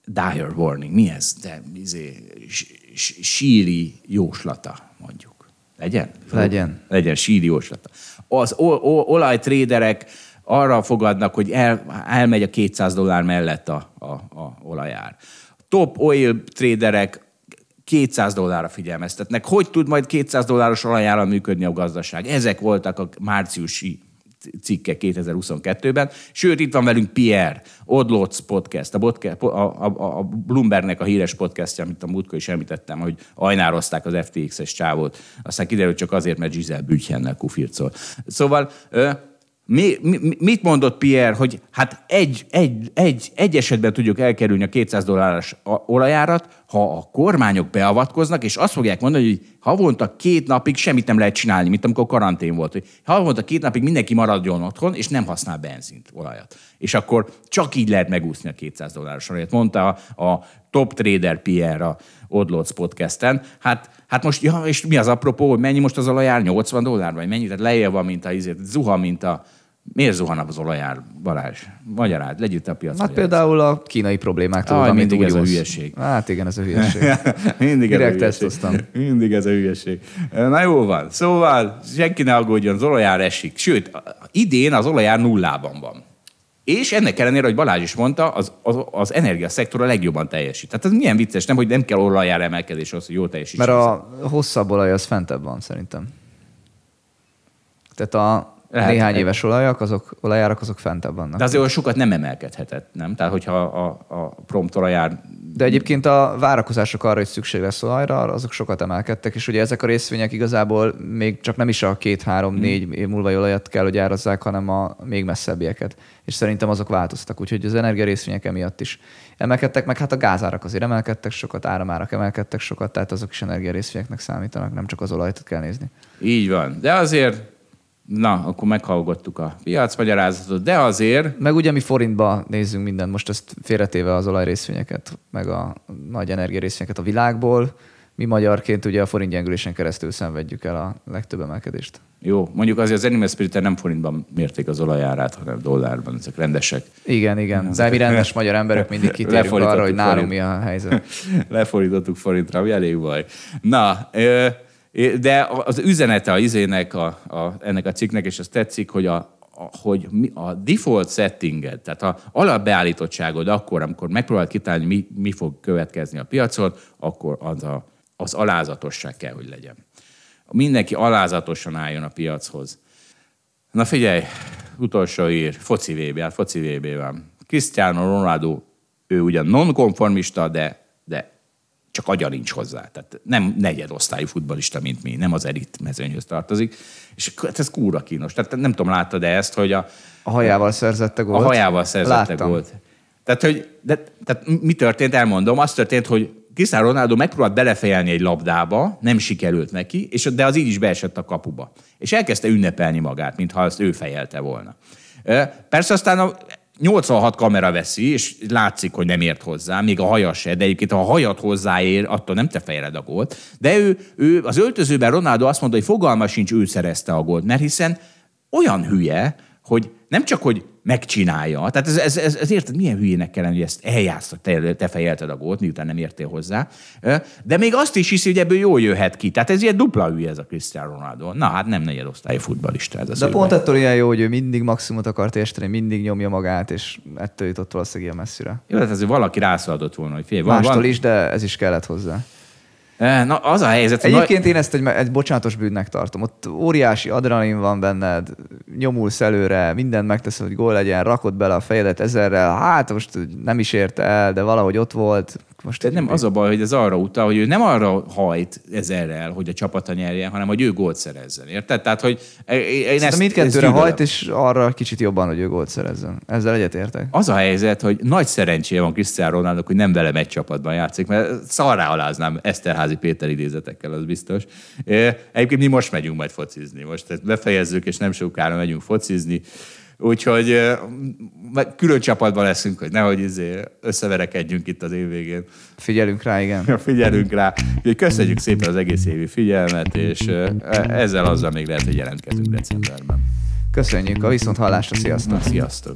dire warning. Mi ez? De izé, síri jóslata, mondjuk. Legyen? Legyen. Legyen síri jóslata. Az olajtréderek arra fogadnak, hogy el, elmegy a 200 dollár mellett a, a, a olajár. Top oil traderek 200 dollárra figyelmeztetnek. Hogy tud majd 200 dolláros olajára működni a gazdaság? Ezek voltak a márciusi cikke 2022-ben. Sőt, itt van velünk Pierre, Odlots podcast, a, podcast, a, a, a Bloombergnek a híres podcastja, amit a múltkor is említettem, hogy ajnározták az FTX-es csávót. Aztán kiderült csak azért, mert Giselle Büchennel kufircol. Szóval mi, mi, mit mondott Pierre, hogy hát egy, egy, egy, egy esetben tudjuk elkerülni a 200 dolláros olajárat, ha a kormányok beavatkoznak, és azt fogják mondani, hogy havonta két napig semmit nem lehet csinálni, mint amikor karantén volt. Hogy havonta két napig mindenki maradjon otthon, és nem használ benzint, olajat. És akkor csak így lehet megúszni a 200 dolláros olajat. Mondta a, a top trader Pierre a Odlots podcasten. Hát, hát most, ja, és mi az apropó, hogy mennyi most az olajár? 80 dollár, vagy mennyi? Tehát lejjebb van, mint a, izért, zuha, mint a, Miért zuhan az olajár, Balázs? Magyarád, legyütt a piac. Hát például a kínai problémáktól. Ah, mindig ez a hülyeség. Hát igen, ez a hülyeség. mindig Direkt ez a hülyeség. Mindig ez a hülyeség. Na jó van. Szóval senki ne aggódjon, az olajár esik. Sőt, idén az olajár nullában van. És ennek ellenére, hogy Balázs is mondta, az, az, az energiaszektor a legjobban teljesít. Tehát ez milyen vicces, nem, hogy nem kell olajár emelkedés az, hogy jól teljesít. Mert a hosszabb olaj az fentebb van szerintem. Tehát a, lehet, néhány éves olajak, azok, olajárak, azok fentebb vannak. De azért olyan sokat nem emelkedhetett, nem? Tehát, hogyha a, a prompt olajár... De egyébként a várakozások arra, hogy szükség lesz olajra, azok sokat emelkedtek, és ugye ezek a részvények igazából még csak nem is a két, három, hmm. négy év múlva olajat kell, hogy árazzák, hanem a még messzebbieket. És szerintem azok változtak, úgyhogy az energia részvények emiatt is emelkedtek, meg hát a gázárak azért emelkedtek sokat, áramárak emelkedtek sokat, tehát azok is energia részvényeknek számítanak, nem csak az olajt kell nézni. Így van. De azért Na, akkor meghallgattuk a piacmagyarázatot, de azért... Meg ugye mi forintba nézzünk mindent, most ezt félretéve az olajrészvényeket, meg a nagy energiarészvényeket a világból, mi magyarként ugye a forint gyengülésen keresztül szenvedjük el a legtöbb emelkedést. Jó, mondjuk azért az Animal Spirit nem forintban mérték az olajárát, hanem dollárban, ezek rendesek. Igen, igen. De mi rendes magyar emberek mindig kitérünk arra, hogy nálunk mi a helyzet. Lefordítottuk forintra, ami elég baj. Na, ö- de az üzenete a izének, a, a, ennek a cikknek, és az tetszik, hogy a, hogy a default settinged, tehát a alapbeállítottságod akkor, amikor megpróbálod kitalálni, mi, mi fog következni a piacon, akkor az, a, az alázatosság kell, hogy legyen. Mindenki alázatosan álljon a piachoz. Na figyelj, utolsó ír, foci VB, hát foci VB van. Cristiano Ronaldo, ő ugyan nonkonformista, de, de csak agya nincs hozzá. Tehát nem negyedosztályú futbalista, mint mi, nem az elit mezőnyhöz tartozik. És hát ez kúra kínos. Tehát nem tudom, láttad-e ezt, hogy a... A hajával szerzette gólt? A hajával szerzette Láttam. gólt. Tehát, hogy, de, tehát mi történt, elmondom. Az történt, hogy Cristiano Ronaldo megpróbált belefejelni egy labdába, nem sikerült neki, és, de az így is beesett a kapuba. És elkezdte ünnepelni magát, mintha azt ő fejelte volna. Persze aztán a, 86 kamera veszi, és látszik, hogy nem ért hozzá, még a haja se, de egyébként ha a hajat hozzáér, attól nem te fejled a gólt. De ő, ő az öltözőben Ronaldo azt mondta, hogy fogalma sincs, ő szerezte a gólt, mert hiszen olyan hülye, hogy nem csak, hogy megcsinálja. Tehát ez, ez, ez, ez érted, milyen hülyének kellene, hogy ezt eljátszod, te, te fejelted a gólt, miután nem értél hozzá. De még azt is hiszi, hogy ebből jól jöhet ki. Tehát ez ilyen dupla hülye ez a Cristiano Ronaldo. Na hát nem negyed osztályú futbalista ez a De pont ettől ilyen jó, hogy ő mindig maximumot akar teljesíteni, mindig nyomja magát, és ettől jutott valószínűleg ilyen messzire. Jó, tehát azért valaki rászadott volna, hogy figyelj, van, Mástól van... is, de ez is kellett hozzá. Na, az a helyzet. Egyébként én ezt egy, egy bocsánatos bűnnek tartom. Ott óriási adrenalin van benned, nyomulsz előre, mindent megteszed, hogy gól legyen, rakod bele a fejedet ezerrel, hát most nem is érte el, de valahogy ott volt, most Tehát nem az a baj, hogy ez arra utal, hogy ő nem arra hajt ezerrel, hogy a csapata nyerjen, hanem hogy ő gólt szerezzen. Érted? Tehát, hogy én Szerintem ezt, mindkettőre ezt hajt, és arra kicsit jobban, hogy ő gólt szerezzen. Ezzel egyetértek. Az a helyzet, hogy nagy szerencséje van Cristiano Ronaldo, hogy nem velem egy csapatban játszik, mert szarrá aláznám Eszterházi Péter idézetekkel, az biztos. Egyébként mi most megyünk majd focizni. Most befejezzük, és nem sokára megyünk focizni. Úgyhogy külön csapatban leszünk, hogy nehogy izé összeverekedjünk itt az év végén. Figyelünk rá, igen. Figyelünk rá. Úgyhogy köszönjük szépen az egész évi figyelmet, és ezzel azzal még lehet, hogy jelentkezünk decemberben. Köszönjük a viszont hallásra, sziasztok! Sziasztok!